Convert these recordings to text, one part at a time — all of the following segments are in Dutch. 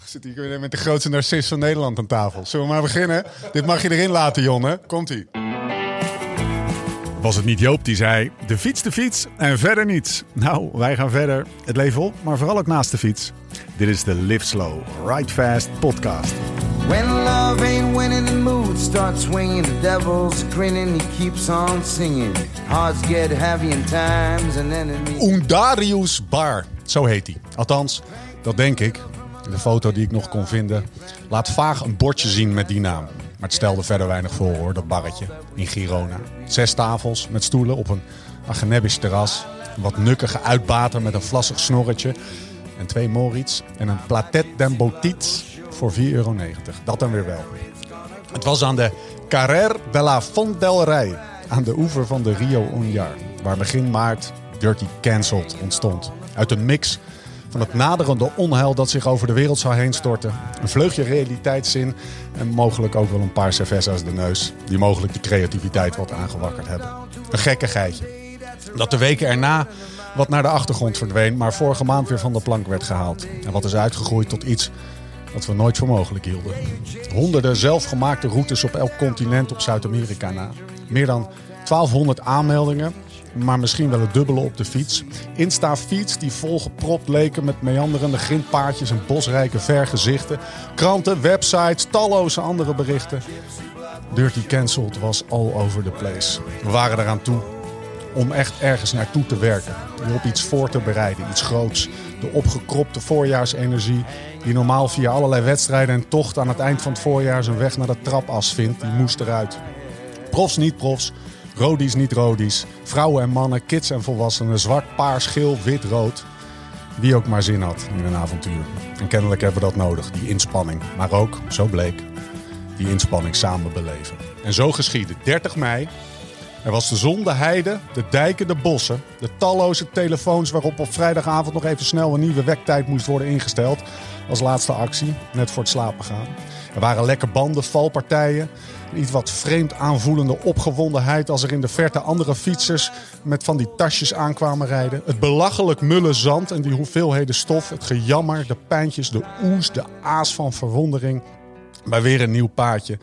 Zit hier met de grootste narcist van Nederland aan tafel. Zullen we maar beginnen? Dit mag je erin laten, Jonne. Komt-ie. Was het niet Joop die zei: de fiets, de fiets en verder niets? Nou, wij gaan verder. Het leven op, maar vooral ook naast de fiets. Dit is de Live Slow, Ride Fast podcast. When love ain't winning, the mood starts swinging. The devil's grinning, he keeps on singing. Hearts get heavy in times and enemies. Undarius Bar, zo heet hij. Althans, dat denk ik. De foto die ik nog kon vinden laat vaag een bordje zien met die naam. Maar het stelde verder weinig voor hoor, dat barretje in Girona. Zes tafels met stoelen op een Agenebisch terras. Een wat nukkige uitbater met een vlassig snorretje. En twee Moritz en een Platet den voor 4,90 euro. Dat dan weer wel. Het was aan de Carrer de la Font del Rey. Aan de oever van de Rio Onjar. Waar begin maart Dirty Cancelled ontstond. Uit een mix van het naderende onheil dat zich over de wereld zou heen storten. Een vleugje realiteitszin en mogelijk ook wel een paar cervezas de neus. Die mogelijk de creativiteit wat aangewakkerd hebben. Een gekke geitje. Dat de weken erna wat naar de achtergrond verdween, maar vorige maand weer van de plank werd gehaald. En wat is uitgegroeid tot iets wat we nooit voor mogelijk hielden. Honderden zelfgemaakte routes op elk continent op Zuid-Amerika na. Meer dan 1200 aanmeldingen maar misschien wel het dubbele op de fiets. Insta-fiets die volgepropt leken met meanderende grindpaadjes en bosrijke vergezichten. Kranten, websites, talloze andere berichten. Dirty Cancelled was all over the place. We waren eraan toe om echt ergens naartoe te werken. Om op iets voor te bereiden, iets groots. De opgekropte voorjaarsenergie die normaal via allerlei wedstrijden en tocht aan het eind van het voorjaar zijn weg naar de trapas vindt, die moest eruit. Profs, niet profs, Rodies, niet rodies. Vrouwen en mannen, kids en volwassenen. Zwart, paars, geel, wit, rood. Wie ook maar zin had in een avontuur. En kennelijk hebben we dat nodig, die inspanning. Maar ook, zo bleek, die inspanning samen beleven. En zo geschiedde. 30 mei. Er was de zon, de heide, de dijken, de bossen. De talloze telefoons waarop op vrijdagavond nog even snel een nieuwe wektijd moest worden ingesteld. Als laatste actie, net voor het slapen gaan. Er waren lekke banden, valpartijen. Iets wat vreemd aanvoelende opgewondenheid als er in de verte andere fietsers met van die tasjes aankwamen rijden. Het belachelijk mulle zand en die hoeveelheden stof. Het gejammer, de pijntjes, de oes, de aas van verwondering. Bij weer een nieuw paadje.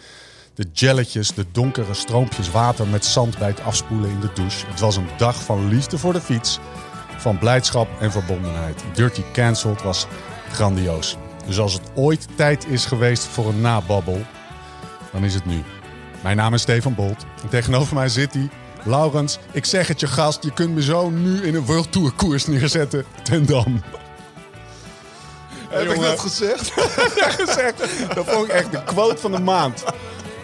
De jelletjes, de donkere stroompjes water met zand bij het afspoelen in de douche. Het was een dag van liefde voor de fiets, van blijdschap en verbondenheid. Dirty Cancelled was grandioos. Dus als het ooit tijd is geweest voor een nababbel, dan is het nu. Mijn naam is Stefan Bolt en tegenover mij zit hij. Laurens, ik zeg het je gast, je kunt me zo nu in een World Tour koers neerzetten. Ten Dam. Heb ik dat gezegd? ja, gezegd. Dat vond ik echt de quote van de maand. Hé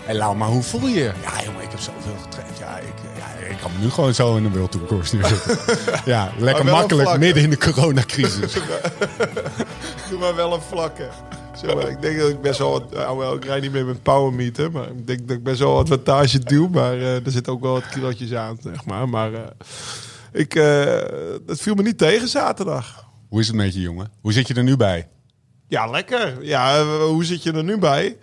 hey, Lau, maar hoe voel je je? Ja jongen, ik heb zoveel getraind. Ja, ik, ja, ik kan me nu gewoon zo in een World Tour koers neerzetten. ja, lekker makkelijk midden in de coronacrisis. Doe maar wel een vlakke ik denk dat ik best wel wat... Nou, ik rijd niet meer met power meter, maar ik denk dat ik best wel wat wattage doe. Maar uh, er zit ook wel wat kilootjes aan, zeg maar. Maar uh, ik, dat viel me niet tegen zaterdag. Hoe is het met je, jongen? Hoe zit je er nu bij? Ja, lekker. Ja, hoe zit je er nu bij?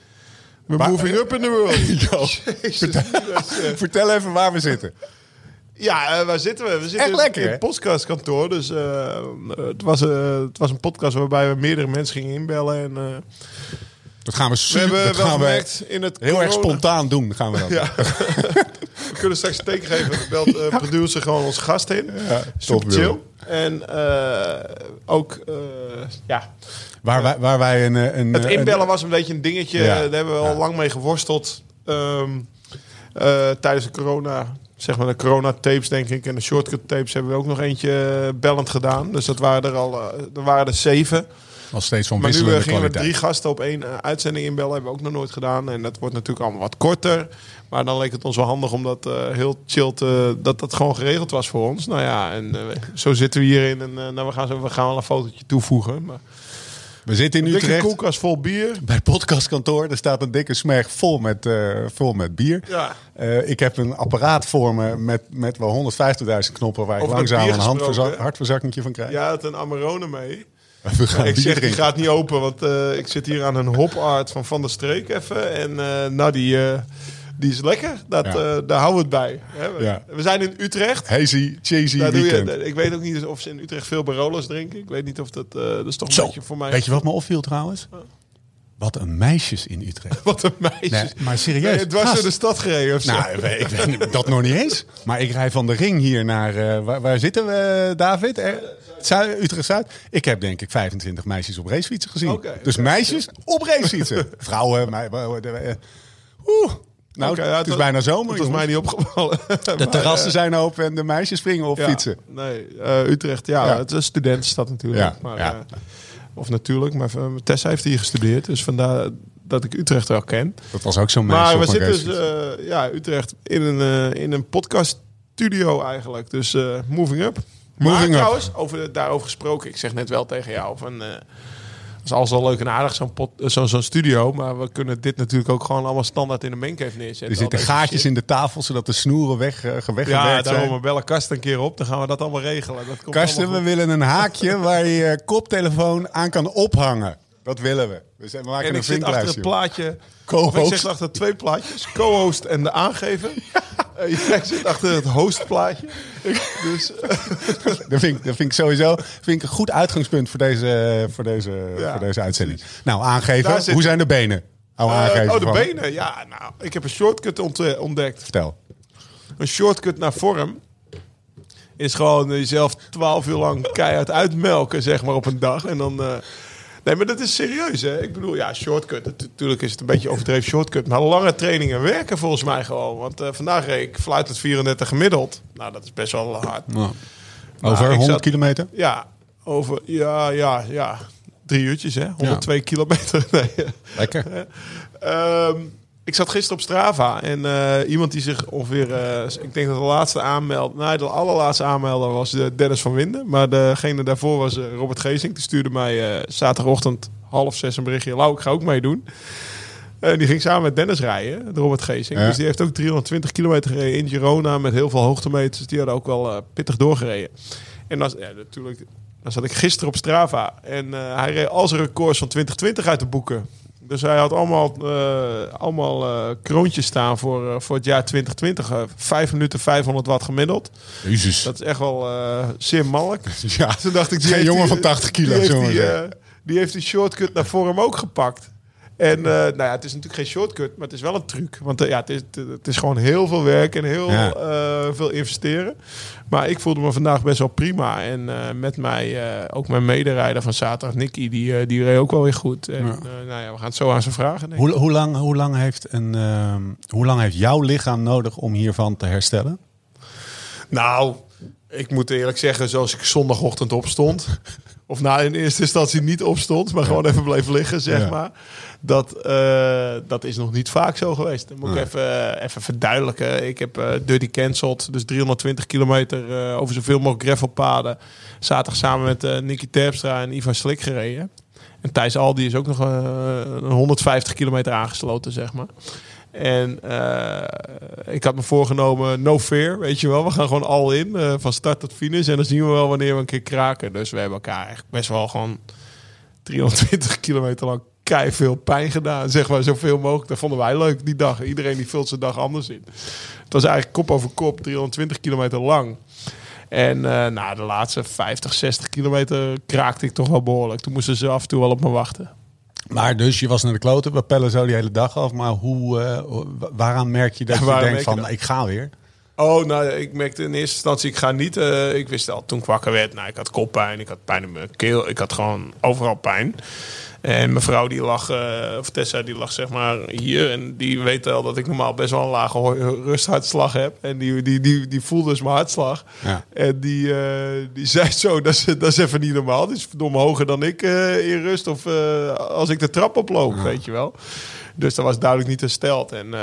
We're moving up in the world. vertel, vertel even waar we zitten. Ja, uh, waar zitten we? We zitten Echt lekker, in het podcastkantoor. Dus uh, het, was, uh, het was een podcast waarbij we meerdere mensen gingen inbellen. En, dat gaan we super. We hebben dat gaan we in het heel erg spontaan doen. Gaan we dat. Ja. we kunnen straks een teken geven. Belt uh, ja. producer gewoon onze gast in. Ja, super chill. En ook ja. Waar wij, waar wij een, een het inbellen was een beetje een dingetje. Daar hebben we al lang mee geworsteld. Um, tijdens de corona zeg maar de corona-tapes, denk ik. En de shortcut-tapes hebben we ook nog eentje eh, bellend gedaan. Dus dat waren er al, uh, er waren er zeven. Al steeds van Maar nu uh, gingen we drie gasten op één uitzending inbellen. Hebben we ook nog nooit gedaan. En dat wordt natuurlijk allemaal wat korter. Maar dan leek het ons wel handig omdat heel chill te, dat dat gewoon geregeld was voor ons. Nou ja, en zo zitten we hierin. En nou, we, gaan zo, we gaan wel een fotootje toevoegen. Maar we zitten in Utrecht. Een koelkast vol bier. Bij het podcastkantoor. Er staat een dikke smerg vol met, uh, vol met bier. Ja. Uh, ik heb een apparaat voor me met, met wel 150.000 knoppen... waar ik langzaam een hartverzakkingje van krijg. Ja, het een Amarone mee. We gaan ik zeg, die gaat niet open, want uh, ik zit hier aan een hop-art van Van der Streek even. En nou, die die is lekker. Dat, ja. uh, daar houden we het bij. We, ja. we, zijn in Utrecht. Hazy, cheesy daar weekend. Je, ik weet ook niet of ze in Utrecht veel Barolos drinken. Ik weet niet of dat... Uh, dat is toch een beetje voor mij... Weet je wat me opviel trouwens? Wat een meisjes in Utrecht. Wat een meisjes. Nee, maar serieus. Het was door de stad gereden of zo? Nou, ik weet dat nog niet eens. Maar ik rij van de ring hier naar... Uh, waar, waar, zitten we, David? Er, Utrecht-Zuid. Ik heb denk ik 25 meisjes op racefietsen gezien. Okay, dus meisjes op racefietsen. Vrouwen. Mij, Oeh. Nou, okay, ja, het is bijna zomer. Dat is mij niet opgevallen. De terrassen zijn open en de meisjes springen op fietsen. Nee, uh, Utrecht, ja, het is een studentenstad natuurlijk. Maar, uh, of natuurlijk, maar Tessa heeft hier gestudeerd. Dus vandaar dat ik Utrecht wel ken. Dat was ook zo'n meisje Maar we zitten dus, ja, Utrecht in een, in een podcast studio eigenlijk. Dus moving up. Moving maar up. trouwens, over, daarover gesproken. Ik zeg net wel tegen jou van is alles wel leuk en aardig, zo'n zo, zo'n studio. Maar we kunnen dit natuurlijk ook gewoon allemaal standaard in de mancave neerzetten. Er zitten gaatjes in de tafel, zodat de snoeren weg, uh, weggewerkt ja, daarom zijn. we bellen Kast een keer op. Dan gaan we dat allemaal regelen. Dat komt Karsten, we willen een haakje waar je koptelefoon aan kan ophangen. Dat willen we. We, zijn, we maken en ik zit achter het plaatje... Co-host. Ik zit achter twee plaatjes. Co-host en de aangever. Uh, jij zit achter het hostplaatje. Dus, dat, vind ik, dat vind ik sowieso vind ik een goed uitgangspunt voor deze, voor deze, voor deze uitzending. Nou, aangeven. Hoe zijn de benen? Oh, aangeven oh, de benen. Ja, nou, ik heb een shortcut ontdekt. Vertel. Een shortcut naar vorm is gewoon jezelf twaalf uur lang keihard uitmelken, zeg maar, op een dag. En dan... Uh, Nee, maar dat is serieus, hè? Ik bedoel, ja, shortcut. Natuurlijk is het een beetje overdreven shortcut. Maar lange trainingen werken volgens mij gewoon. Want uh, vandaag reed ik fluit het 34 gemiddeld. Nou, dat is best wel hard. Over 100 kilometer? Ja, over, ja, ja, ja. Drie uurtjes, hè? 102 kilometer. Nee. Lekker. um, ik zat gisteren op Strava en uh, iemand die zich ongeveer, uh, ik denk dat de laatste aanmeld, nee, de allerlaatste aanmelder was de Dennis van Winden. Maar degene daarvoor was Robert Geesink. Die stuurde mij zaterdagochtend half zes een berichtje. Lau, ik ga ook meedoen. En die ging samen met Dennis rijden, de Robert Geesink. Dus die heeft ook 320 kilometer gereden in Girona met heel veel hoogtemeters. Die hadden ook wel pittig doorgereden. En dan, ja, natuurlijk, dan zat ik gisteren op Strava en hij reed al zijn records van 2020 uit de boeken. Dus hij had allemaal, uh, allemaal uh, kroontjes staan voor, uh, voor het jaar 2020. Vijf minuten 500 watt gemiddeld. Jezus. Dat is echt wel zeer mannelijk. Ja, toen dacht ik... Die Geen jongen van 80 kilo, die heeft die, die heeft die shortcut naar vorm ook gepakt. En uh, nou ja, het is natuurlijk geen shortcut, maar het is wel een truc. Want uh, ja, het is, het is gewoon heel veel werk en heel ja. uh, veel investeren. Maar ik voelde me vandaag best wel prima. En met mij, ook mijn mederijder van zaterdag, Nicky, die, die reed ook wel weer goed. En ja. nou ja, we gaan het zo aan ze vragen. Hoe, hoe, lang, hoe, lang heeft een, ehm, hoe lang heeft jouw lichaam nodig om hiervan te herstellen? Nou, ik moet eerlijk zeggen, zoals ik zondagochtend opstond... of nou in eerste instantie niet opstond, maar gewoon even bleef liggen, zeg maar dat, uh, dat is nog niet vaak zo geweest. Dat moet ik even, eh, even verduidelijken. Ik heb uh, Dirty Cancelled, dus 320 kilometer uh, over zoveel mogelijk gravelpaden. Zaterdag samen met uh, Nicky Terpstra en Ivan Slik gereden. En Thijs Aldi is ook nog een 150 kilometer aangesloten, zeg maar. En ik had me voorgenomen, no fear, weet je wel. We gaan gewoon al in, van start tot finish. En dan zien we wel wanneer we een keer kraken. Dus we hebben elkaar echt best wel gewoon 320 kilometer lang kei veel pijn gedaan. Zeg maar zoveel mogelijk. Dat vonden wij leuk die dag. Iedereen die vult zijn dag anders in. Het was eigenlijk kop over kop, 320 kilometer lang. En uh, nou, de laatste 50, 60 kilometer kraakte ik toch wel behoorlijk. Toen moesten ze af en toe wel op me wachten. Maar dus je was naar de kloten, we pellen zo die hele dag af. Maar hoe, uh, waaraan merk je dat je denkt van, ik ga weer? Oh, nou, ik merkte in eerste instantie, ik ga niet. Uh, ik wist al toen ik wakker werd, nou, ik had koppijn, ik had pijn in mijn keel, ik had gewoon overal pijn. En mevrouw die lag, uh, of Tessa die lag zeg maar hier. En die weet wel dat ik normaal best wel een lage rusthartslag heb. En die, die, die, die voelde dus mijn hartslag. Ja. En die, uh, die zei zo, dat is, dat is even niet normaal. Die is verdomme hoger dan ik uh, in rust. Of als ik de trap oploop, ja. weet je wel. Dus dat was duidelijk niet hersteld. En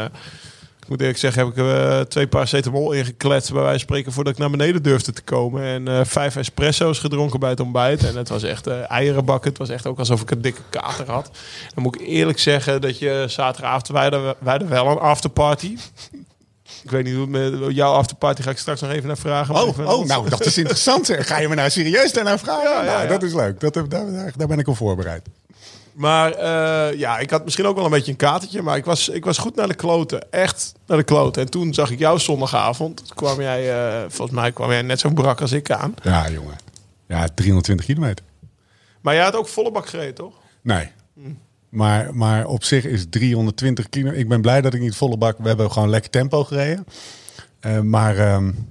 ik moet eerlijk zeggen, heb ik uh, twee paracetamol ingekletst bij wijze van spreken voordat ik naar beneden durfde te komen. En uh, vijf espresso's gedronken bij het ontbijt. En het was echt uh, eierenbakken. Het was echt ook alsof ik een dikke kater had. Dan moet ik eerlijk zeggen dat je zaterdagavond, wij hadden, wel een afterparty. Ik weet niet hoe met jouw afterparty ga ik straks nog even naar vragen. Oh, oh nou, dat is interessant. Ga je me nou serieus daarnaar vragen? Ja, ja, nou, ja. Dat is leuk. Dat, daar, daar ben ik op voorbereid. Maar uh, ja, ik had misschien ook wel een beetje een katertje. Maar ik was, ik was goed naar de kloten. Echt naar de kloten. En toen zag ik jou zondagavond. Toen kwam jij, uh, volgens mij kwam jij net zo brak als ik aan. Ja, jongen. Ja, 320 kilometer. Maar jij had ook volle bak gereden, toch? Nee. Hm. Maar, maar op zich is 320 kilo. Ik ben blij dat ik niet volle bak. We hebben gewoon lekker tempo gereden. Uh, maar, um,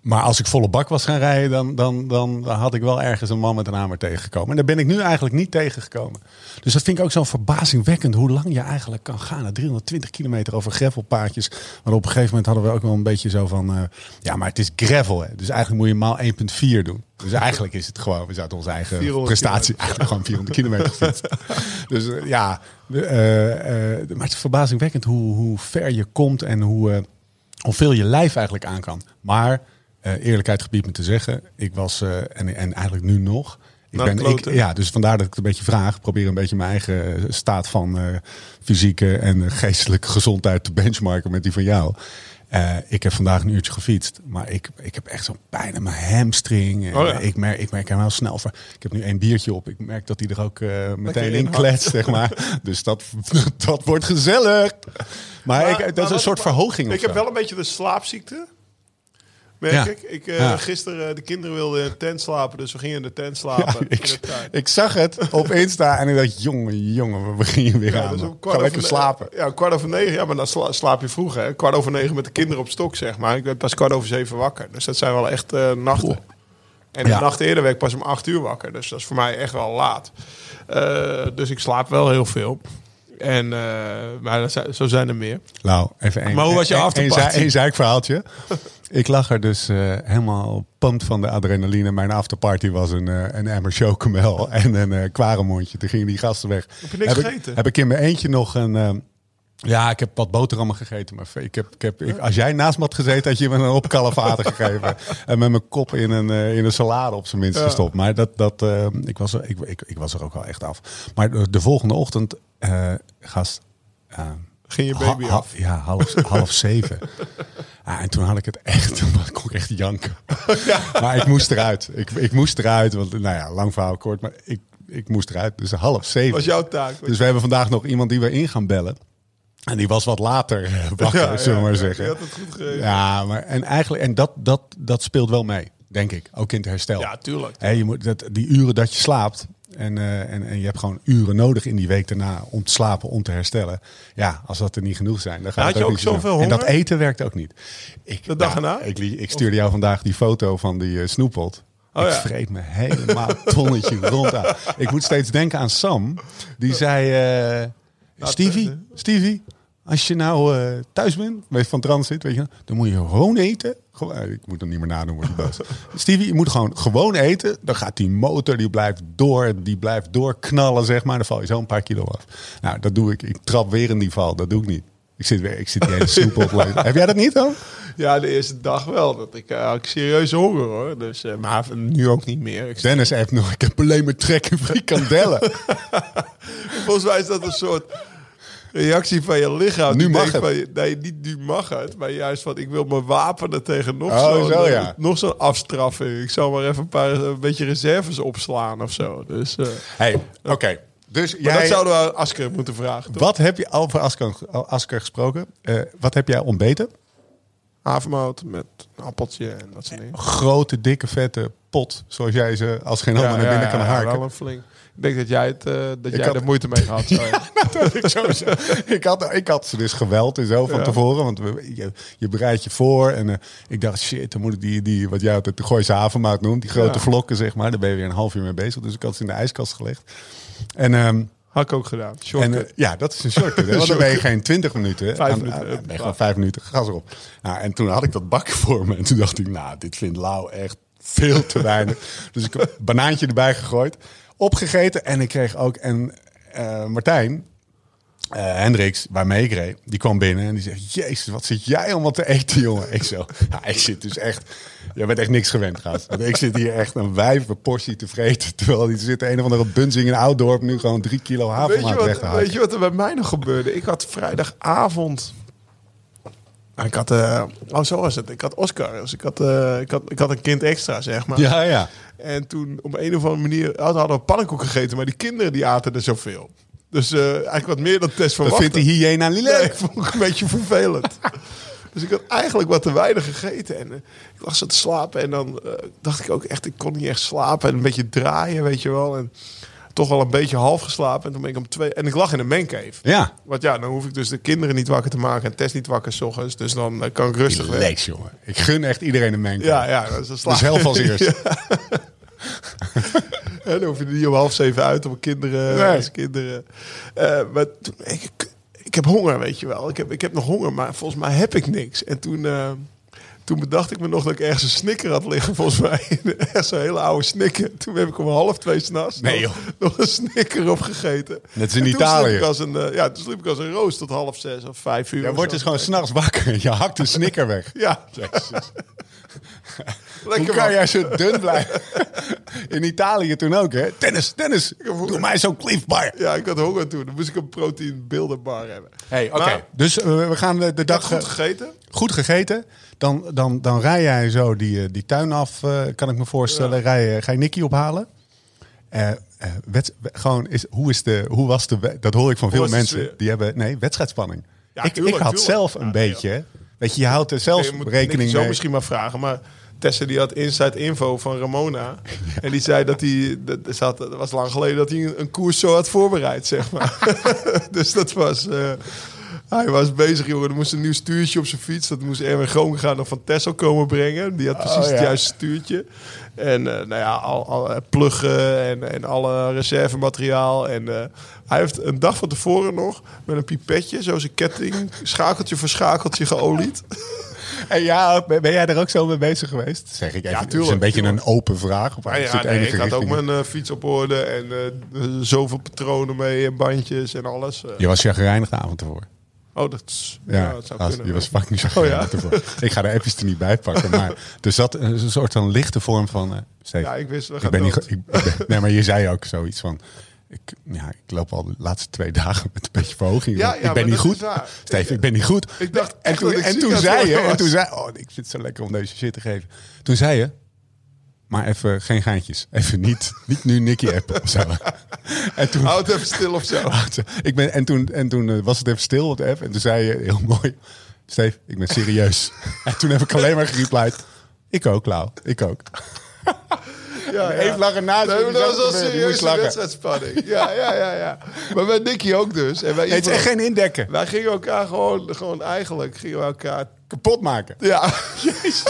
maar als ik volle bak was gaan rijden, dan, dan, dan had ik wel ergens een man met een hamer tegengekomen. En daar ben ik nu eigenlijk niet tegengekomen. Dus dat vind ik ook zo verbazingwekkend hoe lang je eigenlijk kan gaan. 320 kilometer over gravelpaadjes. Maar op een gegeven moment hadden we ook wel een beetje zo van... Uh, ja, maar het is gravel. Hè. Dus eigenlijk moet je maal 1,4 doen. Dus eigenlijk is het gewoon, we zouden onze eigen prestatie eigenlijk gewoon 400 kilometer fietsen. dus uh, ja, uh, maar het is verbazingwekkend hoe, hoe ver je komt en hoe, hoeveel je lijf eigenlijk aan kan. Maar eerlijkheid gebied me te zeggen, ik was, en, en eigenlijk nu nog... Ik ben, ik, ja, dus vandaar dat ik het een beetje vraag. Probeer een beetje mijn eigen staat van fysieke en geestelijke gezondheid te benchmarken met die van jou. Uh, ik heb vandaag een uurtje gefietst, maar ik, ik heb echt zo'n pijn in mijn hamstring. Oh ja. ik, merk, ik merk hem wel snel. Van, ik heb nu één biertje op. Ik merk dat hij er ook uh, meteen in kletst, zeg maar. dus dat, dat wordt gezellig. Maar, maar ik, dat is een soort verhoging. Ik heb wel een beetje de slaapziekte ja. ik. ik uh, Gisteren de kinderen wilden in de tent slapen, dus we gingen in de tent slapen. Ja, ik, ik, zag het op Insta en ik dacht, jongen, jongen, we beginnen weer aan. Dus Ga lekker slapen. Ja, kwart over negen. Ja, maar dan slaap je vroeg, hè. Kwart over negen met de kinderen op stok, zeg maar. Ik ben pas kwart over zeven wakker. Dus dat zijn wel echt uh, nachten. En de nacht eerder werd ik pas om acht uur wakker. Dus dat is voor mij echt wel laat. dus ik slaap wel heel veel. En, maar zo zijn er meer. Nou, even één. Maar hoe was je afterparty? Eén zeikverhaaltje. Ik lag er dus uh, helemaal pumped van de adrenaline. Mijn afterparty was een, uh, een emmer chocomel en een uh, kwaremondje. Toen gingen die gasten weg. Heb je niks heb gegeten? Ik, heb ik in mijn eentje nog een... ja, ik heb wat boterhammen gegeten. Maar ik heb, ik heb, ik, als jij naast me had gezeten, had je me een opkallevater gegeven. En met mijn kop in een, in een salade op zijn minst gestopt. Maar dat, dat, ik, was er, ik, ik, ik was er ook wel echt af. Maar de, de volgende ochtend, gast... Ging je baby af? Ja, half, half zeven. Ja, en toen had ik het echt, toen kon ik echt janken. Ja. Maar ik moest eruit. Ik, ik moest eruit, want nou ja, lang verhaal kort, maar ik, ik moest eruit. Dus half zeven. was jouw taak. Dus we hebben vandaag nog iemand die we in gaan bellen. En die was wat later wakker, ja, zullen we maar zeggen. Ja, het goed ja, maar en eigenlijk, en dat, dat, dat speelt wel mee, denk ik. Ook in het herstel. Ja, tuurlijk. Hey, je moet, dat, die uren dat je slaapt, en, uh, en, en je hebt gewoon uren nodig in die week daarna om te slapen, om te herstellen. Ja, als dat er niet genoeg zijn, dan gaat Had het ook, ook zoveel honger? En dat eten werkt ook niet. Ik, de dag erna? Ik, ik stuurde jou vandaag die foto van die uh, snoeppot. Oh, ik ja. vreet me helemaal tonnetje rond aan. Ik moet steeds denken aan Sam. Die zei, uh, Stevie, Stevie, als je nou thuis bent, weet van transit, weet je, dan moet je gewoon eten. Gewoon, eh, ik moet hem niet meer nadoen, wordt boos. Stevie, je moet gewoon gewoon eten. Dan gaat die motor, die blijft door, die blijft doorknallen, zeg maar. Dan val je zo een paar kilo af. Nou, dat doe ik. Ik trap weer in die val. Dat doe ik niet. Ik zit weer, ik zit die hele snoep op. Heb jij dat niet dan? Ja, de eerste dag wel. Dat ik uh, ik serieus honger hoor. Dus, uh, maar nu ook niet meer. Ik Dennis heeft nog, ik heb alleen maar trek in frikandellen. Volgens mij is dat een soort reactie van je lichaam. Nu mag het. Je, nee, niet nu mag het. Maar juist van, ik wil me wapenen tegen nog oh, zo'n zo, ja. nog zo'n afstraffing. Ik zal maar even een paar een beetje reserves opslaan of zo. Dus, uh, hey, oké. Okay. Dus jij, dat zouden we Asker moeten vragen. Toch? Wat heb je over Asker, Asker gesproken? Uh, wat heb jij ontbeten? Havermout met een appeltje en dat soort dingen. Grote, dikke, vette pot, zoals jij ze als geen ander ja, naar binnen ja, kan harken. Wel een flink. Ik denk dat jij, het, uh, dat jij had... er moeite mee had. ja, ik, had, ik had ze dus geweld en zo van ja. tevoren. Want je, je, bereidt je voor. En uh, ik dacht, shit, dan moet ik die, die wat jij altijd de Gooise havenmaat noemt. Die grote ja. vlokken, zeg maar. Daar ben je weer een half uur mee bezig. Dus ik had ze in de ijskast gelegd. En... Um, had ik ook gedaan. En, uh, ja, dat is een shortcut. Hè? Want dan ben je geen 20 minuten. Vijf aan, minuten. Aan, ben gewoon vijf minuten. Gas erop. Nou, en toen had ik dat bakje voor me. En toen dacht ik, nou, dit vindt Lau echt veel te weinig. dus ik heb een banaantje erbij gegooid opgegeten. En ik kreeg ook een uh, Martijn, uh, Hendricks, waarmee ik reed, die kwam binnen en die zegt: Jezus, wat zit jij allemaal te eten, jongen? Ik zo, ja, ik zit dus echt, je bent echt niks gewend, gast. Ik zit hier echt een wijve portie te vreten, terwijl die zit een of andere bunzing in Ouddorp nu gewoon drie kilo havermout weg te. Weet je wat er bij mij nog gebeurde? Ik had vrijdagavond ik had, uh, oh zo was het. Ik had Oscar, dus ik had, uh, ik had, ik had een kind extra, zeg maar. Ja, ja. En toen op een of andere manier hadden we pannenkoeken gegeten, maar die kinderen die aten er zoveel. Dus uh, eigenlijk wat meer dan test verwacht. Dat vindt die hyena niet leuk. Nee, vond ik een beetje vervelend. dus ik had eigenlijk wat te weinig gegeten. En ik lag zo te slapen en dan dacht ik ook echt, ik kon niet echt slapen. En een beetje draaien, weet je wel. En toch wel een beetje half geslapen. En toen ben ik om twee... En ik lag in een mancave. Ja. Want ja, dan hoef ik dus de kinderen niet wakker te maken... en Tess niet wakker s ochtends. Dus dan kan ik rustig. Lees, jongen. Ik gun echt iedereen een mancave. Ja, ja. Dat is, dus helft als eerst. en dan hoef je er niet om half zeven uit om kinderen... Nee. Als kinderen. Uh, maar toen, ik, ik heb honger, weet je wel. Ik heb, ik heb nog honger, maar volgens mij heb ik niks. En toen, uh, toen bedacht ik me nog dat ik ergens een snicker had liggen, volgens mij. Echt zo'n hele oude snicker. Toen heb ik om half twee s'nachts nee, nog, nog, een snicker opgegeten. Net in Italië. Toen als een, uh, ja, toen sliep ik als een roos tot half zes of vijf uur. Je wordt dus gewoon s'nachts wakker. Je hakt een snicker weg. ja. Lekker Hoe kan jij zo dun blijven? In Italië toen ook, hè? Tennis, tennis. Doe mij zo'n Cliff Bar. Ja, ik had honger toen. Dan moest ik een protein bar hebben. Hey, oké. Dus uh, we gaan de, de dag... goed gegeten? Goed gegeten. Dan, dan, dan rij jij zo die, eh, die tuin af, uh, kan ik me voorstellen. Ja. Rij, ga je Nicky ophalen? Uh, wet, gewoon is, hoe, is de, hoe was de... Dat hoor ik van veel mensen. Die hebben... Nee, wedstrijdspanning. Ja, ik, tuurlijk, ik had tuurlijk. zelf een ja, beetje... Weet je, je houdt er zelfs okay, rekening mee. zo misschien maar vragen, maar Tessa die had inside info van Ramona. En die zei dat hij, dat, zat, dat was lang geleden dat hij een, een koers zo had voorbereid, zeg maar. dus dat was, uh, hij was bezig, jongen. Er moest een nieuw stuurtje op zijn fiets. Dat moest Erwin Groen gaan nog van Tessel komen brengen. Die had precies oh, ja. het juiste stuurtje. En uh, nou ja, al, al pluggen en, en alle reservemateriaal. En uh, hij heeft een dag van tevoren nog met een pipetje, zo zijn ketting, schakeltje voor schakeltje geolied. En ja, ben jij er ook zo mee bezig geweest? Zeg ik even. Ja, tuurlijk, het is een beetje een open vraag. Of ja, ja, nee, ik had ook mijn uh, fiets op orde en uh, zoveel patronen mee en bandjes en alles. Uh. Je was gereinigd de avond ervoor. Oh, dat, is, ja, ja, dat zou als, Je was fucking zo oh, ja? Ik ga de appjes er niet bij pakken, maar er zat een soort van lichte vorm van... Ja, ik wist, we ik ben niet, ik, ik, Nee, maar je zei ook zoiets van... Ik, ja, ik loop al de laatste twee dagen met een beetje verhoging. Ja, ja, ik ben niet goed. Steve, ik ben niet goed. Ik dacht en toen, en toen zei je, en toen zei, oh, ik vind het zo lekker om deze shit te geven. Toen zei je, maar even geen geintjes. Even niet, niet nu Nicky appen of zo. En toen, Houd even stil of zo. Ik ben, en toen, en toen uh, was het even stil op de app. En toen zei je heel mooi, Steve, ik ben serieus. en toen heb ik alleen maar gereplied, ik ook, Lau. Ik ook. Ja, Even lachen maar dat was wel serieus wedstrijdspanning. Ja, ja, ja, ja. Maar met Nicky ook dus. En wij het is echt geen indekken. Wij gingen elkaar gewoon, gewoon eigenlijk gingen we elkaar kapot maken. Ja. Jezus.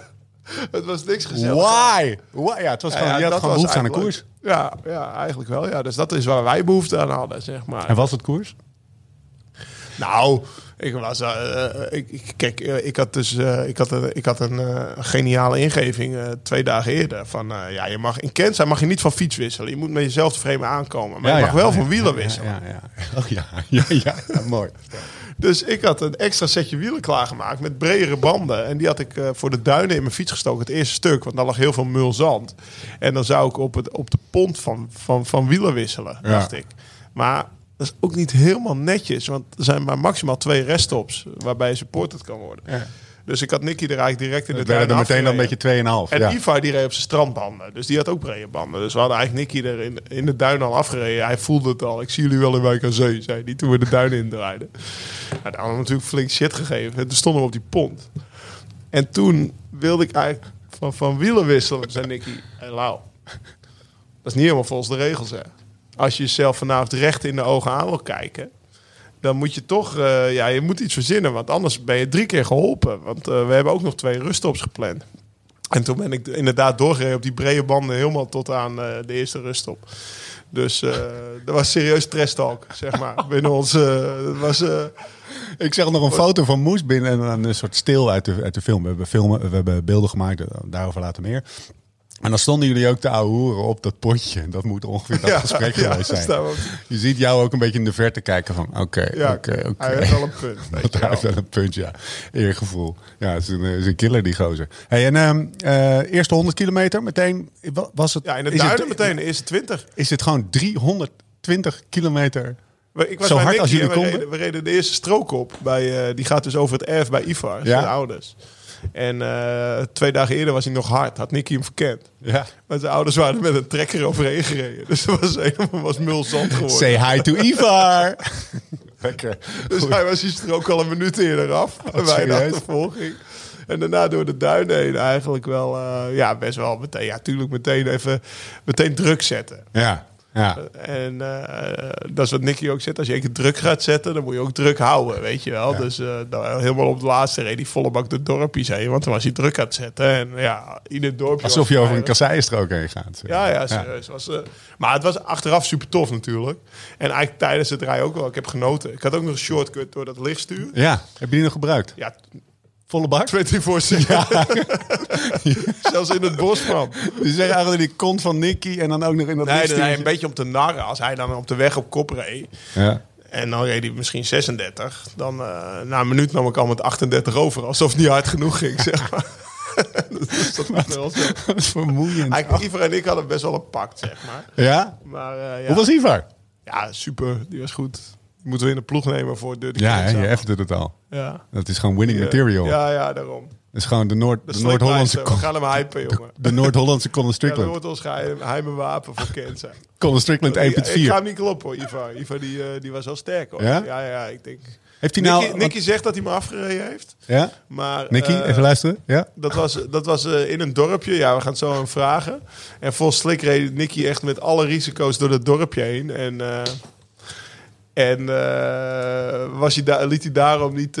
het was niks gezellig. Why? Why? Ja, het was gewoon, ja, ja, je had gewoon behoefte aan een koers. Ja, ja, eigenlijk wel. Ja. Dus dat is waar wij behoefte aan hadden, zeg maar. En was het koers? Nou, ik was, uh, ik, kijk, uh, ik had dus, uh, ik had, ik had een geniale ingeving twee dagen eerder. Van, ja, je mag in mag je niet van fiets wisselen. Je moet met jezelf tevreden aankomen. Maar ja, je mag ja, wel van wielen wisselen. Ja, ja, Oh ja, ja, ja, mooi. Dus ik had een extra setje wielen klaargemaakt met bredere banden. En die had ik voor de duinen in mijn fiets gestoken. Het eerste stuk, want daar lag heel veel mulzand. En dan zou ik op, het, op de pont van, van, van wielen wisselen, dacht ik. Maar dat is ook niet helemaal netjes, want er zijn maar maximaal twee reststops waarbij je supported kan worden. Ja. Dus ik had Nicky er eigenlijk direct in de duin er meteen dan een beetje 2,5. En ja. Ivar die reed op zijn strandbanden. Dus die had ook brede banden. Dus we hadden eigenlijk Nicky er in, in de duin al afgereden. Hij voelde het al. Ik zie jullie wel in Wijk aan Zee, zei hij toen we de duin indraaiden. Nou, daar hadden we natuurlijk flink shit gegeven. En toen stonden we op die pont. En toen wilde ik eigenlijk van, van wielen wisselen. zei Nicky, hey, Lau, dat is niet helemaal volgens de regels, hè als je jezelf vanavond recht in de ogen aan wil kijken, dan moet je toch, uh, ja, je moet iets verzinnen, want anders ben je drie keer geholpen. Want uh, we hebben ook nog twee ruststops gepland. En toen ben ik inderdaad doorgereden op die brede banden helemaal tot aan uh, de eerste ruststop. Dus dat was serieus stress talk, zeg maar. binnen ons, dat was... ik zeg nog een foto van Moes binnen en een soort stil uit de, uit de film. We hebben, filmen, we hebben beelden gemaakt, daarover later meer. En dan stonden jullie ook te ouwehoeren op dat potje. Dat moet ongeveer dat gesprek geweest zijn. Je ziet jou ook een beetje in de verte kijken van... Oké, oké, oké. Hij heeft wel een punt. hij heeft wel een punt, ja. Eergevoel. Ja, het is een, is een killer, die gozer. Hey, en uh, eerste 100 kilometer meteen... Was het, ja, in de duinen meteen. De eerste 20. Is het gewoon 320 kilometer... Ik was Zo hard als jullie konden? We reden de eerste strook op. Bij, uh, die gaat dus over het erf bij Ivar, ja. zijn ouders. En uh, twee dagen eerder was hij nog hard. Had Nicky hem verkend. Ja. Maar zijn ouders waren er met een trekker overheen gereden. Dus dat was helemaal was mulzand geworden. Say hi to Ivar. Lekker. Dus hij was hier ook al een minuut eerder af. Oh, bij de achtervolging. En daarna door de duinen heen eigenlijk wel, uh, ja, best wel meteen, ja, tuurlijk meteen even, meteen druk zetten. Ja. Ja. En eh, dat is wat Nicky ook zegt. Als je een keer druk gaat zetten, dan moet je ook druk houden, weet je wel. Dus uh, dan, helemaal op de laatste reed die volle bak de dorpjes heen. Want dan was hij druk aan het zetten. En ja, in het dorpje... Alsof je over een kasseienstrook heen gaat. Ja, ja, serieus. Was, uh, maar het was achteraf super tof natuurlijk. En eigenlijk tijdens het rijden ook wel. Ik heb genoten. Ik had ook nog een shortcut door dat lichtstuur. Ja, heb je die nog gebruikt? Ja, Volle bak? 24 ja. Zelfs in het bos, man. Je zegt eigenlijk die kont van Nicky en dan ook nog in dat Nee, nee, een beetje om te narren. Als hij dan op de weg op kop reed... Ja. En dan reed hij misschien 36. Dan uh, na een minuut nam ik al met 38 over. Alsof het niet hard genoeg ging, zeg maar. dat was wel zo. Dat is vermoeiend. Eigenlijk, Ivar en ik hadden best wel een pact, zeg maar. Ja? maar uh, ja. Hoe was Ivar? Ja, super. Die was goed. Moeten we in de ploeg nemen voor de... Ja, hè, je effende het al. Ja. Dat is gewoon winning material. Ja, ja, daarom. Dat is gewoon de Noord- De Noord-Hollandse... We gaan hem hypen, jongen. De Noord-Hollandse Colin Ja, dat Strickland. wordt ons geheim, geheime wapen voor zijn. Colin Strickland 1.4. Ik ga hem niet kloppen, hoor, Ivar. Ivar die, uh, die was wel sterk, hoor. Ja? Ja, ja, ik denk... Heeft hij Nicky, nou... Nicky zegt dat hij me afgereden heeft. Ja? Maar, Nicky, uh, even luisteren. Ja? Dat was, dat was uh, in een dorpje. Ja, we gaan het zo aan vragen. En vol slik reed Nicky echt met alle risico's door het dorpje heen. En, en uh, was hij da liet hij daarom niet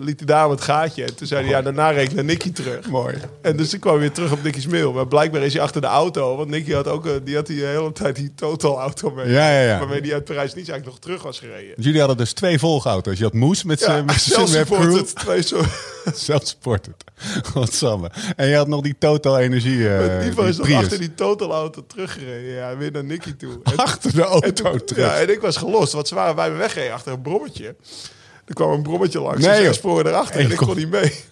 liet hij daarom het gaatje. En toen zei hij, ja, daarna reed ik naar Nicky terug. Mooi. En dus ik kwam weer terug op Nicky's mail. Maar blijkbaar is hij achter de auto. Want Nicky had ook die, had die hele tijd die total auto mee. Ja, ja, ja. Waarmee hij uit Parijs niet eigenlijk nog terug was gereden. Jullie hadden dus twee volgauto's. Je had Moes met zijn ja, Sunweb Twee zo. Self-supported. Godsamme. En je had nog die Total Energie uh, Die was nog achter die Total auto teruggereden. Ja, weer naar Nicky toe. En, achter de auto en terug? Ja, en ik was gelost. Want ze waren bij me weggereden achter een brommetje. Er kwam een brommetje langs. Nee, dus sprongen erachter en ik kon niet mee.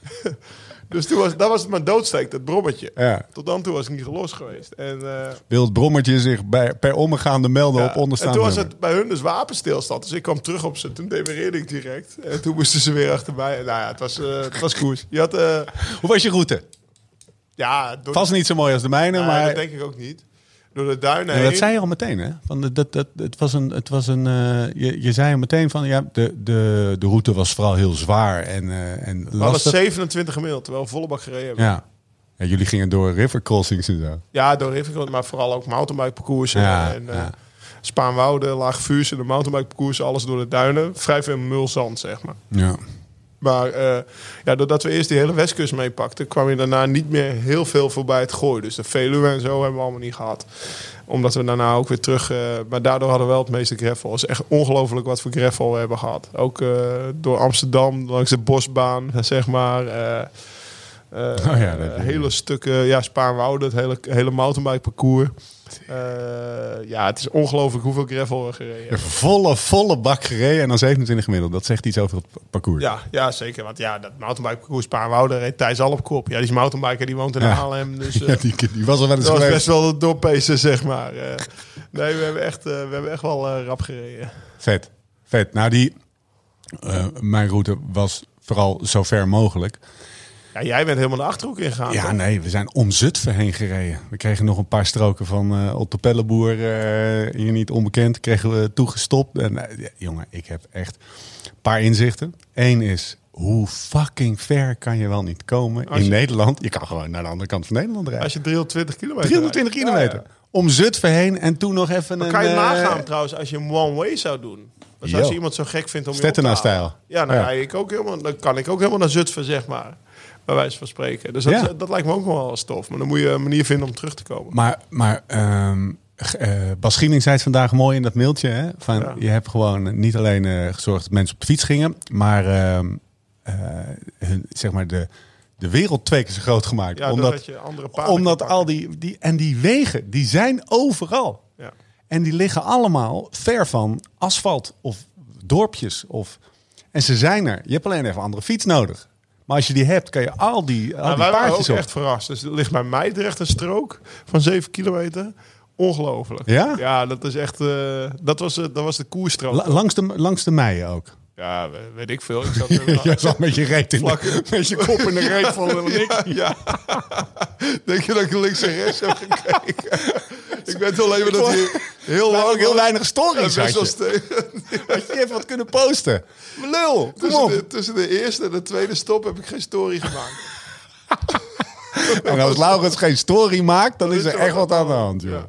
Dus toen was, dat was het mijn doodsteek, dat brommetje. Ja. Tot dan toe was ik niet gelost geweest. En, uh, Wil het brommetje zich bij, per omgaande melden ja. op onderstaande En toen was het bij hun dus wapenstilstand. Dus ik kwam terug op ze. Toen demereerde ik direct. En toen moesten ze weer achterbij. Nou ja, het was, uh, het was koers. Je had, uh, Hoe was je route? Ja, door... Vast niet zo mooi als de mijne, maar... dat denk ik ook niet. Door de duinen ja, Dat zei je al meteen, hè? Van de, dat, dat, het was een... Het was een uh, je, je zei al meteen van... Ja, de, de, de route was vooral heel zwaar en, uh, en We hadden 27 gemiddeld, terwijl we volle bak gereden hebben. Ja. ja. Jullie gingen door river crossings en zo. Ja, door river maar vooral ook mountainbike parcoursen. Ja, en, uh, ja. Spaanwouden, laag vuurs en de mountainbike parcoursen. Alles door de duinen. Vrij veel mulzand, zeg maar. Ja. Maar uh, ja, doordat we eerst die hele westkust meepakten, kwam je daarna niet meer heel veel voorbij het gooien. Dus de Veluwe en zo hebben we allemaal niet gehad. Omdat we daarna ook weer terug... Uh, maar daardoor hadden we wel het meeste gravel. Het is echt ongelooflijk wat voor gravel we hebben gehad. Ook uh, door Amsterdam, langs de bosbaan, zeg maar. Uh, oh ja, hele stukken, ja, Spaarnwoude, het hele, hele mountainbike parcours. Uh, ja, het is ongelooflijk hoeveel gravel we gereden hebben. Volle, volle bak gereden en dan 27 gemiddeld. Dat zegt iets over het parcours. Ja, ja zeker. Want ja, dat mountainbike parcours reed Thijs al op kop. Ja, die is mountainbiker, die woont in ja. Haarlem. Dus, uh, ja, die, die, was al wel eens Dat was best wel de doorpezen, zeg maar. Uh, nee, we hebben echt, we hebben echt wel rap gereden. Vet, vet. Nou, die, mijn route was vooral zo ver mogelijk. Ja, jij bent helemaal de Achterhoek ingegaan. Ja, toch? nee, we zijn om Zutphen heen gereden. We kregen nog een paar stroken van uh, Otto Pelleboer, uh, hier niet onbekend, kregen we toegestopt. En uh, ja, jongen, ik heb echt een paar inzichten. Eén is, hoe fucking ver kan je wel niet komen in je... Nederland? Je kan gewoon naar de andere kant van Nederland rijden. Als je 320 kilometer 320 rijdt. kilometer. Ja, ja. Om Zutphen heen en toen nog even maar een... kan je nagaan trouwens als je een one-way zou doen? Dus als je iemand zo gek vindt om Stettena-stijl. Ja, nou ja. ik ook helemaal, dan kan ik ook helemaal naar Zutphen, zeg maar bij wijze van spreken. Dus dat, ja. dat lijkt me ook wel stof. Maar dan moet je een manier vinden om terug te komen. Maar, maar um, uh, Bas Schieling zei het vandaag mooi in dat mailtje. Hè? Van, ja. Je hebt gewoon niet alleen uh, gezorgd dat mensen op de fiets gingen, maar uh, hun, zeg maar de, de wereld twee keer zo groot gemaakt. Ja, omdat je andere omdat al die, die en die wegen, die zijn overal. Ja. En die liggen allemaal ver van asfalt of dorpjes of en ze zijn er. Je hebt alleen even andere fiets nodig. Maar als je die hebt, kan je al die, al nou, die wij waren paardjes ook op. echt verrast. Dus er ligt bij Meidrecht een strook van 7 kilometer. Ongelooflijk. Ja? Ja, dat is echt... Uh, dat, was, uh, dat was de koerstrook. La langs, de, langs de ook? Ja, weet ik veel. Ik zat Jij zat met je reet in met je kop in de reet van de ja, ja. Denk je dat ik links en rechts heb gekeken? ik weet alleen maar dat hij heel lang... ook heel weinig stories had je. je even wat kunnen posten. Lul, tussen. De, tussen de eerste en de tweede stop heb ik geen story gemaakt. en als Laurens geen story maakt, dan is er echt wat aan de hand. Ja.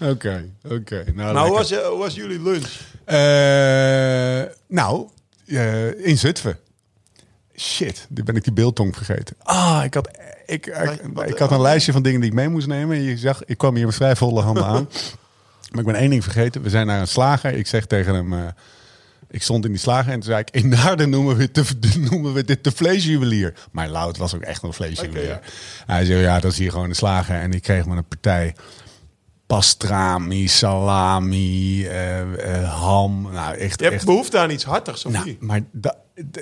Oké, oké. Nou, Nou, hoe was, je- hoe was jullie lunch? Eh, nou, eh, in Zutphen. Shit, nu ben ik die beeldtong vergeten. Ah, ik had, ik, ik, had een lijstje van dingen die ik mee moest nemen. En je zag, ik kwam hier met vrij volle handen aan. Maar ik ben één ding vergeten. We zijn naar een slager. Ik zeg tegen hem... eh, ik stond in die slager en toen zei ik... In Naarden noemen we, noemen we dit de vleesjuwelier. Maar Loud was ook echt een vleesjuwelier. Hij zei, ja, dat is hier gewoon een slager. En ik kreeg me een partij pastrami, salami, eh, eh, ham. Nou, echt, Je hebt echt behoefte aan iets hartigs, of nou, niet? maar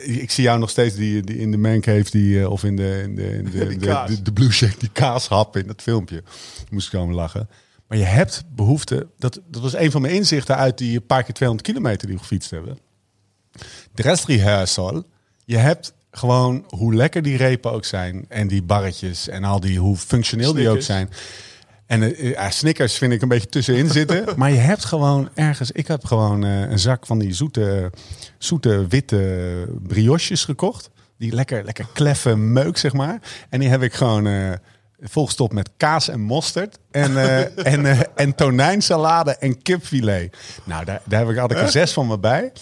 ik zie jou nog steeds die, die in de mancave die, eh, of in de, in de, in de, Die de, Blue Shake, die kaashap in dat filmpje. Moest ik komen lachen. Maar je hebt behoefte, dat, dat was een van mijn inzichten uit die paar keer 200 kilometer die we gefietst hebben. De restrehearsal, je hebt gewoon hoe lekker die repen ook zijn en die barretjes en al die, hoe functioneel die ook zijn. En eh, ja, Snickers vind ik een beetje tussenin zitten. maar je hebt gewoon ergens... Ik heb gewoon eh, een zak van die zoete, zoete witte brioches gekocht. Die lekker, lekker kleffe meuk, zeg maar. En die heb ik gewoon eh volgestopt met kaas en mosterd. En, eh, en, eh, en tonijnsalade en kipfilet. Nou, daar, daar heb ik, had ik er zes van me bij.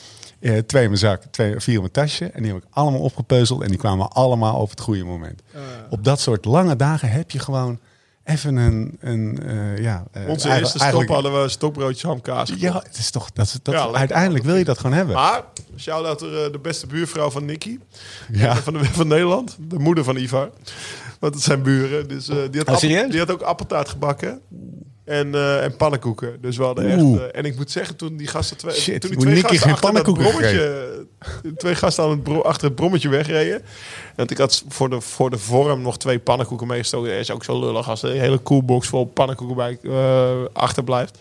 Eh, twee in mijn zak, twee, vier in mijn tasje. En die heb ik allemaal opgepeuzeld. En die kwamen allemaal op het goede moment. Op dat soort lange dagen heb je gewoon even een... een eh, ja, eh, Onze eerste stop hadden we stokbroodjes hamkaas. Ja, het is toch... Dat, dat, Ja, uiteindelijk wil je dat gewoon hebben. Maar, shout-out to, eh, de beste buurvrouw van Nicky. Ja. Van, de, van Nederland. De moeder van Ivar. Want het zijn buren. Dus, die, had Oh, appel- die had ook appeltaart gebakken. En, eh, en pannenkoeken. Dus we hadden echt... Eh, en ik moet zeggen, toen die gasten... Twee, Shit, toen die twee gasten geen achter dat brommetje... twee gasten aan het bro- achter het brommetje wegreden. Want ik had voor de, voor de vorm nog twee pannenkoeken meegestoken. Dat is ook zo lullig als er een hele koelbox vol pannenkoeken bij eh, achterblijft.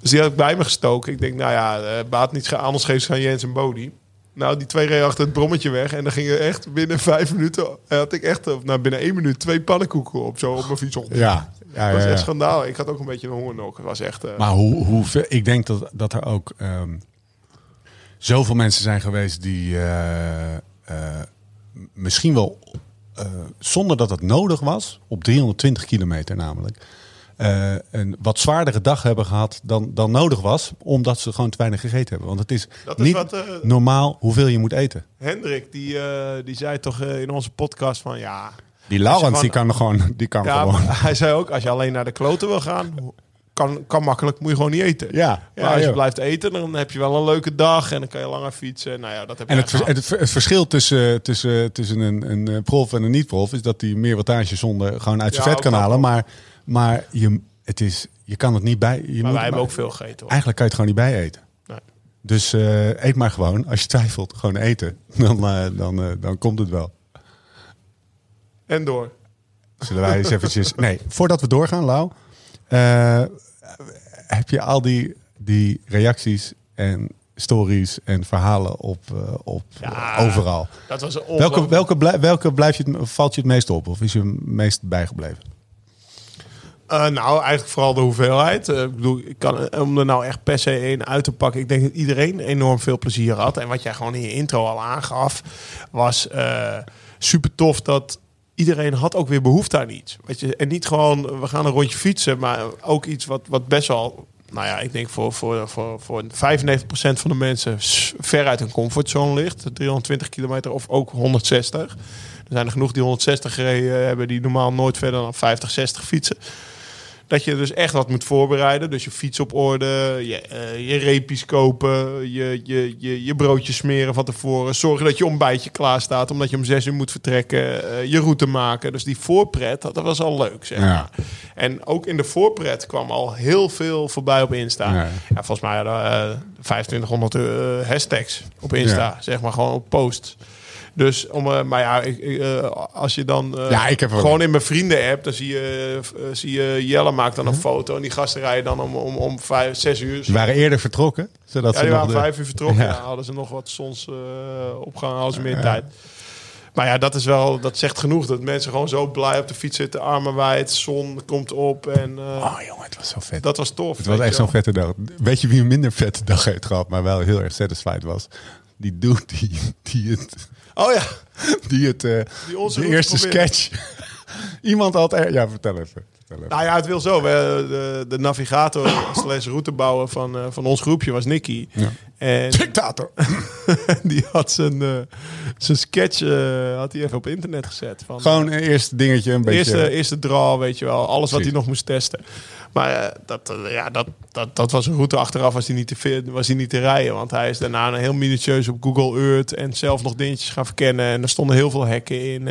Dus die had ik bij me gestoken. Ik denk, nou ja, baat niet anders geeft ze aan Jens en Bodie. Nou, die twee reden achter het brommetje weg. En dan gingen echt binnen vijf minuten... had ik echt, nou, binnen één minuut twee pannenkoeken op. Zo op mijn fiets. op. Ja, ja, was echt schandaal. Ik had ook een beetje een hongernok. Het was echt... eh, Maar hoe, hoe ik denk dat, dat er ook ehm, zoveel mensen zijn geweest die eh, eh, misschien wel zonder dat het nodig was, op 320 kilometer namelijk, een wat zwaardere dag hebben gehad dan, dan nodig was, omdat ze gewoon te weinig gegeten hebben. Want het is, Dat is niet wat, normaal hoeveel je moet eten. Hendrik, die, die zei toch in onze podcast van... Ja, Die Laurens, die kan, gewoon, die kan ja gewoon. maar hij zei ook, als je alleen naar de kloten wil gaan... Kan, kan makkelijk, moet je gewoon niet eten. Ja, ja, als je joh. blijft eten, dan heb je wel een leuke dag en dan kan je langer fietsen. Nou ja, dat heb En het, het, het verschil tussen, tussen, tussen een, een eh, prof en een niet-prof is dat die meer wattage zonder gewoon uit zijn Ja, vet kan halen. Maar, maar je, het is, je kan het niet bij. Je Maar moet wij hebben maar- ook veel gegeten. Hoor. Eigenlijk kan je het gewoon niet bij eten. Nee. Dus eh, eet maar gewoon. Als je twijfelt, gewoon eten. Dan, eh, dan, dan komt het wel. En door. Zullen wij eens eventjes... Nee, voordat we doorgaan, Lau. eh, heb je al die, die reacties en stories en verhalen op, eh, op Ja. overal? Dat was een Welke, welke, blij- welke blijf je het, valt je het meest op? Of is je het meest bijgebleven? Eh, nou, eigenlijk vooral de hoeveelheid. Ik bedoel, ik kan, om er nou echt per se één uit te pakken. Ik denk dat iedereen enorm veel plezier had. En wat jij gewoon in je intro al aangaf, was super tof dat iedereen had ook weer behoefte aan iets. Weet je? En niet gewoon, we gaan een rondje fietsen, maar ook iets wat, wat best wel... Nou ja, ik denk voor, voor, voor, voor 95% van de mensen ver uit hun comfortzone ligt. 320 kilometer of ook 160. Er zijn er genoeg die 160 gereden hebben die normaal nooit verder dan 50, 60 fietsen. Dat je dus echt wat moet voorbereiden. Dus je fiets op orde, je, eh, je reepjes kopen, je, je, je, je broodjes smeren van tevoren. Zorgen dat je ontbijtje klaar staat, omdat je om zes uur moet vertrekken. eh, je route maken. Dus die voorpret, dat, dat was al leuk, zeg Ja. En ook in de voorpret kwam al heel veel voorbij op Insta. Ja. Ja, volgens mij we eh, 2500 eh, hashtags op Insta. Ja. Zeg maar gewoon op posts. Dus om, eh, maar ja, ik, eh, als je dan eh, Ja, ik heb ook- gewoon in mijn vrienden-app, dan zie je, zie je Jelle maakt dan een Mhm. foto en die gasten rijden dan om, om, om vijf, zes uur. Ze waren eerder vertrokken. Zodat ja, ze nog waren de- vijf uur vertrokken. Ja. Ja. hadden ze nog wat soms eh opgehangen, hadden ze meer tijd. Maar ja, dat is wel, dat zegt genoeg. Dat mensen gewoon zo blij op de fiets zitten, armen wijd, zon komt op en Oh jongen, het was zo vet. dat was tof. Het was echt zo'n vette dag. Weet je wie een minder vette dag heeft gehad, maar wel heel erg satisfied was? Die dude die, die het, Oh ja, die het, eh, Die de eerste sketch. Iemand had er, ja, vertel even. Nou ja, het wil zo. De, de navigator slash routebouwer van, uh, van ons groepje was Nicky. Ja. En Dictator. die had zijn, uh, zijn sketch uh, had hij even op internet gezet. Van, Gewoon een eerste dingetje, een beetje... Eerste, eerste draw, weet je wel. Alles wat hij nog moest testen. Maar dat, ja, dat, dat, dat was een route achteraf was hij, niet te, was hij niet te rijden. Want hij is daarna heel minutieus op Google Earth en zelf nog dingetjes gaan verkennen. En er stonden heel veel hekken in.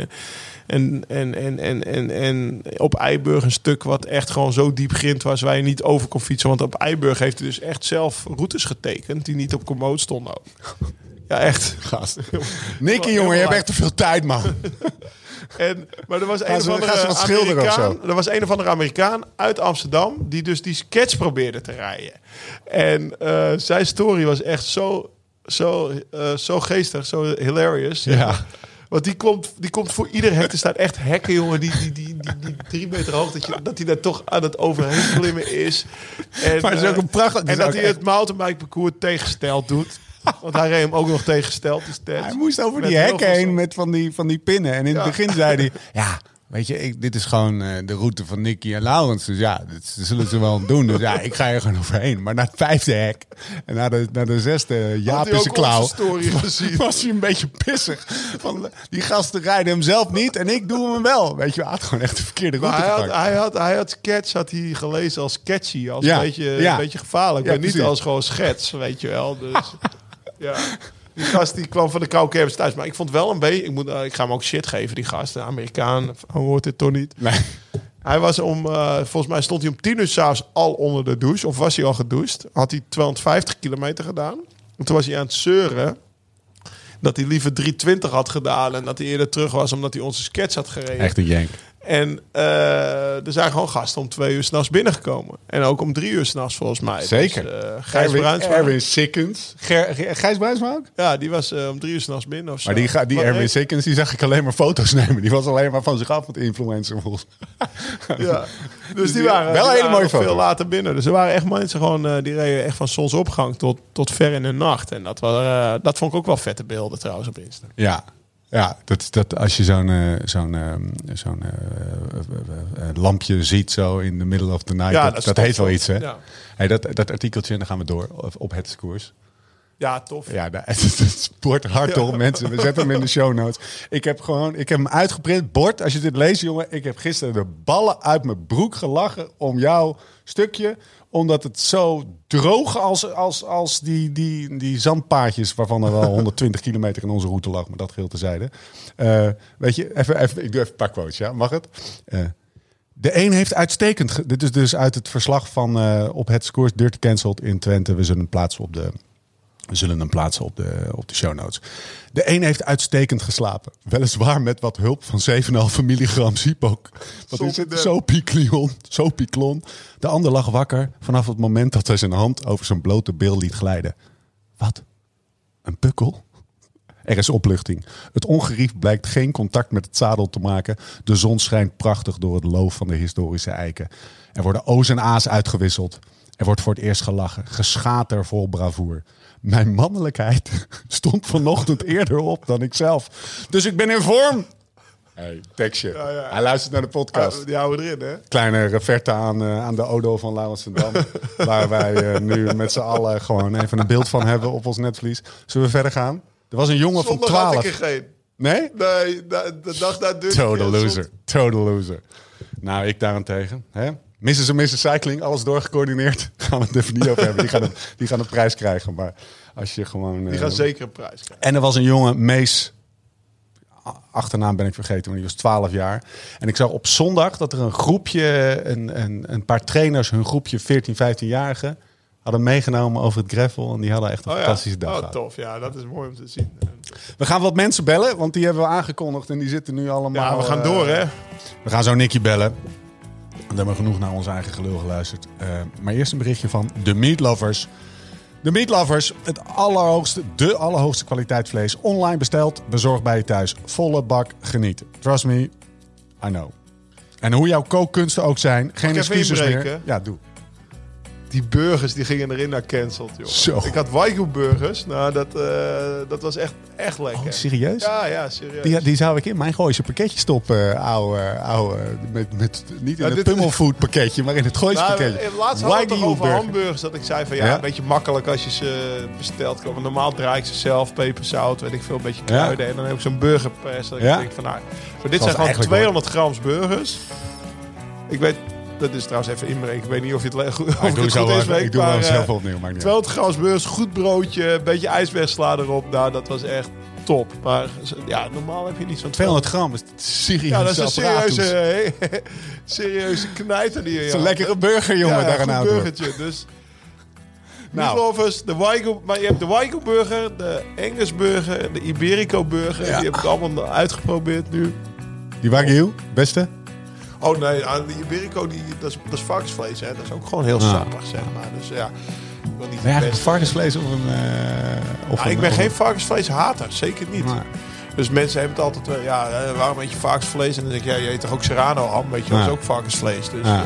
En, en, en, en, en, en op Eiburg een stuk wat echt gewoon zo diep grind was waar je niet over kon fietsen. Want op Eiburg heeft hij dus echt zelf routes getekend die niet op Komoot stonden. Ja, echt. Gast. Nicky, jongen, je hebt echt te veel tijd, man. En, maar er was een of andere Amerikaan, er was een of andere Amerikaan uit Amsterdam die dus die sketch probeerde te rijden. En uh, zijn story was echt zo, zo, uh, zo geestig, zo hilarious. Ja. Want die komt, die komt voor ieder hek. Er staat echt hekken, jongen, die, die, die, die, die drie meter hoog. Dat, je, dat hij daar toch aan het overheen klimmen is. En, maar het is ook een prachtig... En dat hij het mountainbike parcours tegengesteld doet. Want hij reed hem ook nog tegengesteld. Dus hij moest over die hekken heen met van die, van die pinnen. En in het begin zei hij... Ja, Weet je, ik, dit is gewoon uh, de route van Nicky en Laurens. Dus ja, dat zullen ze wel doen. Dus ja, ik ga er gewoon overheen. Maar na het vijfde hek en na de, na de zesde Japische klauw... was, was hij een beetje pissig. Van, die gasten rijden hem zelf niet en ik doe hem wel. Weet je, hij had gewoon echt de verkeerde route hij had, hij had, hij had sketch had hij gelezen als sketchy. Als een, beetje, ja. een beetje gevaarlijk. maar niet als gewoon schets, weet je wel. Dus... Ja. Die gast die kwam van de koude thuis. Maar ik vond wel een beetje... Ik, moet, uh, ik ga hem ook shit geven, die gast. De Amerikaan. Hoort dit toch niet? Nee. Hij was om... Uh, volgens mij stond hij om tien uur s'avonds al onder de douche. Of was hij al gedoucht. Had hij 250 kilometer gedaan. En toen was hij aan het zeuren dat hij liever 320 had gedaan en dat hij eerder terug was omdat hij onze sketch had gereden. Echt een jank. En uh, er zijn gewoon gasten om twee uur s'nachts binnengekomen. En ook om drie uur s'nachts volgens mij. Zeker. Dus, uh, Gijs Bruinsma. Erwin Sikkens. Gijs Bruinsma ook? Ja, die was uh, om drie uur s'nachts binnen of zo. Maar die, die Erwin Sikkens, die zag ik alleen maar foto's nemen. Die was alleen maar van zich af met influencer volgens Ja, dus die waren, wel hele mooie foto's. veel later binnen. Dus er waren echt mensen gewoon, die reden echt van zonsopgang tot, tot ver in de nacht. En dat, was, dat vond ik ook wel vette beelden trouwens op Insta. Ja, ja, dat, dat als je zo'n uh, zo'n uh, zo'n uh, lampje ziet zo in de middle of the night, ja, dat, dat, heet wel iets, hè? Ja. Hey, dat, dat artikeltje, en dan gaan we door op het scours. Ja, tof. Ja, het, sport hard op, mensen. We zetten hem in de show notes. Ik heb gewoon, ik heb hem uitgeprint. Bord, als je dit leest, jongen. Ik heb gisteren de ballen uit mijn broek gelachen om jouw stukje omdat het zo droog als, als, als die, die, die zandpaadjes... waarvan er wel 120 kilometer in onze route lag. Maar dat geheel tezijde. Uh, weet je, even, even, ik doe even een paar quotes, ja? Mag het? Uh, de een heeft uitstekend... Dit is dus uit het verslag van uh, op het scores Dirty Cancelled in Twente. We zullen plaatsen op de we zullen hem plaatsen op de, op de show notes. De een heeft uitstekend geslapen. Weliswaar met wat hulp van 7,5 milligram Zipok. Wat is het? Sopiklon. Sopiklon. De ander lag wakker vanaf het moment dat hij zijn hand over zijn blote bil liet glijden. Wat? Een pukkel? Er is opluchting. Het ongerief blijkt geen contact met het zadel te maken. De zon schijnt prachtig door het loof van de historische eiken. Er worden O's en A's uitgewisseld. Er wordt voor het eerst gelachen. Geschater vol bravoer. Mijn mannelijkheid stond vanochtend eerder op dan ik zelf. Dus ik ben in vorm. Hey, tekstje. Ja, ja. Hij luistert naar de podcast. Ah, die houden erin, hè? Kleine reverte aan, uh, aan de Odo van Laurens Dam. waar wij uh, nu met z'n allen gewoon even een beeld van hebben op ons netvlies. Zullen we verder gaan? Er was een jongen van 12. Had ik er geen. Nee? Nee, de dag daar. Total loser. Total loser. Nou, ik daarentegen. Hè? Missen ze Mrs. Cycling, alles doorgecoördineerd. Gaan we het even niet over hebben. Die gaan, een, die gaan een prijs krijgen. Maar als je gewoon... Die gaan uh, zeker een prijs krijgen. En er was een jongen, Mees... Achternaam ben ik vergeten, maar die was 12 jaar. En ik zag op zondag dat er een groepje, een, een, een paar trainers, hun groepje 14, 15-jarigen, hadden meegenomen over het gravel. En die hadden echt een oh, fantastische dag. Oh, tof. Ja, dat is mooi om te zien. We gaan wat mensen bellen, want die hebben we aangekondigd en die zitten nu allemaal... Ja, we gaan door, hè? We gaan zo Nicky bellen. We hebben genoeg naar ons eigen gelul geluisterd. Uh, maar eerst een berichtje van de Meat Lovers. De Meat Lovers, het allerhoogste, de allerhoogste kwaliteit vlees. Online besteld, bezorgd bij je thuis. Volle bak genieten. Trust me, I know. En hoe jouw kookkunsten ook zijn, geen excuses meer. Ja, doe. Die burgers die gingen erin naar cancelled, joh. Zo. Ik had Wagyu burgers. Nou, dat, uh, dat was echt, echt lekker. Oh, serieus? Ja, ja, serieus. Die, die zou ik in mijn Gooise pakketje stoppen, uh, ouwe, ouwe, met, met, niet in ja, het pummelfood pakketje, maar in het Gooise nou, pakketje. Eh, laatst had ik over hamburgers, dat ik zei van ja, ja, een beetje makkelijk als je ze bestelt. Komen. Normaal draai ik ze zelf, peperzout, weet ik veel, een beetje kruiden. En dan heb ik zo'n burgerpers. Dat ik denk van nou, maar dit zijn gewoon 200 grams burgers. Ik weet dat is trouwens even inbreken. Ik weet niet of je het, goed, of het goed is. Ik doe maar, wel zelf opnieuw. Maar 200 gram beurs, goed broodje, een beetje ijsbergsla erop. Nou, dat was echt top. Maar ja, normaal heb je niet zo'n... 200 gram is serieus Ja, dat is een serieuze, serieuze knijter die je... Het is een lekkere burger, jongen, ja, daar een burgertje. Dus... Nou. Lovers, de Waigo, maar je hebt de Waigo burger, de Angus burger, de Iberico burger. Ja. Die heb ik allemaal uitgeprobeerd nu. Die Wagyu, beste? Oh nee, die Iberico, die, dat, is, dat is varkensvlees. Hè. Dat is ook gewoon heel ah. sappig, zeg maar. Dus ja, ik wil niet ja, varkensvlees of een... Uh, of ik ben geen varkensvleeshater, zeker niet. Dus mensen hebben het altijd wel, ja, eh, waarom eet je varkensvlees? En dan denk ik, ja, je eet toch ook serrano ham, weet je, dat is ook varkensvlees. Dus, uh,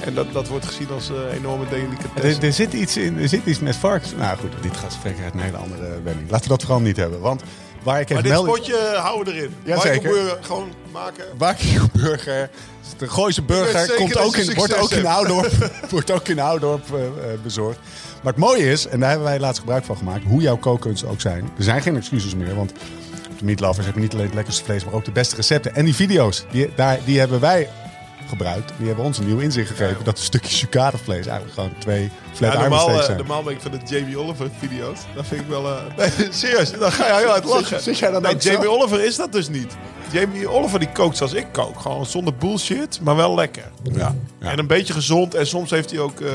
en dat, dat wordt gezien als uh, enorme delicatesse. Er, er, zit iets in, er zit iets met varkens. Nou goed, dit gaat spreken uit een hele andere wending. Laten we dat vooral niet hebben, want... Waar ik maar dit spotje houden we erin. Jazeker. Gewoon maken. Burger. De Gooise burger komt ook in, wordt, ook in wordt ook in Oudorp uh, bezorgd. Maar het mooie is, en daar hebben wij laatst gebruik van gemaakt, hoe jouw kookkunsten ook zijn. Er zijn geen excuses meer, want de Meat Lovers hebben niet alleen het lekkerste vlees, maar ook de beste recepten. En die video's, die, daar, die hebben wij gebruikt. Die hebben ons een nieuw inzicht gegeven. Dat een stukje sucadevlees eigenlijk gewoon twee flat ja, normaal, uh, zijn. Normaal ben ik van de Jamie Oliver video's. Dat vind ik wel... Uh, nee, serieus, dan ga je heel hard lachen. Zit, jij dan nee, Jamie Oliver is dat dus niet. Jamie Oliver die kookt zoals ik kook. Gewoon zonder bullshit, maar wel lekker. Ja, En een beetje gezond. En soms heeft hij ook... Uh,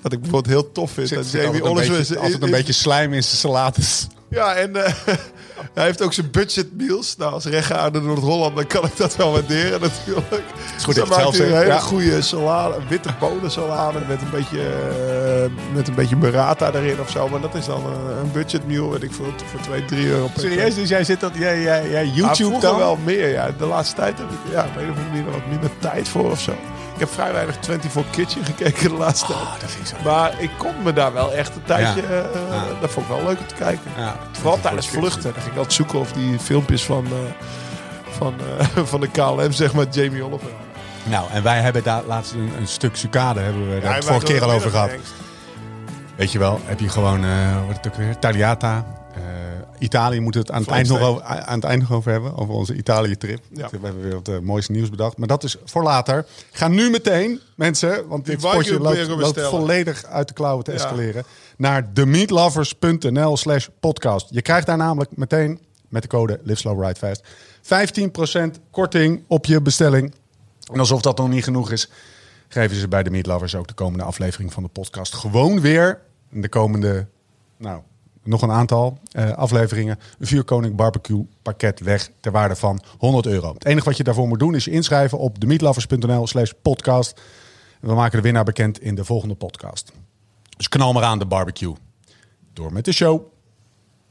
wat ik bijvoorbeeld heel tof vind. dat Jamie Oliver is, altijd een beetje slijm in zijn salades. Ja, en uh, hij heeft ook zijn budget meals. Nou, als rechtgeaarde Noord-Holland, dan kan ik dat wel waarderen natuurlijk. Het is goed dan maakt hij een hele goede salade, witte bonensalade met een beetje, uh, met een beetje burrata erin of zo. Maar dat is dan een, een budget meal, weet ik veel, voor 2, 3 euro per Serieus? Dus jij zit dat, jij, jij, jij YouTube ah, dan? wel meer, ja. De laatste tijd heb ik ja, op een of andere manier wat minder tijd voor of zo. Ik heb vrij weinig 24 Kitchen gekeken de laatste oh, tijd. Maar ik kon me daar wel echt een tijdje... Ja. Uh, Dat vond ik wel leuk om te kijken. Ja, Vooral tijdens vluchten. Dan ging ik altijd zoeken of die filmpjes van, uh, van, uh, van de KLM, zeg maar, Jamie Oliver. Nou, en wij hebben daar laatst een, een stuk sucade, hebben we daar vorige keer al over gehad. Weet je wel, heb je gewoon, wat het ook weer, Tagliata, Italië moeten we het aan het, eind nog over, aan het eind nog over hebben. Over onze Italië-trip. We hebben weer wat uh, mooiste nieuws bedacht. Maar dat is voor later. Ga nu meteen, mensen, want dit spotje loopt, loopt, volledig uit de klauwen te escaleren. Naar themeatlovers.nl slash podcast. Je krijgt daar namelijk meteen met de code Live Slow Ride Fast 15% korting op je bestelling. En alsof dat nog niet genoeg is, geven ze bij de Meatlovers ook de komende aflevering van de podcast gewoon weer de komende, nou, nog een aantal uh, afleveringen. Een Vuurkoning barbecue pakket weg ter waarde van 100 euro. Het enige wat je daarvoor moet doen is je inschrijven op demeatlovers.nl slash podcast. We maken de winnaar bekend in de volgende podcast. Dus knal maar aan de barbecue. Door met de show.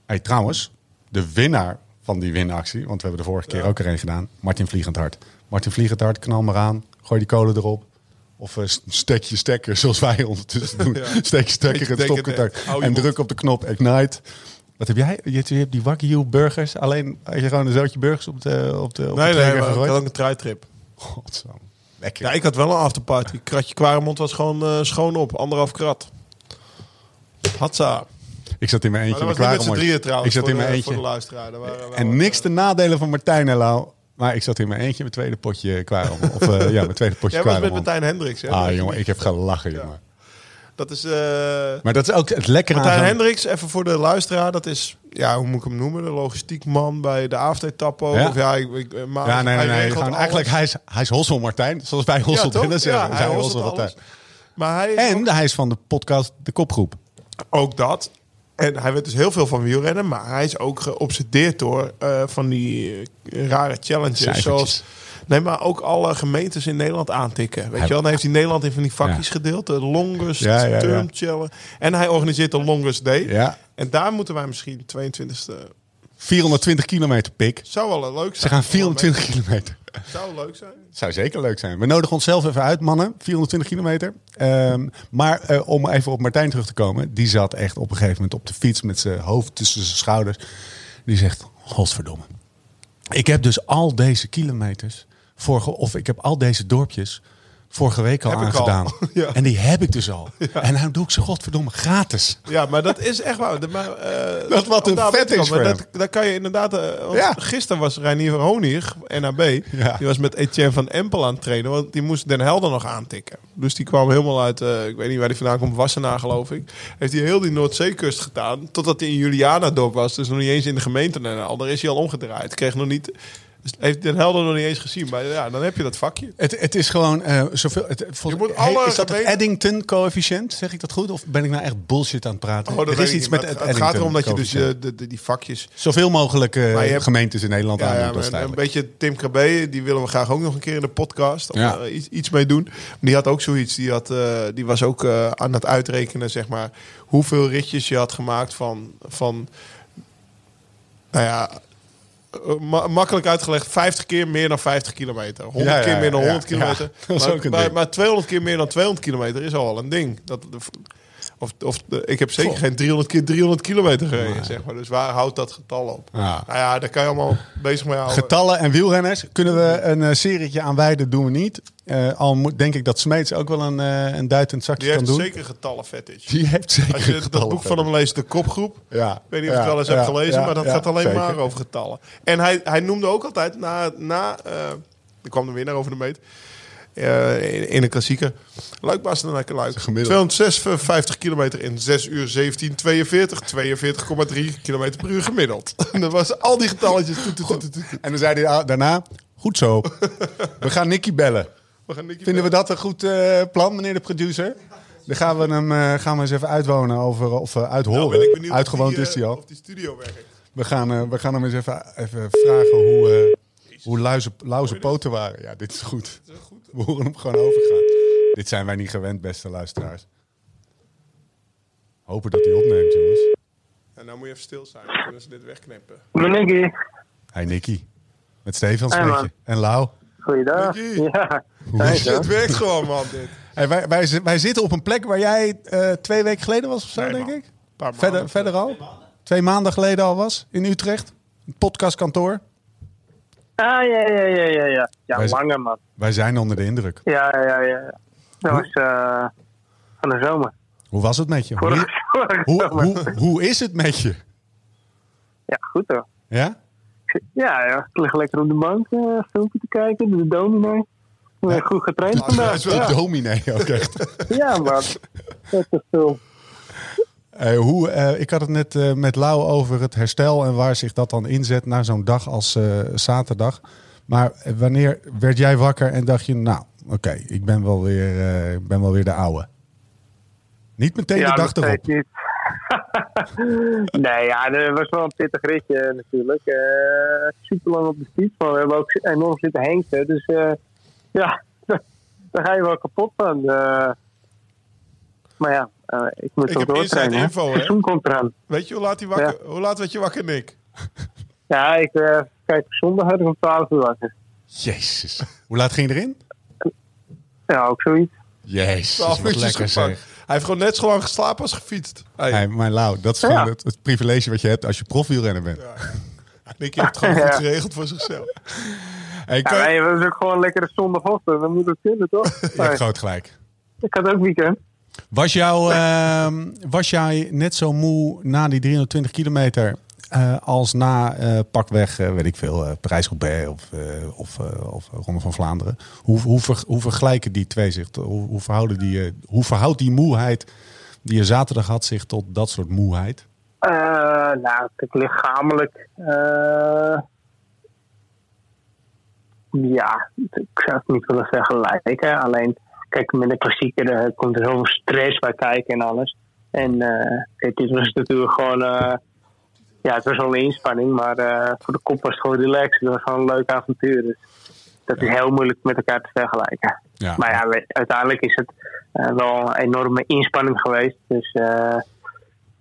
Hey, trouwens, de winnaar van die winactie, want we hebben de vorige keer ook er een gedaan. Martin Vliegendhart. Martin Vliegendhart, knal maar aan. Gooi die kolen erop. Of uh, stek je stekker, zoals wij ondertussen doen. Ja. Steek je stekker in stopcontact. En druk op de knop Ignite. Wat heb jij? Je, hebt die Wagyu burgers. Alleen als je gewoon een zootje burgers op de op de op Nee, de nee, maar ik had ook een truitrip. Godzang. Lekker. Ja, ik had wel een afterparty. Kratje Kwaremond was gewoon uh, schoon op. Anderhalf krat. Hatsa. Ik zat in mijn eentje. Maar dat was met drieën trouwens. Ik zat in mijn eentje. Voor de luisteraar. En niks te nadelen van Martijn en Lau. Maar ik zat in mijn eentje, mijn tweede potje kwarom. Of uh, ja, mijn tweede potje Jij was met Martijn Hendricks. Hè? Ah, jongen, ik heb gelachen, ja. jongen. Dat is... Uh... Maar dat is ook het lekkere Martijn aan Hendricks, even voor de luisteraar. Dat is, ja, hoe moet ik hem noemen? De logistiek man bij de avondetapo. Ja? Of ja, ik, ik, eh, maar ja, nee, nee, nee. Gewoon, eigenlijk, hij is, hij is Hossel Martijn. Zoals wij Hossel ja, zeggen. Ja, hij, hij Hossel Martijn. Maar hij en ook... hij is van de podcast De Kopgroep. Ook dat. En hij weet dus heel veel van wielrennen, maar hij is ook geobsedeerd door uh, van die uh, rare challenges. Cijfertjes. Zoals, nee, maar ook alle gemeentes in Nederland aantikken. Weet hij, je wel? Dan heeft hij Nederland in van die vakjes ja. gedeeld. De longest ja, ja, term challenge. En hij organiseert de longest day. Ja. En daar moeten wij misschien 22e... 420 kilometer pik. Zou wel leuk zijn. Ze gaan 420 kilometer. Zou leuk zijn. Zou zeker leuk zijn. We nodigen onszelf even uit, mannen. 420 kilometer. Um, maar uh, om even op Martijn terug te komen. Die zat echt op een gegeven moment op de fiets met zijn hoofd tussen zijn schouders. Die zegt, godverdomme. Ik heb dus al deze kilometers, voor, of ik heb al deze dorpjes vorige week al heb aangedaan. Al. ja. En die heb ik dus al. Ja. En nou doe ik ze godverdomme gratis. Ja, maar dat is echt waar. Maar, uh, dat wat een vet is dat, dat kan je inderdaad... Uh, ja. Gisteren was Reinier Honig, NAB, die was met Etienne van Empel aan het trainen. Want die moest Den Helder nog aantikken. Dus die kwam helemaal uit, uh, ik weet niet waar die vandaan komt, Wassenaar geloof ik. Heeft hij heel die Noordzeekust gedaan. Totdat hij in Juliana-dorp was. Dus nog niet eens in de gemeente. En al, daar is hij al omgedraaid. Kreeg nog niet dus heeft Den Helder nog niet eens gezien. Maar ja, dan heb je dat vakje. Het, het is gewoon uh, zoveel. Het, je moet alle is dat het Eddington-coëfficiënt? Zeg ik dat goed? Of ben ik nou echt bullshit aan het praten? Oh, er is iets met het, het gaat erom dat je dus uh, de, de, die vakjes. Zoveel mogelijk uh, hebt, gemeentes in Nederland ja, aan ja, Een beetje Tim Krabbe, die willen we graag ook nog een keer in de podcast. Om ja. iets, iets mee doen. Die had ook zoiets. Die, had, die was ook aan het uitrekenen, zeg maar. Hoeveel ritjes je had gemaakt van. van nou ja, uh, makkelijk uitgelegd, 50 keer meer dan 50 kilometer. 100 keer meer dan 100 kilometer. maar, maar, 200 keer meer dan 200 kilometer is al een ding. Dat, of, of ik heb zeker geen 300 keer 300 kilometer gereden, zeg maar. Dus waar houdt dat getal op? Ja. Nou ja, daar kan je allemaal bezig mee houden. Getallen en wielrenners kunnen we een uh, serietje aan wijden, doen we niet. Uh, al moet, denk ik dat Smeets ook wel een, uh, een duitend zakje kan doen. Die heeft zeker getallen fetish. Die heeft zeker Als je dat boek van hem leest, de kopgroep. Ja. Ik weet niet of je het wel eens hebt gelezen, maar dat gaat alleen maar over getallen. En hij, hij noemde ook altijd, na, na er kwam de winnaar over de meet... Uh, in, een klassieker. Luik naar Luik. 256 kilometer in 6 uur 17, 42. 42,3 kilometer per uur gemiddeld. en dat was al die getalletjes. En dan zei hij daarna, goed zo. We gaan Nicky bellen. We gaan Nicky Vinden we dat een goed uh, plan, meneer de producer? Dan gaan we hem uh, gaan we eens even uitwonen over, of uithoren. Nou, Uitgewoond is hij al. Of die studio werkt. We gaan, we gaan hem eens even, even vragen hoe, hoe lauze poten waren. Ja, dit is goed. We horen hem gewoon overgaan. Dit zijn wij niet gewend, beste luisteraars. Hopen dat hij opneemt, jongens. En nou moet je even stil zijn. Dan kunnen ze dit wegknippen. Nicky. Hi Nicky. Met Stefan hey, En Lau. Goeiedag. Ja. Het werkt gewoon, man. Dit. Hey, wij, wij, wij, zitten op een plek waar jij uh, twee weken geleden was of zo, denk ik. Verder, verder al? Twee maanden geleden al was in Utrecht. Een podcastkantoor. Ah, ja, ja, ja, ja. Ja, ja wij, lange man. Wij zijn onder de indruk. Ja, ja, ja. Dat was uh, van de zomer. Hoe was het met je? Hoe, hoe, hoe, hoe, is het met je? Ja, goed hoor. Ja? Ja, ja. Ik lig lekker op de bank uh, filmpje te kijken, de dominee. Ja. Goed getraind vandaag. Dat is wel ja. dominee ook echt. ja, man. Dat is veel. Uh, hoe, uh, ik had het net uh, met Lau over het herstel en waar zich dat dan inzet na zo'n dag als zaterdag. Maar wanneer werd jij wakker en dacht je, nou, oké, ik ben wel weer, ben wel weer de oude? Niet meteen ja, de dag erop. Niet. nee, ja, dat was wel een pittig ritje natuurlijk. super lang op de fiets, maar we hebben ook enorm zitten hengsten. Dus ja, daar ga je wel kapot van. maar ja, uh, ik moet ik heb doortrainen. info, hè? komt eraan. Weet je hoe laat, hij wakker, hoe laat werd je wakker, Nick? Ja, ik uh, kijk zondag had ik om 12 uur wakker. Jezus. Hoe laat ging je erin? Ja, ook zoiets. Jezus, wat lekker zeg. Hij heeft gewoon net zo lang geslapen als gefietst. Hey. hey maar Lau, dat is gewoon het, het, privilege wat je hebt als je profielrenner bent. Ja. Nick heeft het gewoon goed geregeld voor zichzelf. Hey, kan... ja, nee, we zijn ook gewoon lekkere zondagochtend. Dan moet het kunnen, toch? je hebt groot gelijk. Ik had ook weekend. Was, jou, uh, was jij net zo moe na die 320 kilometer uh, als na uh, pakweg, uh, weet ik veel, Parijs-Roubaix of, of, of Ronde van Vlaanderen? Hoe, hoe vergelijken die twee zich? Hoe, hoe, verhouden die, hoe verhoudt die moeheid die je zaterdag had zich tot dat soort moeheid? nou, het lichamelijk. ja, ik zou het niet willen vergelijken. Alleen kijk, met een klassieker uh, komt er zoveel stress bij kijken en alles. En uh, kijk, dit was natuurlijk gewoon, uh, ja, het was wel een inspanning, maar voor de kop was het gewoon relaxed. Het was gewoon een leuk avontuur. Dus dat is heel moeilijk met elkaar te vergelijken. Ja. Maar ja, uiteindelijk is het wel een enorme inspanning geweest. Dus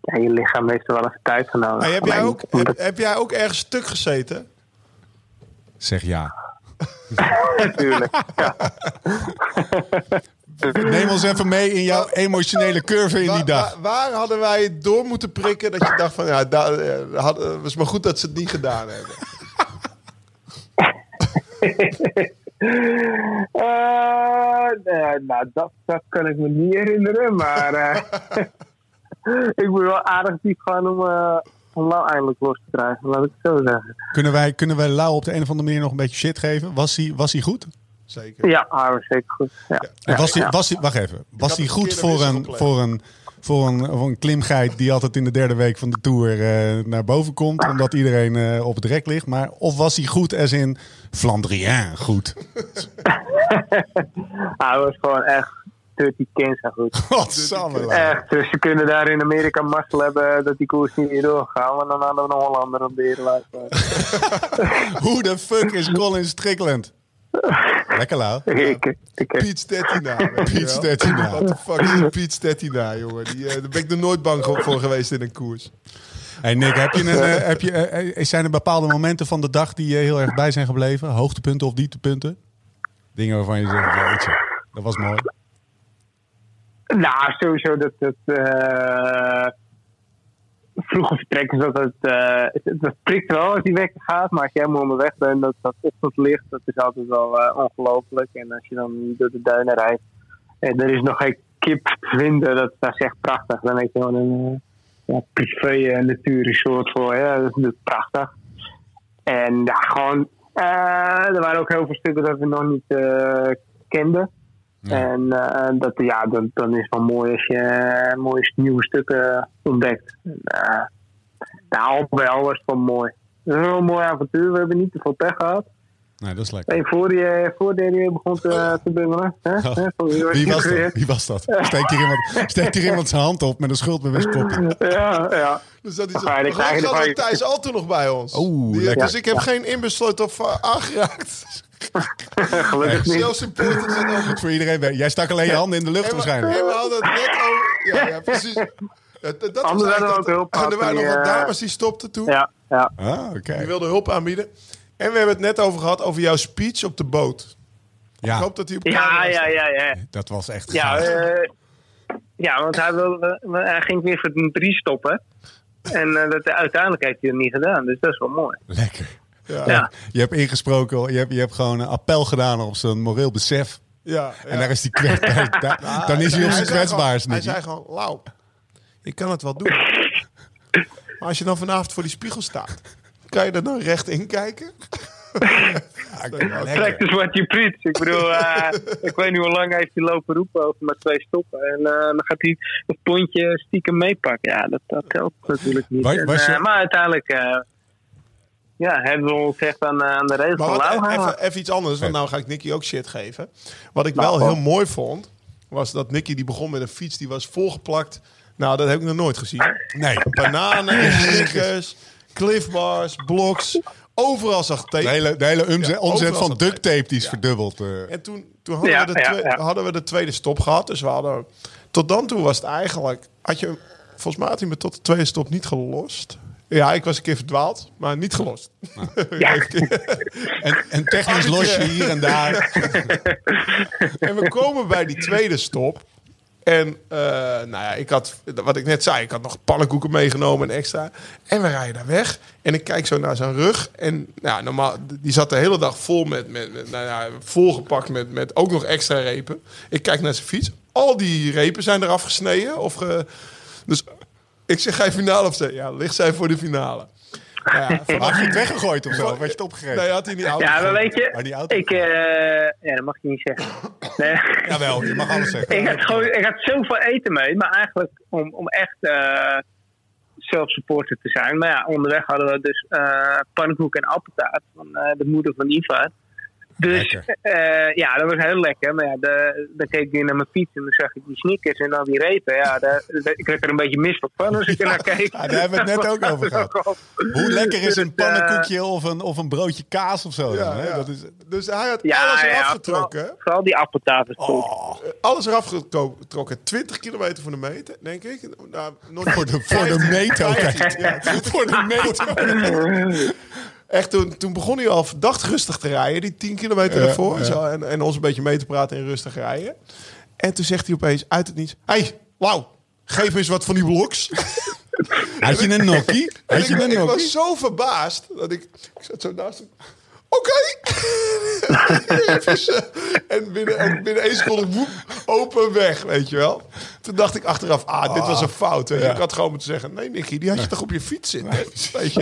ja, je lichaam heeft er wel even tijd voor nodig. heb, jij ook, heb, heb jij ook ergens stuk gezeten? Zeg ja. Natuurlijk. Ja. Neem ons even mee in jouw emotionele curve in die dag. waar, waar hadden wij het door moeten prikken dat je dacht van ja, daar eh, had, het was maar goed dat ze het niet gedaan hebben. Eh, nee, nou, dat, dat kan ik me niet herinneren, maar eh, ik ben wel aardig diep gaan om, eh om Lau eindelijk los te krijgen, laat ik het zo zeggen. Kunnen wij, kunnen wij Lau op de een of andere manier nog een beetje shit geven? Was hij, was hij goed? Zeker. Ja, hij was zeker goed. Ja. En was hij, was hij, wacht even. Was hij goed voor een, voor, een, voor, een, voor een klimgeit die altijd in de derde week van de Tour eh, naar boven komt. Omdat iedereen eh, op het rek ligt. Maar, of was hij goed als in Flandrien goed? Hij was gewoon echt dirty Kenza goed. Godsamme. Lau. Echt, dus ze kunnen daar in Amerika mazzel hebben dat die koers niet meer doorgaan, want dan hadden we nog Hollander op de herenlijst. Hoe de fuck is Colin Strickland? Lekker Lau. ik, ik, Piet Stettina. Piet. Stettina. What the fuck is Piet Stettina, jongen? Die, eh, daar ben ik er nooit bang voor geweest in een koers. Hey Nick, heb je een, eh, heb je, eh, zijn er bepaalde momenten van de dag die je heel erg bij zijn gebleven? Hoogtepunten of dieptepunten? Dingen waarvan je zegt, dat was mooi. Nou, sowieso dat het eh vroege vertrekken is dat het, het, het prikt wel als die weg gaat, maar als je helemaal onderweg bent, dat dat ochtendlicht, dat is altijd wel eh, ongelooflijk. En als je dan door de duinen rijdt en er is nog geen kip te vinden, dat, dat is echt prachtig. Dan heb je gewoon een ja, privé natuurresort voor, ja, dat is prachtig. En ja, gewoon, er waren ook heel veel stukken dat we nog niet kenden. Ja. En eh, dat, ja, dan, dan is het wel mooi als je eh, mooie nieuwe stukken ontdekt. En, eh, nou, al bij al was het wel mooi. Het is wel een mooi avontuur. We hebben niet te veel pech gehad. Nee, dat is lekker. Hey, voor je voor die begon te, te bungelen. Hè? Oh. Wie was dat? Wie was dat? Steekt hier iemand, steekt hier iemand zijn hand op met een schuldbewust Ja, ja. Dus dat is Dan ga je- dan ga je- Thijs Alten nog bij ons. Oeh, Die- lekker. Dus ik heb geen inbesloten of uh, aangeraakt. Gelukkig niet. Zelfs supporters zitten over. voor iedereen. Jij stak alleen je handen in de lucht waarschijnlijk. we hadden het net over... Ja, ja precies. Dat, dat eigenlijk ook hulp En er waren nog wat die, dames die stopten toen. Ja, ja. Ah, oké. Die wilden hulp aanbieden. En we hebben het net over gehad over jouw speech op de boot. Ik Ja, hoop dat hij op Ja, ja, ja, ja. dat was echt Ja, gaaf. eh, ja want hij, wilde, hij ging weer voor een drie stoppen. En eh, dat, uiteindelijk heeft hij het niet gedaan. Dus dat is wel mooi. Lekker. Ja, Ja. Je hebt ingesproken, je hebt, je hebt gewoon een appel gedaan op zijn moreel besef. ja, En daar is die kwetsbaar. daar- dan is hij op zijn kwetsbaars Hij zei gewoon, Lau, ik kan het wel doen. Maar als je dan vanavond voor die spiegel staat, kan je er dan recht in kijken? Practice what you preach. Ik bedoel, eh, ik weet niet hoe lang heeft hij lopen roepen over maar twee stoppen. En eh, dan gaat hij het pontje stiekem meepakken. Ja, dat, dat telt natuurlijk niet. Was- En, was je- eh, maar uiteindelijk eh, ja, hebben we ons echt aan, eh, aan de regels Maar van wat, Lau even, gehouden. even iets anders, want nou ga ik Nicky ook shit geven. Wat ik Nou, wel oh. heel mooi vond, was dat Nicky die begon met een fiets die was volgeplakt. Nou, dat heb ik nog nooit gezien. Nee. Bananen, snickers, cliffbars, bloks. Overal zag tape. De hele, de hele omzet, Ja, omzet van duct tape die is Ja. verdubbeld. eh. En toen, toen hadden, Ja, we de ja, twee- ja. hadden we de tweede stop gehad. Dus we hadden... Tot dan toe was het eigenlijk... Had je, volgens mij had hij me tot de tweede stop niet gelost. Ja, ik was een keer verdwaald, maar niet gelost. En, en technisch los je hier en daar. En we komen bij die tweede stop. En eh, nou ja, ik had, wat ik net zei, ik had nog pannenkoeken meegenomen en extra. En we rijden daar weg. En ik kijk zo naar zijn rug. En nou, normaal, die zat de hele dag vol met, met, met nou ja, volgepakt met, met ook nog extra repen. Ik kijk naar zijn fiets. Al die repen zijn eraf gesneden. Of ge, dus ik zeg, ga je finale opzetten? Ja, ligt zij voor de finale. Nou ja, had je het weggegooid of zo? Of had je het opgegeten? nee, had hij niet auto Ja, maar weet je, Maar die auto- ik, eh, ja, dat mag je niet zeggen. Nee. Jawel, je mag alles zeggen. ik, had gewoon, ik had zoveel eten mee, maar eigenlijk om, om echt eh zelf-supporter te zijn. Maar ja, onderweg hadden we dus eh pannenkoek en appeltaart van eh, de moeder van Ivar. Dus eh, ja, dat was heel lekker. Maar ja, de, dan keek ik weer naar mijn fiets en dan zag ik die sneakers en al die repen. Ja, daar- ik werd er een beetje misselijk van als ik er naar keek. Ja, daar hebben we het net ook over gehad. Hoe lekker is een Dus, eh, pannenkoekje of een, of een broodje kaas of zo? Ja, dan, hè? ja. Dat is, Dus hij had Ja, alles ja, eraf vooral, getrokken. vooral die goed. oh, Alles eraf getrokken. 20 kilometer voor de meter, denk ik. Nou, nog voor de, voor de 15, meet ook. 15, hè. ja, 20 voor de meet. echt, toen, toen begon hij al verdacht rustig te rijden, die 10 kilometer Ja, ja. Zo, en, en ons een beetje mee te praten en rustig rijden. En toen zegt hij opeens uit het niets: Hey, wauw, geef eens wat van die bloks. Had je een nokkie? Had je ik, een ik nokkie? was zo verbaasd dat ik, ik zat zo naast hem. Oké. Even zo. en binnen, en binnen één seconde woep, open weg, weet je wel. Toen dacht ik achteraf, ah, dit was een fout. Ja. Ik had gewoon moeten zeggen, nee Nicky, die had je toch op je fiets zitten. Weet je.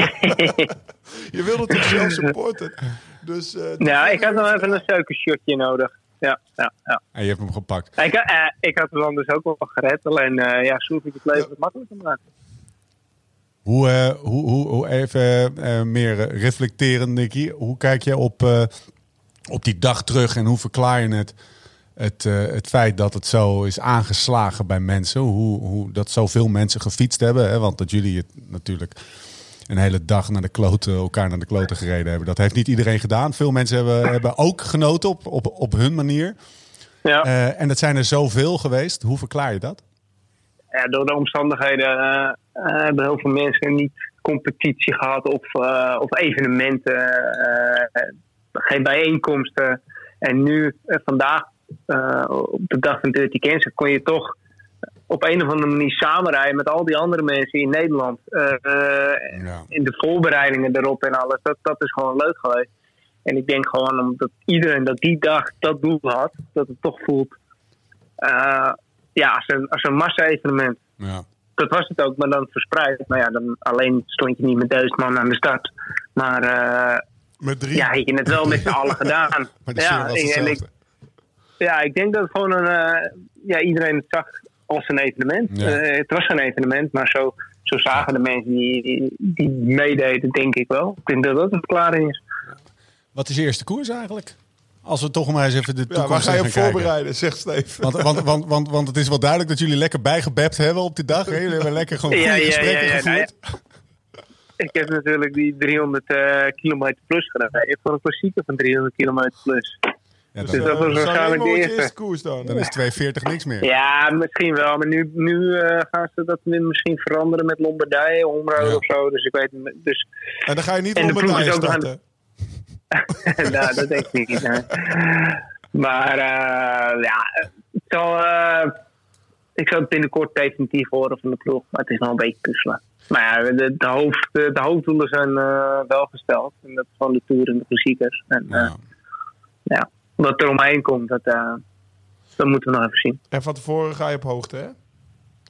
je wilde toch zelf supporten. Dus, eh, Ja, ik had nog even een suikershotje nodig. Ja, ja, ja. En je hebt hem gepakt. Ik, had- eh, ik had hem anders ook wel gered. Alleen, eh ja, ik het leven wat makkelijker te maken. Hoe, eh, hoe, hoe, hoe even eh, meer reflecterend, Nicky. Hoe kijk je op, eh, op die dag terug en hoe verklaar je het? Het, het feit dat het zo is aangeslagen bij mensen. Hoe, hoe dat zoveel mensen gefietst hebben. Hè? Want dat jullie het natuurlijk een hele dag naar de kloten, elkaar naar de kloten gereden hebben. Dat heeft niet iedereen gedaan. Veel mensen hebben, hebben ook genoten op, op, op hun manier. Ja. En dat zijn er zoveel geweest. Hoe verklaar je dat? Ja, door de omstandigheden eh, eh, hebben heel veel mensen niet competitie gehad of, eh, of evenementen, geen bijeenkomsten. En nu, vandaag, op de dag van Dirty Cancer, kon je toch op een of andere manier samenrijden met al die andere mensen in Nederland. Ja. In de voorbereidingen erop en alles. Dat, dat is gewoon leuk geweest. En ik denk gewoon omdat iedereen dat die dag dat doel had, dat het toch voelt ja, als een, als een massa-evenement. Ja. Dat was het ook, maar dan verspreid. Maar ja, dan alleen stond je niet met duizend man aan de start. Maar eh, met drie. ja, had je het wel met z'n allen gedaan. Maar de ja, was en ik, ja, ik denk dat het gewoon een, eh, ja, iedereen het zag als een evenement. Ja. Eh, het was een evenement, maar zo, zo zagen de mensen die, die, die meededen, denk ik wel. Ik denk dat dat een verklaring is. Wat is je eerste koers eigenlijk? Als we toch maar eens even de Ja, toekomst waar ga je op voorbereiden, zegt Steven. Want, want, want, want, want het is wel duidelijk dat jullie lekker bijgebept hebben op die dag. hè? Jullie hebben lekker gewoon goede Ja, ja, ja, gesprekken ja, gevoerd. Ik heb natuurlijk die 300 eh, kilometer plus gereden. Voor een klassieker van 300 kilometer plus. Ja, Dus dan, dat was Eh, waarschijnlijk de eerste. koers dan. dan is 240 niks meer. Ja, misschien wel. Maar nu, nu eh, gaan ze dat misschien veranderen met Lombardije, Omro Ja. of zo. Dus ik weet niet. Dus, En dan ga je niet aan- starten. nou, dat denk ik niet. nee. Maar eh, ja, het zal, eh, ik zal het binnenkort definitief horen van de ploeg. Maar het is nog een beetje puzzelen. Maar ja, de, de, hoofd, de, de hoofddoelen zijn eh, wel gesteld. En dat is van de Tour en de klassiekers. En eh, Ja. ja, wat er omheen komt, dat, eh, dat moeten we nog even zien. En van tevoren ga je op hoogte, hè?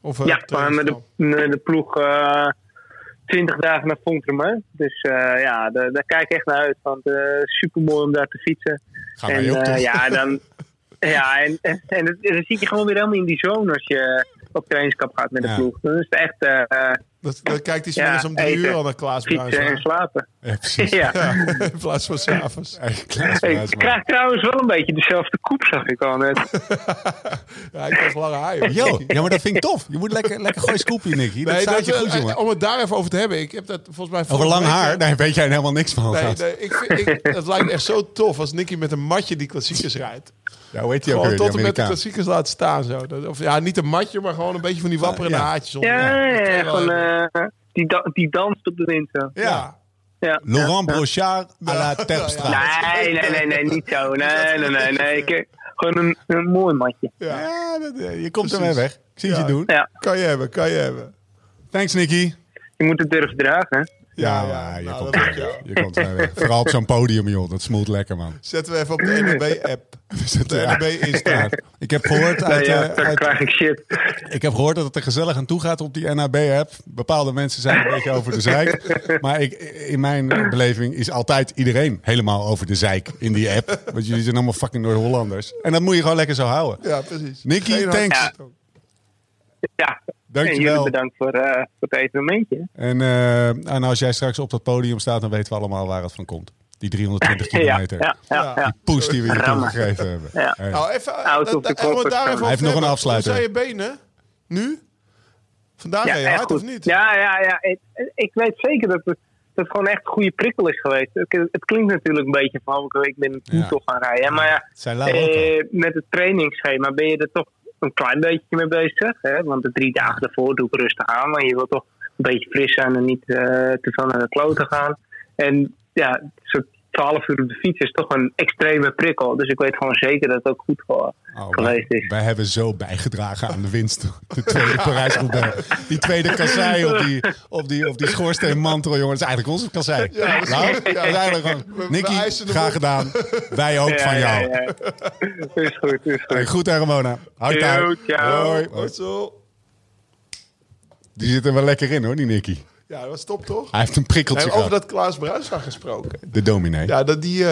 Of, eh, Ja, gaan met de, met de ploeg eh 20 dagen naar Fontremeux. Dus eh, ja, daar, daar kijk ik echt naar uit. Want uh, super mooi om daar te fietsen. Gaan en ook eh, ja, dan, ja, en, en, en dan dan zit je gewoon weer helemaal in die zone als je op trainingskamp gaat met de Ja. ploeg. Dan is het echt Dat, dan kijkt hij Ja, om drie eten, uur al naar Klaas en Bruins. slapen. Ja, precies. ja. In plaats van s'avonds. Ik krijg trouwens wel een beetje dezelfde koep, zag ik al net. Ja, ik was lange haar. Yo, ja, maar dat vind ik tof. Je moet lekker, lekker gooi scoopje, Nicky. Dat Nee, staat dat, je goed, eh, jongen. om het daar even over te hebben. Ik heb dat volgens mij Over lang haar, daar weet jij helemaal niks van. Nee, gast. nee ik vind, ik, het lijkt me echt zo tof als Nicky met een matje die klassiekers rijdt. Ja, hoe heet die ook Gewoon weer, tot en met de klassiekers laat staan. Zo. Dat- Of, ja, niet een matje, maar gewoon een beetje van die wapperende ja. haartjes. Ja, gewoon, eh, die, da- die danst op de wind ja. Ja. Laurent ja. Brochard à la Terpstra. Nee, nee, nee, nee, niet zo. Nee, nee, nee, nee. Ik, eh, gewoon een, een mooi matje. Ja. Ja, dat, je komt ermee weg. Ik zie je doen. Ja, Kan je hebben, kan je hebben. Thanks, Nicky. je moet het durven dragen. Ja, Ja, ja, je, nou, komt dat er je weg. wel. je komt er weg. Vooral op zo'n podium, joh. Dat smoelt lekker, man. Zetten we even op de NB-app. De Ja. NB-Insta. Ik heb gehoord Nee, uit, ja, eh, uit- krijg ik shit. ik heb gehoord dat het er gezellig aan toe gaat op die NAB-app. Bepaalde mensen zijn een beetje over de zeik. Maar ik, in mijn beleving is altijd iedereen helemaal over de zeik in die app. Want jullie zijn allemaal fucking Noord-Hollanders. En dat moet je gewoon lekker zo houden. Ja, precies. Nicky, thanks. Ja, Dankjewel. en jullie bedankt voor, eh, voor het evenementje. En, eh, en als jij straks op dat podium staat, dan weten we allemaal waar het van komt. Die 320 Ja, kilometer. ja, ja. Ja. ja. Poes die we je toegegeven hebben. Ja. Hey. Nou, even, eh, het daar even Hij heeft nog een afsluiter. Hoe zijn je benen? Nu? Vandaag Ja, je hard goed. of niet? Ja, ja, ja. Ik, ik weet zeker dat het, dat het gewoon echt een goede prikkel is geweest. Het, het klinkt natuurlijk een beetje van, ik ben nu Ja. toch gaan rijden. Maar ja, Het eh, met het trainingsschema ben je er toch een klein beetje mee bezig. Hè? Want de drie dagen daarvoor doe ik rustig aan. Maar je wil toch een beetje fris zijn en niet eh, te veel naar de kloten gaan. En ja, zo'n 12 uur op de fiets is toch een extreme prikkel. Dus ik weet gewoon zeker dat het ook goed voor, oh, geweest is. Wij hebben zo bijgedragen aan de winst. De tweede parijs Die tweede kassei op die, op die, op die schoorsteenmantel, jongen. Dat is eigenlijk onze kassei. Ja, dat is, nou, ja, is eigenlijk gewoon... Nicky, graag gedaan. Wij ook van jou. Ja, Is goed, is goed. Hey, goed, Ramona. Houd uit. Hoi. Hoi. Die zit er wel lekker in hoor, die Nicky. Ja, dat was top toch? Hij heeft een prikkeltje en Over dat Klaas Bruinsma gesproken. De dominee. Ja, dat die, uh,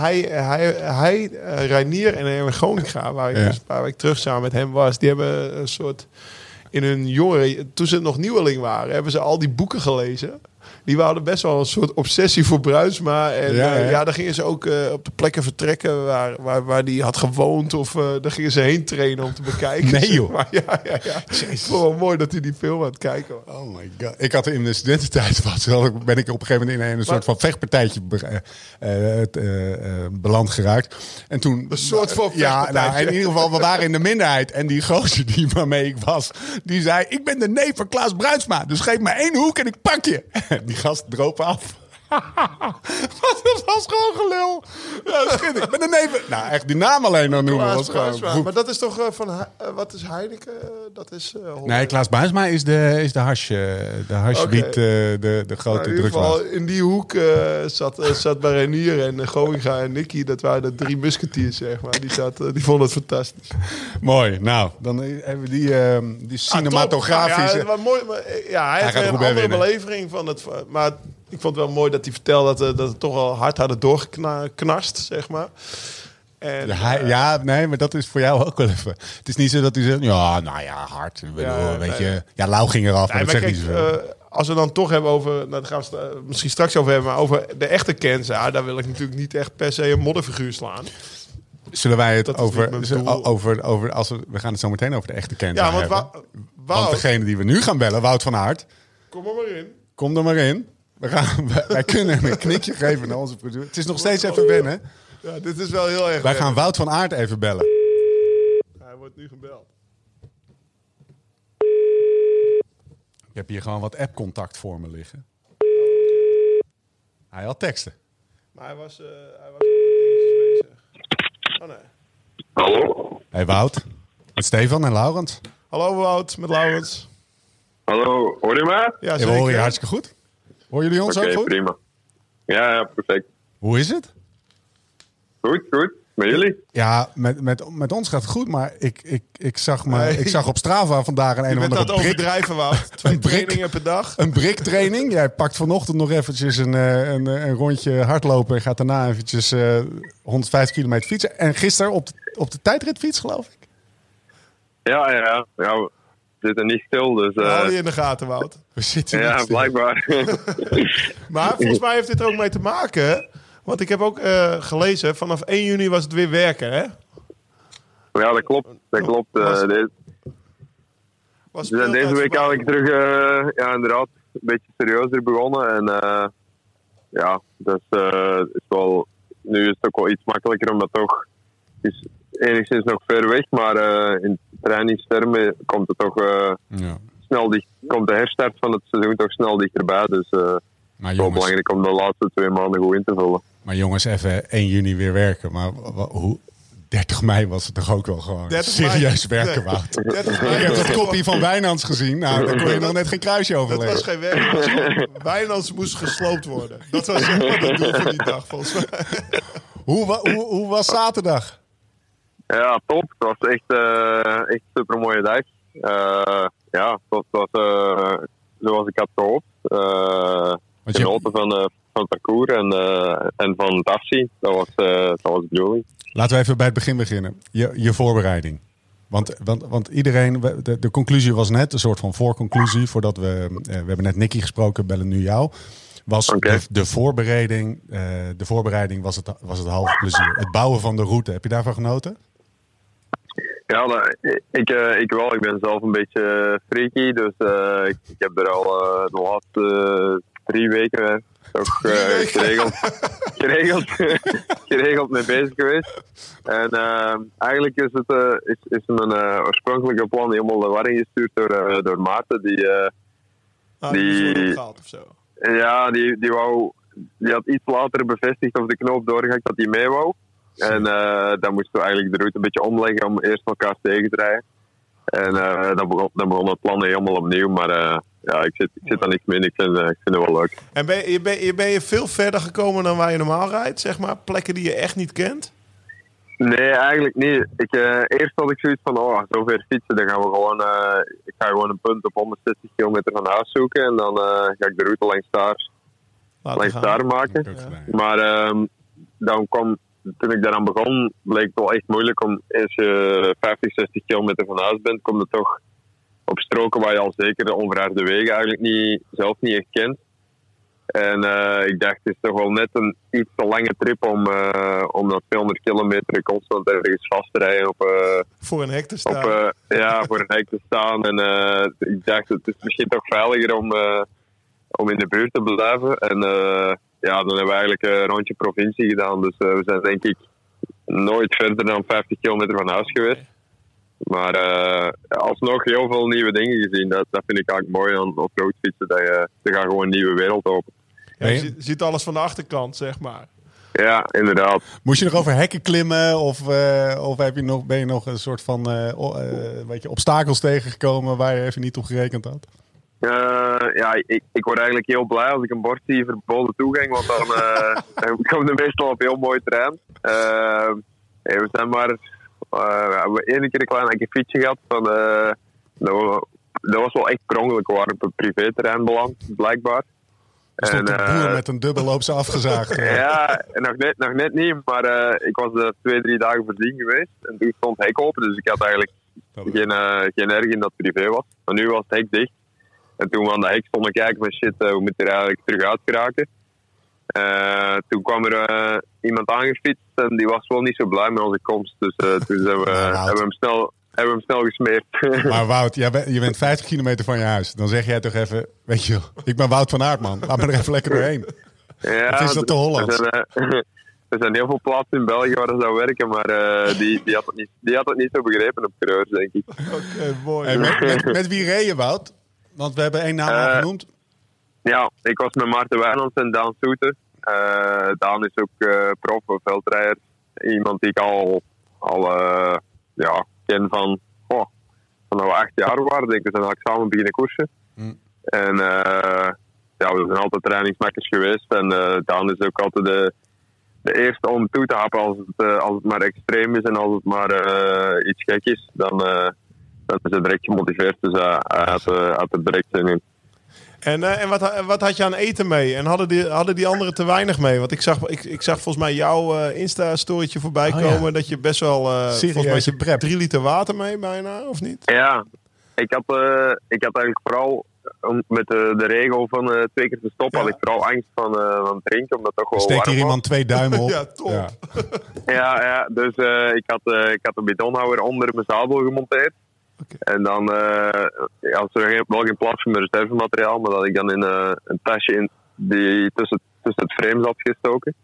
hij, hij, hij uh, Reinier en Erwin Groninga, waar ik ja. dus een paar weken terug samen met hem was, die hebben een soort in hun jongeren, toen ze nog nieuweling waren, hebben ze al die boeken gelezen die hadden best wel een soort obsessie voor Bruisma. En ja, uh, ja. dan gingen ze ook uh, op de plekken vertrekken waar, waar, waar die had gewoond. Of uh, daar gingen ze heen trainen om te bekijken. Nee joh. Maar ja, ja, ja. Het wel mooi dat hij die film aan het kijken was. Oh my god. Ik had in de studententijd, wat, ben ik op een gegeven moment in een, soort van vechtpartijtje beland geraakt. En toen... Een soort van Ja, nou, in ieder geval, we waren in de minderheid. En die gozer die waarmee ik was, die zei... Ik ben de neef van Klaas Bruinsma. Dus geef me één hoek en ik pak je. Die gast droop af. dat was gewoon gelul. Ja, schitterend. Ik ben een neven. Nou, echt die naam alleen nog noemen was gewoon... Maar dat is toch uh, van... Uh, wat is Heineken? dat is... Uh, nee, Klaas Buisma is de, is de hash... de hashwiet, okay. de, de grote nou, geval In die hoek zat, zat Barenier en Goinga en Nicky. Dat waren de drie musketiers, zeg maar. Die, zat, die vonden het fantastisch. Mooi. Nou, dan hebben we die, die cinematografische... Ah, ja, mooi, maar, ja, hij, hij heeft een andere belevering van het... Maar ik vond het wel mooi dat hij vertelde dat, uh, dat het toch wel hard hadden doorgeknarst, zeg maar. En, ja, uh, ja, nee, maar dat is voor jou ook wel even. Het is niet zo dat hij zegt, ja, nou ja, hard. Ja, weet je, ja, Lau ging eraf, nee, maar dat zegt niet uh, als we dan toch hebben over, nou, daar gaan we het misschien straks over hebben, maar over de echte Kenza, daar wil ik natuurlijk niet echt per se een modderfiguur slaan. Zullen wij het over, over, over, als we, we gaan het zo meteen over de echte Kenza ja, want hebben. want degene die we nu gaan bellen, Wout van Aert. Kom er maar in. Kom er maar in. We gaan, wij, kunnen een knikje geven naar onze producer. Het is nog steeds even wennen. Ja, dit is wel heel erg. Wij gaan Wout van Aert even bellen. Hij wordt nu gebeld. Ik heb hier gewoon wat app-contact voor me liggen. Hij had teksten. Maar hij was, uh, hij was dingetjes bezig. Oh nee. Hallo. Hey Wout. Met Stefan en Laurens. Hallo Wout, met Laurens. Hallo, hoor je mij? Ja, zeker. hoor je hartstikke goed. Hoor jullie ons ook goed? prima. Ja, ja, perfect. Hoe is het? Goed, goed. Met jullie? Ja, met, met, met ons gaat het goed, maar ik, ik, ik, zag, maar, ik zag op Strava vandaag een een of andere dat overdrijven, Wout. Twee trainingen per dag. Een briktraining. Jij pakt vanochtend nog eventjes een, eh, een, een rondje hardlopen en gaat daarna eventjes uh, 150 kilometer fietsen. En gisteren op de, op de tijdritfiets, geloof ik? Ja, ja, ja zitten niet stil. Dus, uh... Hou je in de gaten, Wout. We zitten Ja, blijkbaar. maar volgens mij heeft dit er ook mee te maken. Want ik heb ook uh, gelezen, vanaf 1 juni was het weer werken, hè? Ja, dat klopt. Dat klopt. Uh, was, deze, was deze week eigenlijk terug, ja, inderdaad, een beetje serieuzer begonnen. En ja, dus is wel, nu is het ook wel iets makkelijker, omdat toch, het is enigszins nog ver weg, maar in trainingstermen komt het toch uh, ja. snel dicht. Komt de herstart van het seizoen toch snel dichterbij. Dus uh, maar jongens, wel belangrijk om de laatste twee maanden goed in te vullen. Maar jongens, even 1 juni weer werken. Maar hoe, 30 mei was het toch ook wel gewoon serieus werken, Wout. Ik heb het kopie van Wijnands gezien. Nou, daar kon je nog net geen kruisje over Dat was geen werk. Wijnands moest gesloopt worden. Dat was het doel van die dag, volgens mij. Hoe, hoe, hoe was zaterdag? Ja, top. Het was echt, uh, echt een super mooie dag. Uh, ja, het was, uh, zoals ik had gehoopt. Genoten van, van het parcours en, en van het afzien. Dat was, dat was de bedoeling. Laten we even bij het begin beginnen. Je, je voorbereiding. Want, want, want iedereen, de, de conclusie was net een soort van voorconclusie. Voordat we, we hebben net Nicky gesproken, bellen nu jou was de, de, voorbereiding, de voorbereiding was het, was het halve plezier. Het bouwen van de route, heb je daarvan genoten? Ja, nou, ik, uh, ik wel. Ik ben zelf een beetje freaky. Dus uh, ik, ik, heb er al uh, de laatste drie weken toch geregeld, geregeld, geregeld mee bezig geweest. En eigenlijk is, het, is, is mijn oorspronkelijke plan helemaal de warring gestuurd door, door Maarten. Die, ah, die, die of zo. Ja, die, die wou die had iets later bevestigd of de knoop doorgehakt dat hij mee wou. En dan moesten we eigenlijk de route een beetje omleggen om eerst elkaar tegen te rijden. En dan, begon, dan begon het plan helemaal opnieuw. Maar ja, ik zit, ik zit daar niks mee. Ik vind, ik vind het wel leuk. En ben je, ben, je, ben je veel verder gekomen dan waar je normaal rijdt? Zeg maar, plekken die je echt niet kent? Nee, eigenlijk niet. Ik, uh, eerst had ik zoiets van, oh, zover fietsen, dan gaan we gewoon, uh, ik ga gewoon een punt op 160 kilometer van huis zoeken en dan uh, ga ik de route langs daar, langs daar maken. Maar um, dan kwam, toen ik daaraan begon, bleek het wel echt moeilijk om, als je 50, 60 kilometer van huis bent, kom je toch op stroken waar je al zeker de onverharde wegen eigenlijk niet, zelf niet echt kent. En uh, ik dacht, het is toch wel net een iets te lange trip om, uh, om dat 200 kilometer constant ergens vast te rijden. Op, uh, voor een hek te staan. Op, ja, voor een hek te staan. En ik dacht, het is misschien toch veiliger om, om in de buurt te blijven. En ja, dan hebben we eigenlijk een rondje provincie gedaan. Dus we zijn denk ik nooit verder dan 50 kilometer van huis geweest. Maar alsnog heel veel nieuwe dingen gezien. Dat, dat vind ik eigenlijk mooi aan off-road fietsen. Dat je, je gaat gewoon een nieuwe wereld open. Ja, je ziet, alles van de achterkant, zeg maar. Ja, inderdaad. Moest je nog over hekken klimmen? Of, uh, of heb je nog, ben je nog een soort van uh, uh, weet je, obstakels tegengekomen waar je even niet op gerekend had? Ja, ik, ik word eigenlijk heel blij als ik een bord zie verboden toegang. Want dan komen we meestal op heel mooi terrein. Hey, we zijn maar... we hebben één keer een klein fietsje gehad. Van, dat, was wel echt per ongeluk. We waren op een privéterrein beland, blijkbaar. Stond en, een boer met een dubbelloops afgezaagd. ja, nog net, nog net niet, maar uh, ik was er twee, drie dagen voorzien geweest. En toen stond het hek open, dus ik had eigenlijk geen, uh, geen erg in dat het privé was. Maar nu was het hek dicht. En toen we aan de hek stonden kijken van shit, uh, we moeten er eigenlijk terug uit geraken. toen kwam er iemand aangefietst en die was wel niet zo blij met onze komst. Dus toen zijn we, hebben we hem snel hebben we hem snel gesmeerd. Maar Wout, jij bent, je bent 50 kilometer van je huis. Dan zeg jij toch even, weet je, ik ben Wout van Aert, Laat me er even lekker doorheen. Ja, het is dat de Hollands. Er zijn, er zijn heel veel plaatsen in België waar dat zou werken, maar uh, die, die, had het niet, die had het niet zo begrepen op Creurs, denk ik. Oké, okay, mooi. Hey, met, met, met, wie reed je, Wout? Want we hebben één naam uh, genoemd. Ja, ik was met Maarten Wijnands en Daan Soeter. Uh, Daan is ook prof, veldrijder. Iemand die ik al, al ja, ken van, oh, van we acht jaar waren, denk ik. We zijn eigenlijk samen beginnen koersen. Mm. En ja, we zijn altijd trainingsmakkers geweest. En Daan is ook altijd de, de eerste om toe te happen als het, als het maar extreem is en als het maar iets gek is. Dan, dan is hij direct gemotiveerd. Dus hij had, had er direct zin in. En, uh, en wat, wat had je aan eten mee? En hadden die, hadden die anderen te weinig mee? Want ik zag, ik, ik zag volgens mij jouw uh, Insta-storytje voorbij oh, komen. Dat je best wel uh, volgens mij prep. drie liter water mee bijna, of niet? Ja, ik had, ik had eigenlijk vooral met de, de regel van twee keer te stoppen, ja. had ik vooral angst van, van drinken. Omdat toch wel Steekt hier iemand twee duimen op? ja, top. Ja, ja, ja, dus ik, had, ik had een bidonhouder onder mijn zadel gemonteerd. En dan, uh, ja, als er wel geen plaats voor mijn reservemateriaal, maar dat ik dan in uh, een tasje in die tussen, tussen het frame zat gestoken.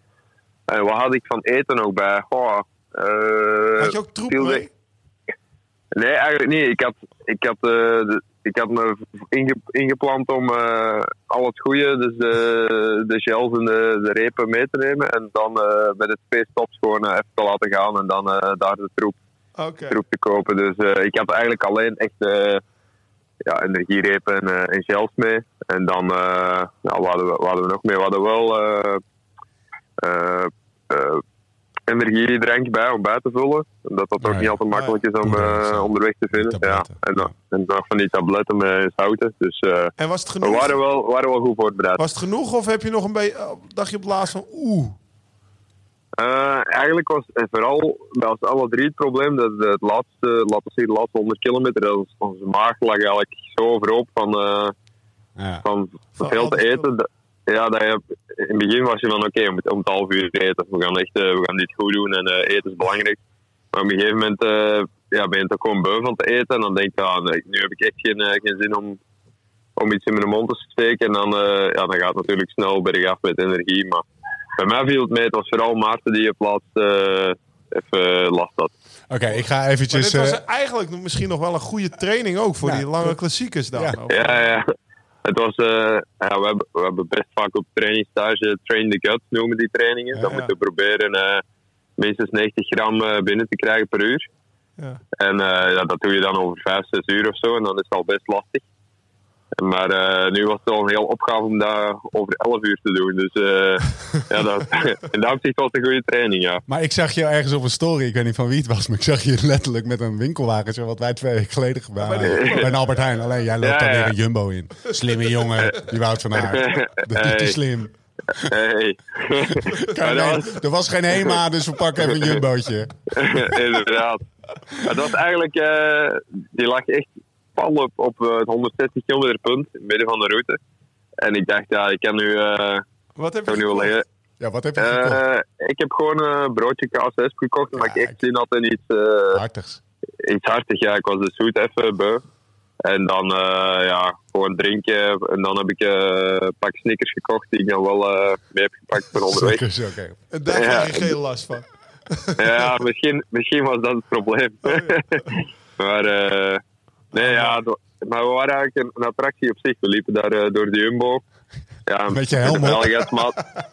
En wat had ik van eten ook bij? Oh, uh, had je ook troep mee? Nee, eigenlijk niet. Ik had, ik had, de, ik had me inge, ingepland om al het goede, dus de, de gels en de, de repen mee te nemen. En dan met de twee stops gewoon even te laten gaan en dan daar de troep okay. troep te kopen. Dus uh, ik had eigenlijk alleen echt uh, ja, energierepen en, uh, en gels mee. En dan, nou, wat, hadden we, wat hadden we nog mee? We hadden wel energiedrank bij om bij te vullen. Dat dat ook niet altijd makkelijk is om onderweg te vinden. Ja. En, dan, en nog van die tabletten met zouten. Dus en was het genoeg? we waren wel, waren wel goed voorbereid. Was het genoeg of heb je nog een beetje, dacht je op laatst van oeh, uh, eigenlijk was het vooral bij ons alle drie het probleem dat het laatste, laten we zeggen, de laatste 100 kilometer, dat onze maag lag eigenlijk zo overhoop van, uh, ja. van, veel te eten. ja, dat je, in het begin was je van oké, okay, om, om het half uur eten. We gaan, echt, uh, we gaan dit goed doen en eten is belangrijk. Maar op een gegeven moment ja, ben je toch gewoon beu van te eten. En dan denk je, ah, nee, nu heb ik echt geen, geen zin om, om iets in mijn mond te steken. En dan, ja, dan gaat het natuurlijk snel bergaf met energie. Maar bij mij viel het mee. Het was vooral Maarten die op plaats uh, even last had. Oké, ik ga eventjes... Maar dit was uh, eigenlijk misschien nog wel een goede training ook voor die lange klassiekers dan. Ja, ja. ja. het was, ja, we, hebben, we hebben best vaak op trainingstage train the gut noemen die trainingen. Dan moeten we proberen minstens 90 gram binnen te krijgen per uur. Ja. En ja, dat doe je dan over 5, 6 uur of zo. En dan is het al best lastig. Maar uh, nu was het wel een heel opgave om dat over 11 uur te doen. Dus uh, ja, dat, in dat opzicht was het een goede training, ja. Maar ik zag je ergens op een story, ik weet niet van wie het was, maar ik zag je letterlijk met een winkelwagen, wat wij twee weken geleden gedaan hebben. Bij Albert Heijn. Alleen jij loopt ja, daar weer een Jumbo in. Slimme jongen, die Wout van Aert. Dat is te slim. Hey. was... Er was geen HEMA, dus we pakken even een Jumbootje. Inderdaad. Het was eigenlijk, uh, die lag echt pal op, op eh, het 160 kilometer punt, in het midden van de route. En ik dacht, ja, ik kan nu... Uh, wat heb je nu liggen. Ja, wat heb je uh, Ik heb gewoon een broodje KSS gekocht, omdat ik echt zin had in iets... Uh, hartigs. Iets hartigs, ja. Ik was de zoet even beu. En dan uh, ja, gewoon drinken. En dan heb ik een pak snickers gekocht die ik dan wel mee heb gepakt voor onderweg. Snickers, oké. En daar krijg je geen last van. ja, misschien, misschien was dat het probleem. Oh, maar Nee, ja, maar we waren eigenlijk een, attractie op zich. We liepen daar uh, door de Jumbo. Ja, met je helm met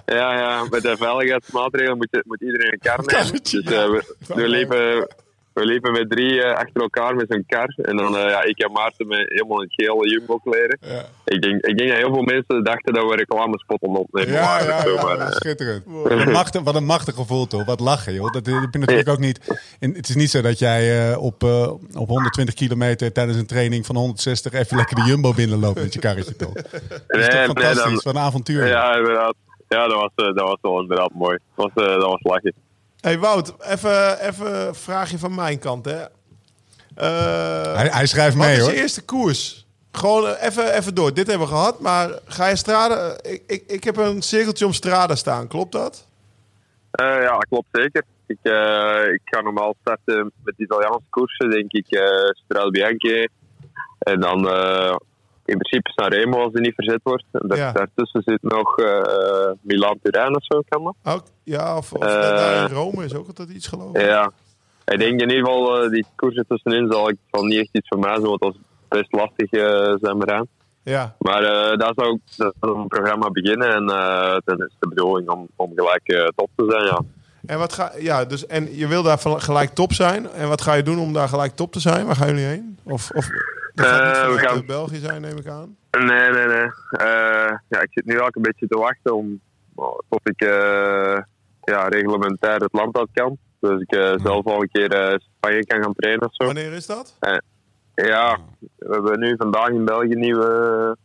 Ja, ja, met de veiligheidsmaatregelen moet, moet iedereen een kar nemen. Dus uh, we, we liepen we liepen met drie uh, achter elkaar met zo'n kar. En dan, uh, ja, ik en Maarten met helemaal in gele jumbo-kleren. Ja. Ik, denk, ik denk dat heel veel mensen dachten dat we reclamespot om opnemen ja. Ja, zo, ja, maar, schitterend. Wat een, machtig, wat een machtig gevoel toch. Wat lachen joh. Dat heb je natuurlijk ook niet... In, het is niet zo dat jij op, op 120 kilometer tijdens een training van 160 even lekker de jumbo binnenloopt met je karretje toch. Dat is nee, toch fantastisch. Nee, dan, wat een avontuur. Ja, inderdaad. Ja, dat was, dat was wel inderdaad mooi. Dat was, dat was lachen. Hey Wout, even, even een vraagje van mijn kant. Hè. Uh, hij, hij, schrijft mee hoor. Wat is de eerste koers? Gewoon eh, even, even door. Dit hebben we gehad, maar ga je Strada... Ik, ik, ik heb een cirkeltje om Strada staan, klopt dat? Uh, ja, klopt zeker. Ik, uh, ik ga normaal starten met Italiaanse koersen, denk ik. Uh, Strada Bianchi. En dan in principe Sanremo als die niet verzet wordt. En ja. daartussen zit nog uh, Milan-Turijn of zo, kan dat? Ook, ja, of, of uh, Rome is ook altijd iets geloof ik. Ja, ik denk in ieder geval uh, die koersen tussenin zal, ik, zal niet echt iets voor mij zijn, want dat is best lastig zijn aan. Ja. Maar daar zou ik dat een programma beginnen en dat is de bedoeling om, om gelijk top te zijn, ja. En, wat ga, ja, dus, en je wil daar gelijk top zijn. En wat ga je doen om daar gelijk top te zijn? Waar gaan jullie heen? Of, of uh, we gaan België zijn, neem ik aan. Nee, nee, nee. Uh, ja, ik zit nu ook een beetje te wachten om, tot ik uh, ja, reglementair het land uit kan. Dus ik uh, zelf al een keer Spanje kan gaan trainen of zo. Wanneer is dat? ja, we hebben nu vandaag in België een nieuwe,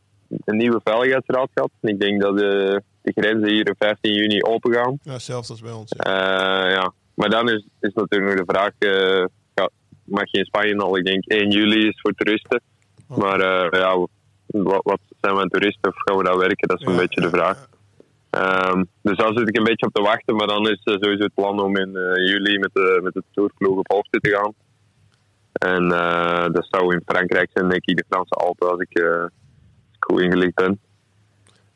een nieuwe veiligheidsraad gehad. Ik denk dat de, de grenzen hier op 15 juni open gaan. Ja, zelfs als bij ons. Ja. ja. Maar dan is, is natuurlijk nog de vraag mag je in Spanje al, ik denk 1 juli is voor toeristen. Maar uh, ja, wat, wat, zijn we toeristen of gaan we daar werken? Dat is een beetje de vraag. Um, dus daar zit ik een beetje op te wachten. Maar dan is uh, sowieso het plan om in uh, juli met de, met de tourploeg op hoogte te gaan. En dat zou in Frankrijk zijn, denk ik, de Franse Alpen, als ik goed ingelicht ben.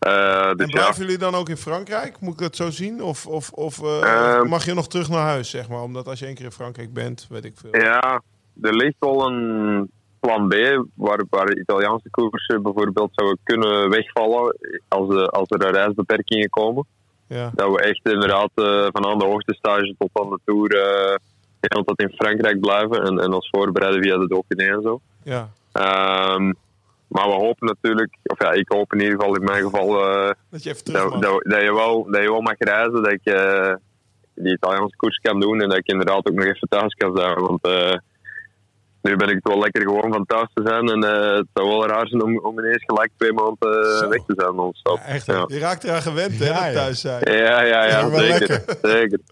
Uh, dus en blijven jullie dan ook in Frankrijk? Moet ik dat zo zien? Of, of, of uh, mag je nog terug naar huis, zeg maar? Omdat als je één keer in Frankrijk bent, weet ik veel. Ja, er ligt wel een plan B, waar, waar Italiaanse koersen bijvoorbeeld zouden kunnen wegvallen als, uh, als er reisbeperkingen komen. Ja. Dat we echt inderdaad van aan de hoogtestage tot aan de Tour uh, tot in Frankrijk blijven en, en ons voorbereiden via de Dauphiné en zo. Ja. Um, maar we hopen natuurlijk, of ja, ik hoop in ieder geval in mijn geval uh, dat, je even terug dat, dat, dat, je wel, dat je wel mag reizen, dat ik uh, die Italiaanse koers kan doen en dat ik inderdaad ook nog even thuis kan zijn. Want uh, nu ben ik het wel lekker gewoon van thuis te zijn en het zou wel raar zijn om, om ineens gelijk twee maanden weg te zijn. Non-stop. Ja, echt, ja. Je raakt eraan gewend, hè, dat thuis zijn. Ja, ja, ja, zeker. zeker.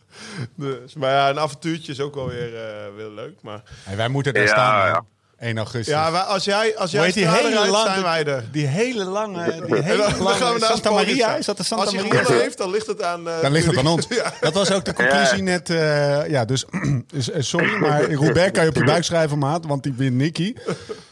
Dus, maar ja, een avontuurtje is ook wel weer, weer leuk. Maar... Hey, wij moeten er staan. 1 augustus. Ja, als jij, als jij die hele lange, zijn wij er. Die hele lange, die hele lange gaan we naar Santa Maria. Is dat de Santa als Maria? Als je heeft, dan ligt het aan... Uh, dan ligt het aan ons. Dat was ook de conclusie net. Uh, ja, dus sorry, maar Robert kan je op je buik schrijven, maat, want die wint Nicky.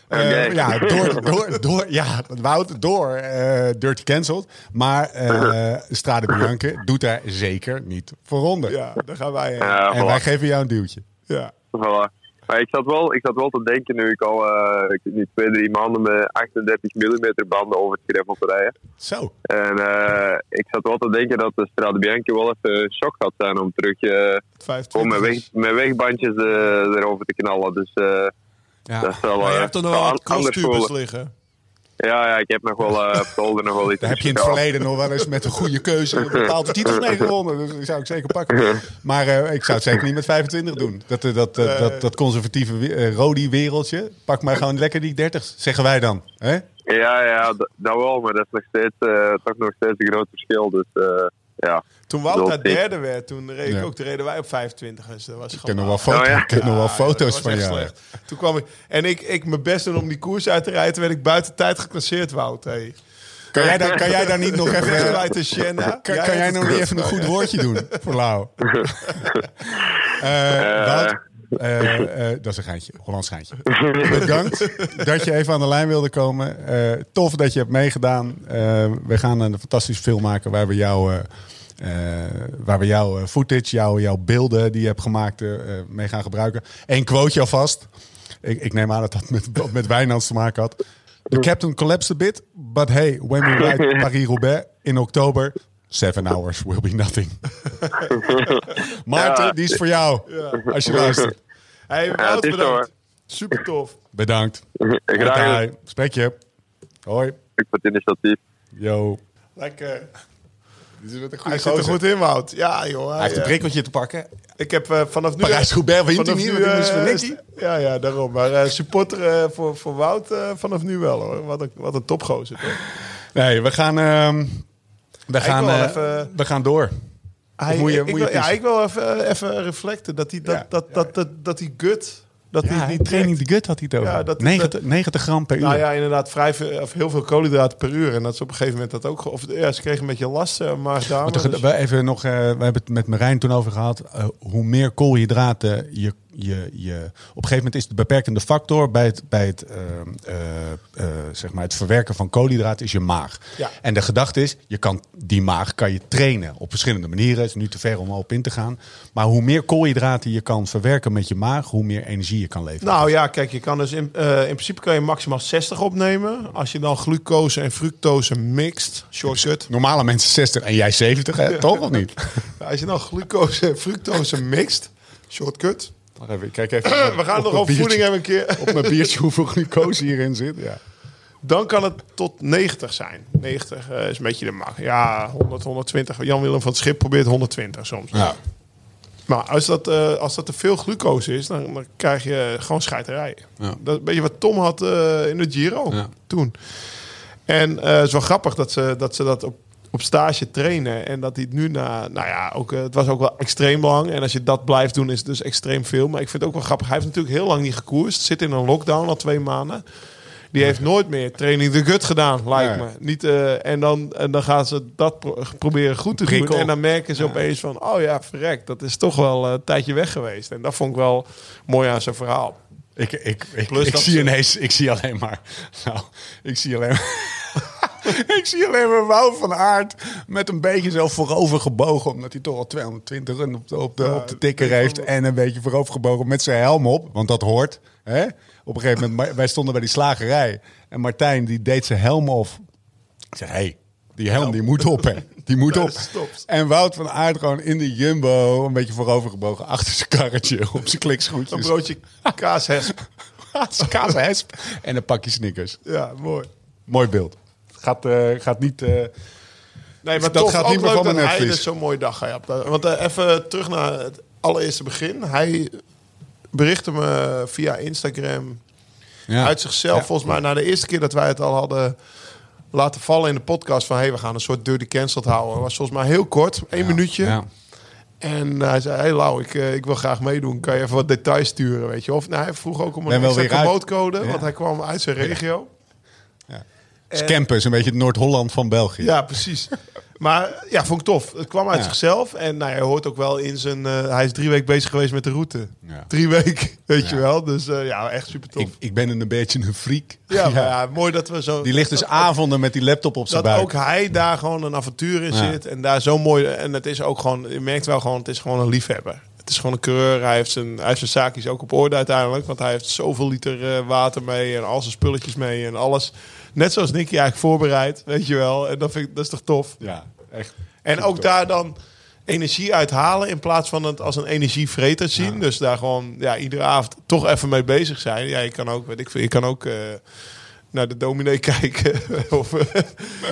Uh, ja, door, door, door, ja, Wout, door uh, Dirty Cancelled. Maar uh, Strade Bianche doet daar zeker niet voor ronde. Ja, daar gaan wij heen. en wij geven jou een duwtje. Ja. Voilà. Maar ik zat, wel, ik zat wel te denken nu ik al uh, nu twee, drie maanden met 38 mm banden over het gravel te rijden. Zo. En uh, ik zat wel te denken dat de Strade Bianchi wel even een shock gaat zijn om terug uh, om met, weg, met wegbandjes erover te knallen. Dus ja. dat is wel, maar je hebt er nog wat crosstubers liggen. Ja, ja, ik heb nog wel uh, op nog wel iets. Daar heb je in het verleden nog wel eens met een goede keuze een bepaalde titels mee gewonnen. Dus die zou ik zeker pakken. Maar uh, ik zou het zeker niet met 25 doen. Dat, uh, dat, dat, dat, conservatieve Rodi-wereldje. Pak maar gewoon lekker die 30, zeggen wij dan. Hè? Ja, ja, dat wel. Maar dat is nog steeds, toch nog steeds een groot verschil. Dus ja. Toen Wout derde werd, toen reed ik ook, de reden wij op 25. Dus dat was ik ken nog wel, foto, oh, ja. ik nog wel foto's van jou. Toen kwam ik, en ik, ik mijn best doen om die koers uit te rijden, werd ik buiten tijd geclasseerd, Wout. Hey. Kan jij, daar, kan jij daar niet nog even... uit de Kan, kan jij nog niet even een goed woordje doen voor Lau? uh, Wout, uh, uh, dat is een geintje, Hollands geintje. Bedankt dat je even aan de lijn wilde komen. Uh, tof dat je hebt meegedaan. we gaan een fantastische film maken waar we jou waar we jouw eh, footage, jouw, jouw beelden die je hebt gemaakt, mee gaan gebruiken. Eén quoteje alvast. Ik, ik neem aan dat dat met, dat met Wijnands te maken had. The captain collapsed a bit, but hey, when we ride Paris-Roubaix in oktober, seven hours will be nothing. Maarten, die is voor jou, ja. als je luistert. Hey, ja, bedankt. Super tof. Bedankt. Graag. Spreek je. Hoi. Ik voor het initiatief. Yo. Lekker. Hij zit er goed in, Wout. Ja, joh. Hij, heeft een prikkeltje te pakken. Ik heb uh, vanaf nu... Parijs-Roubaix wint hij niet, nu, uh, Ja, ja, daarom. Maar uh, supporter voor, voor Wout vanaf nu wel, hoor. Wat een, wat een topgozer, toch? Nee, we gaan... We, gaan even... we gaan door. Hij, moet je, ik, moet je wil, ja, ik wil even, even reflecten dat hij dat, ja, dat, dat, dat, dat, die gut dat ja, die, training de gut had hij het over. Ja, dat, 90, 90 gram per nou uur. Nou ja, inderdaad, vrij veel, of heel veel koolhydraten per uur. En dat is op een gegeven moment dat ook... Of, ja, ze kregen een beetje last, uh, maar. Dus... We, even nog, uh, we hebben het met Marijn toen over gehad. Uh, hoe meer koolhydraten je je, je, op een gegeven moment is de beperkende factor bij het, bij het, uh, uh, uh, zeg maar het verwerken van koolhydraten is je maag. Ja. En de gedachte is, je kan die maag kan je trainen op verschillende manieren. Het is nu te ver om op in te gaan. Maar hoe meer koolhydraten je kan verwerken met je maag, hoe meer energie je kan leveren. Nou ja, kijk, je kan dus in, in principe kan je maximaal 60 opnemen. Als je dan glucose en fructose mixt, shortcut. Normale mensen 60 en jij 70, hè? toch of niet? Als je dan glucose en fructose mixt, shortcut even, kijk even. We gaan nog over voeding hebben een keer. Op mijn biertje hoeveel glucose hierin zit. Ja. Dan kan het tot 90 zijn. 90 uh, is een beetje de max. Ja, 100, 120. Jan-Willem van het Schip probeert 120 soms. Ja. Maar als dat, uh, als dat te veel glucose is, dan, dan krijg je gewoon scheiterij. Ja. Dat weet je wat Tom had uh, in de Giro ja. toen. En het is wel grappig dat ze dat, ze dat op op stage trainen. En dat hij nu na, nou ja, ook, eh, het was ook wel extreem lang. En als je dat blijft doen, is het dus extreem veel. Maar ik vind het ook wel grappig. Hij heeft natuurlijk heel lang niet gekoerst. Zit in een lockdown al twee maanden. Die heeft nooit meer training de gut gedaan, lijkt me. Niet, uh, en, dan, en dan gaan ze dat proberen goed te doen. En dan merken ze opeens van, oh ja, verrek, dat is toch wel een tijdje weg geweest. En dat vond ik wel mooi aan zijn verhaal. Ik, ik, ik, ik zie ineens, ik zie alleen maar, nou, ik zie alleen maar... ik zie alleen maar Wout van Aert met een beetje zo voorover gebogen. Omdat hij toch al 220 op de, op de, op de tikker heeft. En een beetje voorover gebogen met zijn helm op. Want dat hoort. Hè? Op een gegeven moment, wij stonden bij die slagerij. En Martijn die deed zijn helm af. Ik zeg, hé, hey, die helm die moet op, hè. Die moet op. En Wout van Aert gewoon in de jumbo, een beetje voorover gebogen, achter zijn karretje, op zijn klikschoentjes. Een broodje kaashesp. kaashesp en een pakje snickers. Ja, mooi. Mooi beeld. Gaat, uh, gaat niet... Uh, nee, maar dat gaat niet meer van hij dus zo'n mooie dag gehad. Want uh, even terug naar het allereerste begin. Hij berichtte me via Instagram ja. uit zichzelf. Ja. Volgens mij na de eerste keer dat wij het al hadden laten vallen in de podcast... van hey, we gaan een soort dirty cancelled houden. was volgens mij heel kort, één ja. minuutje. En hij zei, hey Lau, ik, ik wil graag meedoen. Kan je even wat details sturen, weet je? Of nou, hij vroeg ook om een extra code, want hij kwam uit zijn regio. Campus, een beetje het Noord-Holland van België. Ja, precies. Maar ja, vond ik tof. Het kwam uit zichzelf. En nou, hij hoort ook wel in zijn... Uh, hij is drie weken bezig geweest met de route. Ja. Drie weken, weet je wel. Dus uh, ja, echt super tof. Ik, ik, ben een beetje een freak. Ja, ja. mooi dat we zo... Die ligt dus avonden met die laptop op zijn dat buik. ook hij daar gewoon een avontuur in zit. En daar zo mooi... En het is ook gewoon... Je merkt wel gewoon, het is gewoon een liefhebber. het is gewoon een coureur. Hij heeft zijn, hij heeft zijn zaakjes ook op orde uiteindelijk. Want hij heeft zoveel liter eh, water mee en al zijn spulletjes mee en alles. Net zoals Nicky eigenlijk voorbereid, weet je wel. En dat, vind ik, dat is toch tof? Ja, echt. En ook daar dan energie uithalen in plaats van het als een energievreter zien. Dus daar gewoon ja, iedere avond toch even mee bezig zijn. Ja, je kan ook, weet ik veel, je kan ook... Uh, naar de dominee kijken. of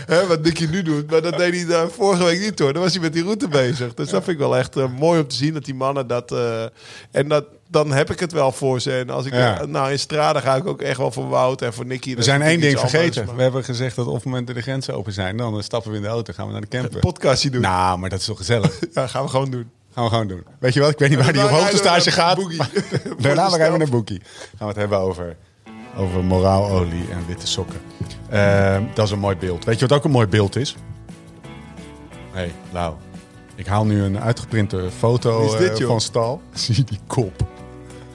hè, wat Nicky nu doet. Maar dat deed hij daar vorige week niet hoor. Dan was hij met die route bezig. Dus dat vind ik wel echt uh, mooi om te zien dat die mannen dat. Uh, en dat, dan heb ik het wel voor ze. En als ik ja. nou in Strade ga ik ook echt wel voor Wout en voor Nicky. We zijn één ding vergeten. We hebben gezegd dat op het moment dat de grenzen open zijn, dan stappen we in de auto, gaan we naar de camper. Een podcastje doen. Nou, maar dat is toch gezellig. ja, gaan we gewoon doen. Gaan we gewoon doen. Weet je wat? Ik weet niet waar die op hoogtestage gaat. Daarna we even naar Boekie. Gaan we het hebben over over moraalolie en witte sokken. Uh, dat is een mooi beeld. Weet je wat ook een mooi beeld is? Hé, hey, Lau. Ik haal nu een uitgeprinte foto dit, uh, van Stal. Zie die kop.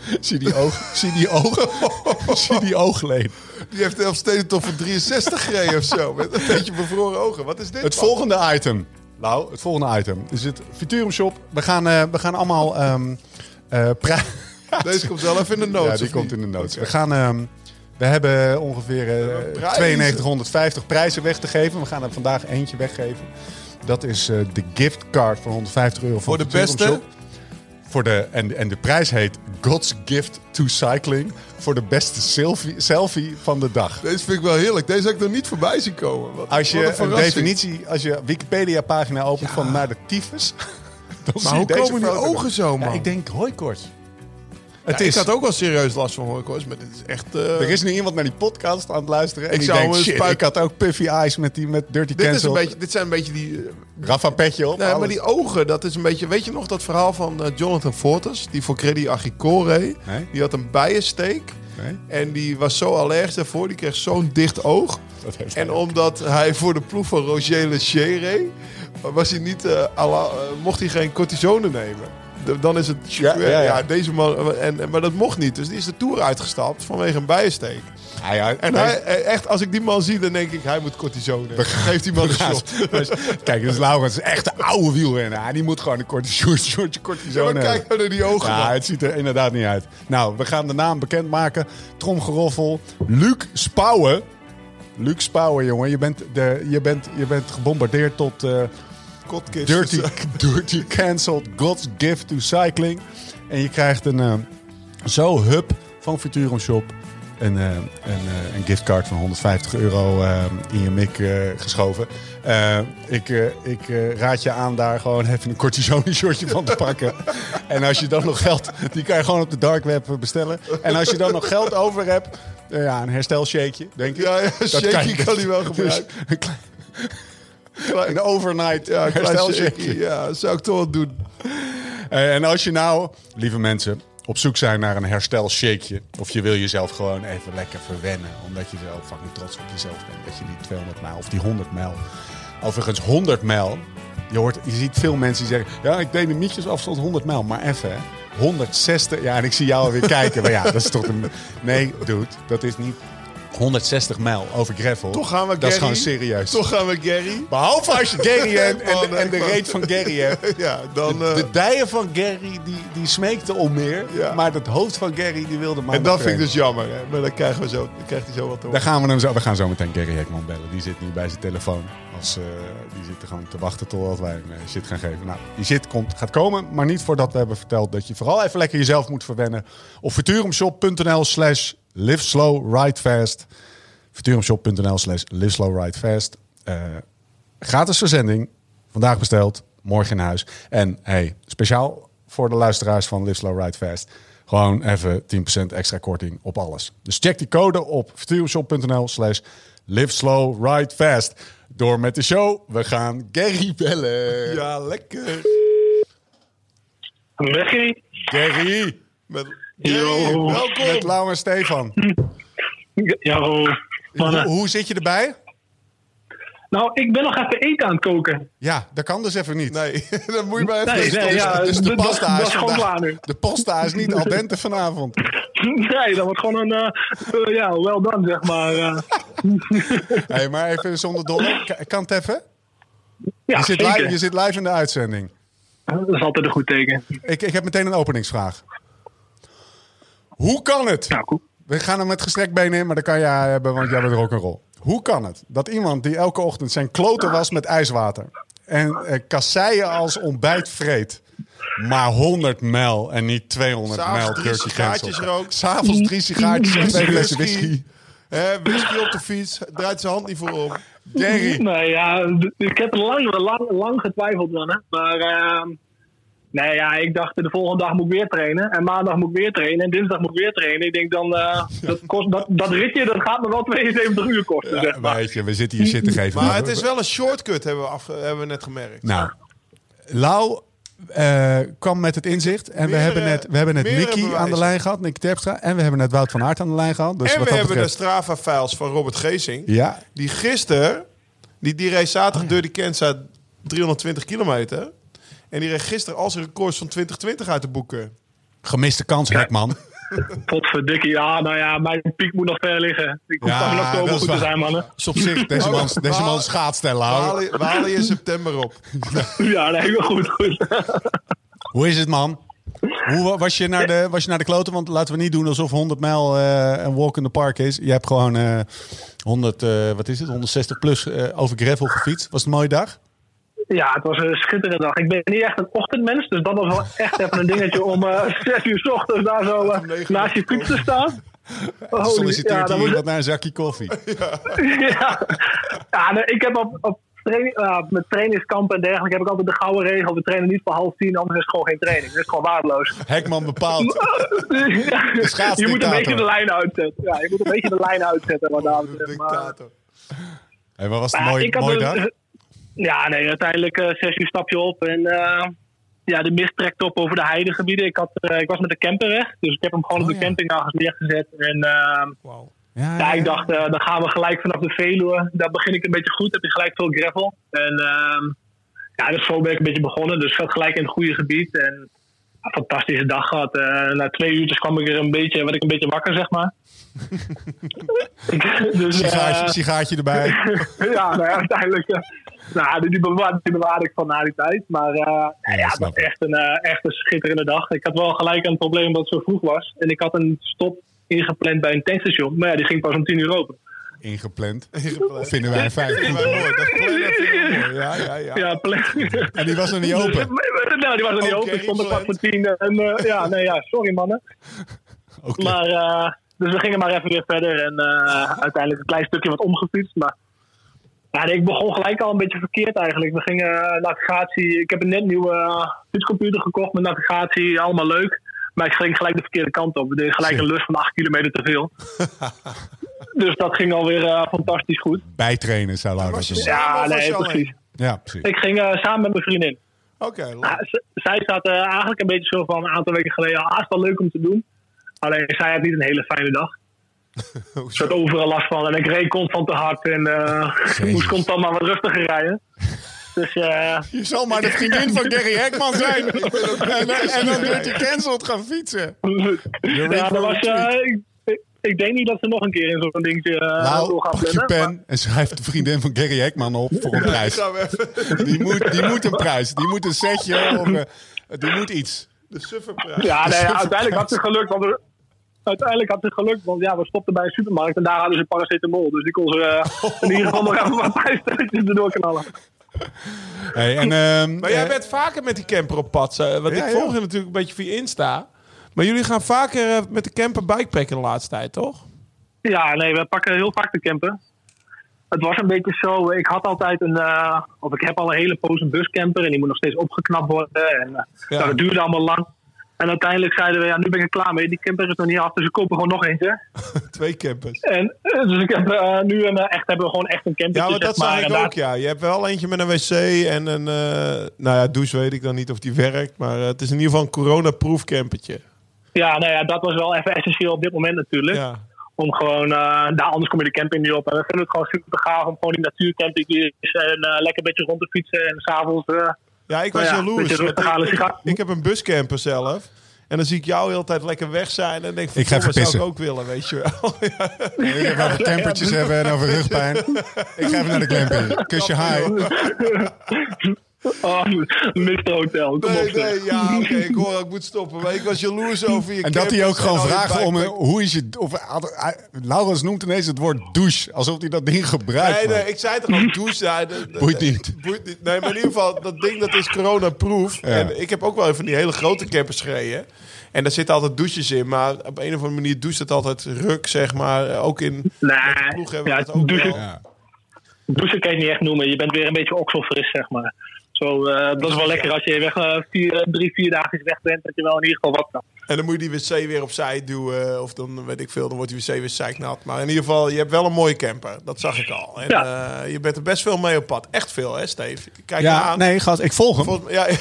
Zie die ogen. Zie die ogen. Zie die oogleden. Die heeft de steden toch van 63 gereden of zo. Met een beetje bevroren ogen. Wat is dit? Het volgende item. Lau, het volgende item is het Futurum Shop. We gaan, uh, we gaan allemaal um, uh, Deze komt zelf in de notes. Ja, die komt in de notes. We gaan um, we hebben ongeveer uh, 9250 prijzen weg te geven. We gaan er vandaag eentje weggeven. Dat is de giftcard van 150 euro voor de beste. Voor de, en, en de prijs heet God's Gift to Cycling. Voor de beste selfie, selfie van de dag. Deze vind ik wel heerlijk. Deze heb ik nog niet voorbij zien komen. Wat, als je een, definitie, als je Wikipedia-pagina opent ja. van naar de tyfus. Dan maar zie hoe deze komen die ogen zo, man? Ja, ik denk hooikoorts. Het is... Ik had ook wel serieus last van hooikoorts, maar dit is echt... Uh... Er is nu iemand naar die podcast aan het luisteren. En ik, zou denk, shit, ik had ook Puffy Eyes met, die, met Dirty dit Cancel. Is een beetje, dit zijn een beetje die... Uh... Rafa petje op. Nee, maar die ogen, dat is een beetje... Weet je nog dat verhaal van uh, Jonathan Fortes? Die voor Credit Agricole reed. Nee? Die had een bijensteek. Nee? En die was zo allergisch daarvoor. Die kreeg zo'n dicht oog. en omdat hij voor de ploeg van Roger Lecher reed... Was hij niet, mocht hij geen cortisone nemen dan is het... Ja, ja, ja. deze man... En, maar dat mocht niet. Dus die is de Tour uitgestapt vanwege een bijensteek. Ja, en hij, echt, als ik die man zie, dan denk ik, hij moet cortisone. Geef die man een shot. kijk, dus Laurens is echt een oude wielrenner. Die moet gewoon een cortisone, cortisone ja, Kijk naar die ogen. Ja, het ziet er inderdaad niet uit. Nou, we gaan de naam bekendmaken. Tromgeroffel. Luc Spouwen. Luc Spouwen, jongen. Je bent, de, je bent, je bent gebombardeerd tot... Uh, Dirty, dirty cancelled God's gift to cycling. En je krijgt een uh, zo hub van Futurum Shop. Een, uh, een, uh, een giftcard van 150 euro in je mik geschoven. ik ik raad je aan daar gewoon even een cortisone shortje van te pakken. en als je dan nog geld... Die kan je gewoon op de dark web bestellen. En als je dan nog geld over hebt... ja, een herstelshakeje, denk ik. Ja, ja een shakeje kan, kan hij wel gebruiken. Dus, een overnight ja, Ja, dat zou ik toch wel doen. Eh, en als je nou, lieve mensen, op zoek zijn naar een herstelshakeje... of je wil jezelf gewoon even lekker verwennen... omdat je zo fucking trots op jezelf bent... dat je die 200 mijl of die 100 mijl... overigens 100 mijl... Je, hoort, je ziet veel mensen die zeggen... ja, ik deed een mietjesafstand 100 mijl, maar even... 160, ja, en ik zie jou alweer kijken. Maar ja, dat is toch een... Nee, dude, dat is niet 160 mijl over gravel. Toch gaan we Gary. Dat is gewoon serieus. Toch gaan we Gary. Behalve als je Gary hebt en, de, en de reet van Gary hebt. ja, dan, de, de eh, dijen van Gary die, die smeekte om meer. Ja. Maar het hoofd van Gary die wilde maar En dat vind ik dus jammer. Hè? Maar dan krijgen we zo, dan krijgt hij zo wat te Dan gaan we, hem zo, we gaan zo meteen Gary Hekman bellen. Die zit nu bij zijn telefoon. Als, uh, die zit er gewoon te wachten totdat wij een uh, shit gaan geven. Nou, die shit komt, gaat komen. Maar niet voordat we hebben verteld dat je vooral even lekker jezelf moet verwennen. Op futurumshop.nl slash live slow, ride fast. Futurumshop.nl slash live slow ride fast. Uh, gratis verzending. Vandaag besteld. Morgen in huis. En hey, speciaal voor de luisteraars van Live Slow Ride Fast. Gewoon even 10% extra korting op alles. Dus check die code op futurumshop.nl slash live slow ride fast. Door met de show. We gaan Gary bellen. Ja, lekker. Gary. Gary. Met, Yo. welkom. Met Lau en Stefan. Ja, hoe, hoe zit je erbij? Nou, ik ben nog even eten aan het koken. Ja, dat kan dus even niet. Nee, dat moet je bij even... Nee, nee, ja, dus de pasta, is vandaag, de pasta is niet al dente vanavond. Nee, dat wordt gewoon een... Uh, ja, wel dan, zeg maar. Uh. hey, maar even zonder dolle. Kan het even? Ja, je, zit live, je zit live in de uitzending. Dat is altijd een goed teken. Ik, ik heb meteen een openingsvraag. Hoe kan het? Nou, cool. We gaan er met gestrekt benen in, maar dat kan jij hebben, want jij bent er ook een rol. Hoe kan het dat iemand die elke ochtend zijn kloten was met ijswater en eh, kasseien als ontbijt vreet, maar 100 mijl en niet 200 mijl S'avonds drie Turkey sigaartjes cancel. rookt. S'avonds drie sigaartjes en twee flessen whisky. Hè, whisky op de fiets, draait zijn hand niet voor om. Gary, Nee, ja, ik heb lang, lang, lang getwijfeld, man. Hè. Maar ehm, nee, ja, ik dacht de volgende dag moet ik weer trainen. En maandag moet ik weer trainen. En dinsdag moet ik weer trainen. Ik denk dan, eh, dat, kost, dat, dat ritje dat gaat me wel 72 uur kosten, zeg maar. weet je, we zitten hier shit te geven. Maar het is wel een shortcut, hebben we, af, hebben we net gemerkt. Nou, Lau eh, kwam met het inzicht. En we hebben net, we hebben net Nicky aan de lijn gehad, Nicky Terpstra. En we hebben net Wout van Aert aan de lijn gehad. Dus en wat we hebben de Strava-files van Robert Geesing. Ja, Die gisteren, die, die reed zaterdag door die Kenza 320 kilometer. En die reed gisteren als records van 2020 uit de boeken. gemiste kans, Hekman. Potverdikkie, ja, nou ja, mijn piek moet nog ver liggen. Ik hoef Ja, in oktober dat is goed te zijn, mannen. Dus op zich, deze man, deze man We halen, we halen je in september op. Ja, nee, goed, goed. Hoe is het, man? Hoe wa- was je naar de, was je naar de kloten? Want laten we niet doen alsof 100 mijl eh, een walk in the park is. Je hebt gewoon eh 100, eh, wat is het, 160 plus eh, over gravel gefietst. Was het een mooie dag? Ja, het was een schitterende dag. Ik ben niet echt een ochtendmens, dus dat was wel echt even een dingetje om eh 6 uur 's ochtends daar zo eh, naast je fiets te staan. Holy- Solliciteert ja, was- iemand naar een zakje koffie? ja, ik heb op, op training, met trainingskampen en dergelijke heb ik altijd de gouden regel. We trainen niet voor half tien, anders is het gewoon geen training. Dat is gewoon waardeloos. Hekman bepaalt. Ja, je moet een beetje de lijn uitzetten. Ja, je moet een beetje de lijn uitzetten. Wat daar betreft. Maar-. Hey, wat was het maar een- dag? Ja, nee, uiteindelijk eh, zes uur stapje op en eh, ja, de mist trekt op over de heidegebieden. Ik, had, eh, ik was met de camper weg, dus ik heb hem gewoon Oh, op de ja. camping ergens neergezet. En Wauw. ja, ik dacht, eh, dan gaan we gelijk vanaf de Veluwe. Daar begin ik een beetje goed, heb je gelijk veel gravel. En ehm, ja, dus zo ben ik een beetje begonnen. Dus ik zat gelijk in het goede gebied. En een fantastische dag gehad. Eh, na twee uurtjes kwam ik er een beetje, werd ik een beetje wakker, zeg maar. Ik- dus, Sigaartje, sigaartje erbij. ja, nou ja, uiteindelijk. eh, nou, die, bewaar, die bewaarde ik van na die tijd. Maar eh, ja, het was ik. echt een, eh, echt een schitterende dag. Ik had wel gelijk een probleem dat het zo vroeg was. En ik had een stop ingepland bij een tankstation. Maar ja, die ging pas om tien uur open. Ingepland. Ingepland. Vinden wij een feit. Vinden wij mooi. Dat. Ja, ja, ja. Ja, plan- En die was nog niet open. nou, die was er niet Oké, open. Ik stond er kwart voor tien. En, eh, ja, nee, ja, sorry mannen. Oké. Maar, eh, dus we gingen maar even weer verder. En eh, uiteindelijk een klein stukje wat omgefietst. Maar ja, ik begon gelijk al een beetje verkeerd eigenlijk. We gingen eh, navigatie. Ik heb een net nieuwe eh, fietscomputer gekocht met navigatie. Allemaal leuk. Maar ik ging gelijk de verkeerde kant op. We deden gelijk een lus van 8 kilometer te veel. dus dat ging alweer eh, fantastisch goed. Bijtrainen zou Laura Ja, nee, precies. Ja, precies. Ik ging samen met mijn vriendin. Oké. Ja, z- zij zat eh, eigenlijk een beetje zo van een aantal weken geleden. Ah, is wel leuk om te doen. Alleen zij had niet een hele fijne dag. Ze had overal last van. En ik reed constant te hard. En eh moest constant maar wat rustiger rijden. Dus eh, Je zal maar de vriendin van Gary Hekman zijn. en, en dan wordt je cancelled gaan fietsen. Ja, dat was, eh, ik, ik, ik denk niet dat ze nog een keer in zo'n dingetje uh, Nou, door gaan pak je pen en schrijf de vriendin van Gary Hekman op voor een prijs. Die moet, die moet een prijs. Die moet een setje of eh, die moet iets. de sufferprijs. Ja, nee, uiteindelijk had het gelukt. Want uiteindelijk had het gelukt, want ja, we stopten bij een supermarkt en daar hadden ze paracetamol. Dus die kon ze eh, in ieder geval nog even wat prijsstelletjes erdoor knallen. Hey, en, ehm, Maar jij eh, bent vaker met die camper op pad. eh, Want Ja, ik volg je natuurlijk een beetje via Insta. Maar jullie gaan vaker met de camper bikepacken de laatste tijd, toch? Ja, nee, we pakken heel vaak de camper. Het was een beetje zo, ik had altijd een, eh, of ik heb al een hele poos een buscamper en die moet nog steeds opgeknapt worden. En Ja. nou, dat duurde allemaal lang. En uiteindelijk zeiden we, ja, nu ben ik er klaar mee. Die camper is nog niet af, dus we kopen gewoon nog eentje. Twee campers. En eh, dus ik heb eh, nu een, eh, echt, hebben we gewoon echt een camper. Ja, maar dat zag ik ook, ja. Je hebt wel eentje met een wc en een... nou ja, douche weet ik dan niet of die werkt. Maar het is in ieder geval een coronaproof campertje. Ja, nou ja, dat was wel even essentieel op dit moment natuurlijk. Ja. Om gewoon, daar anders kom je de camping niet op. En we vinden het gewoon super gaaf om gewoon die natuurcamping is en lekker een beetje rond te fietsen. En s'avonds, eh Ja, ik Nou was ja, jaloers. ik, ik, ik heb een buscamper zelf. En dan zie ik jou de hele tijd lekker weg zijn. En denk van, Ik ga even "Goh, dat zou pissen." ik ook willen, weet je wel. Ik heb over campertjes hebben en over rugpijn. Ik ga even naar de camping. Kusje high. Oh, Mr. Hotel, kom Nee, op. nee, ja, oké, ik hoor, ik moet stoppen. Maar ik was jaloers over je En dat hij ook gewoon je vraagt om een, hoe is je... Of, hij- Laurens noemt ineens het woord douche. Alsof hij dat ding gebruikt. Nee, man. nee, ik zei toch al douche. Ja, de- de- Boeit niet. Boeit niet. Nee, maar in ieder geval, dat ding dat is corona-proof. En ik heb ook wel even die hele grote campers gereden. En daar zitten altijd douches in. Maar op een of andere manier doucht het altijd ruk, zeg maar. Ook in Nee, ploeg hebben ja, dat ook douchen, wel. Ja. douchen kan je niet echt noemen. Je bent weer een beetje okselfris, zeg maar. Zo, eh, dat is wel lekker als je weg, eh, vier, drie, vier dagen weg bent, dat je wel in ieder geval wat kan. En dan moet je die wc weer opzij duwen. Of dan weet ik veel, dan wordt die wc weer zeiknat. Maar in ieder geval, je hebt wel een mooie camper. Dat zag ik al. En Ja. eh, je bent er best veel mee op pad. Echt veel, hè, Steve? Kijk maar Ja, aan. nee, gast, ik volg hem. Volgens, ja,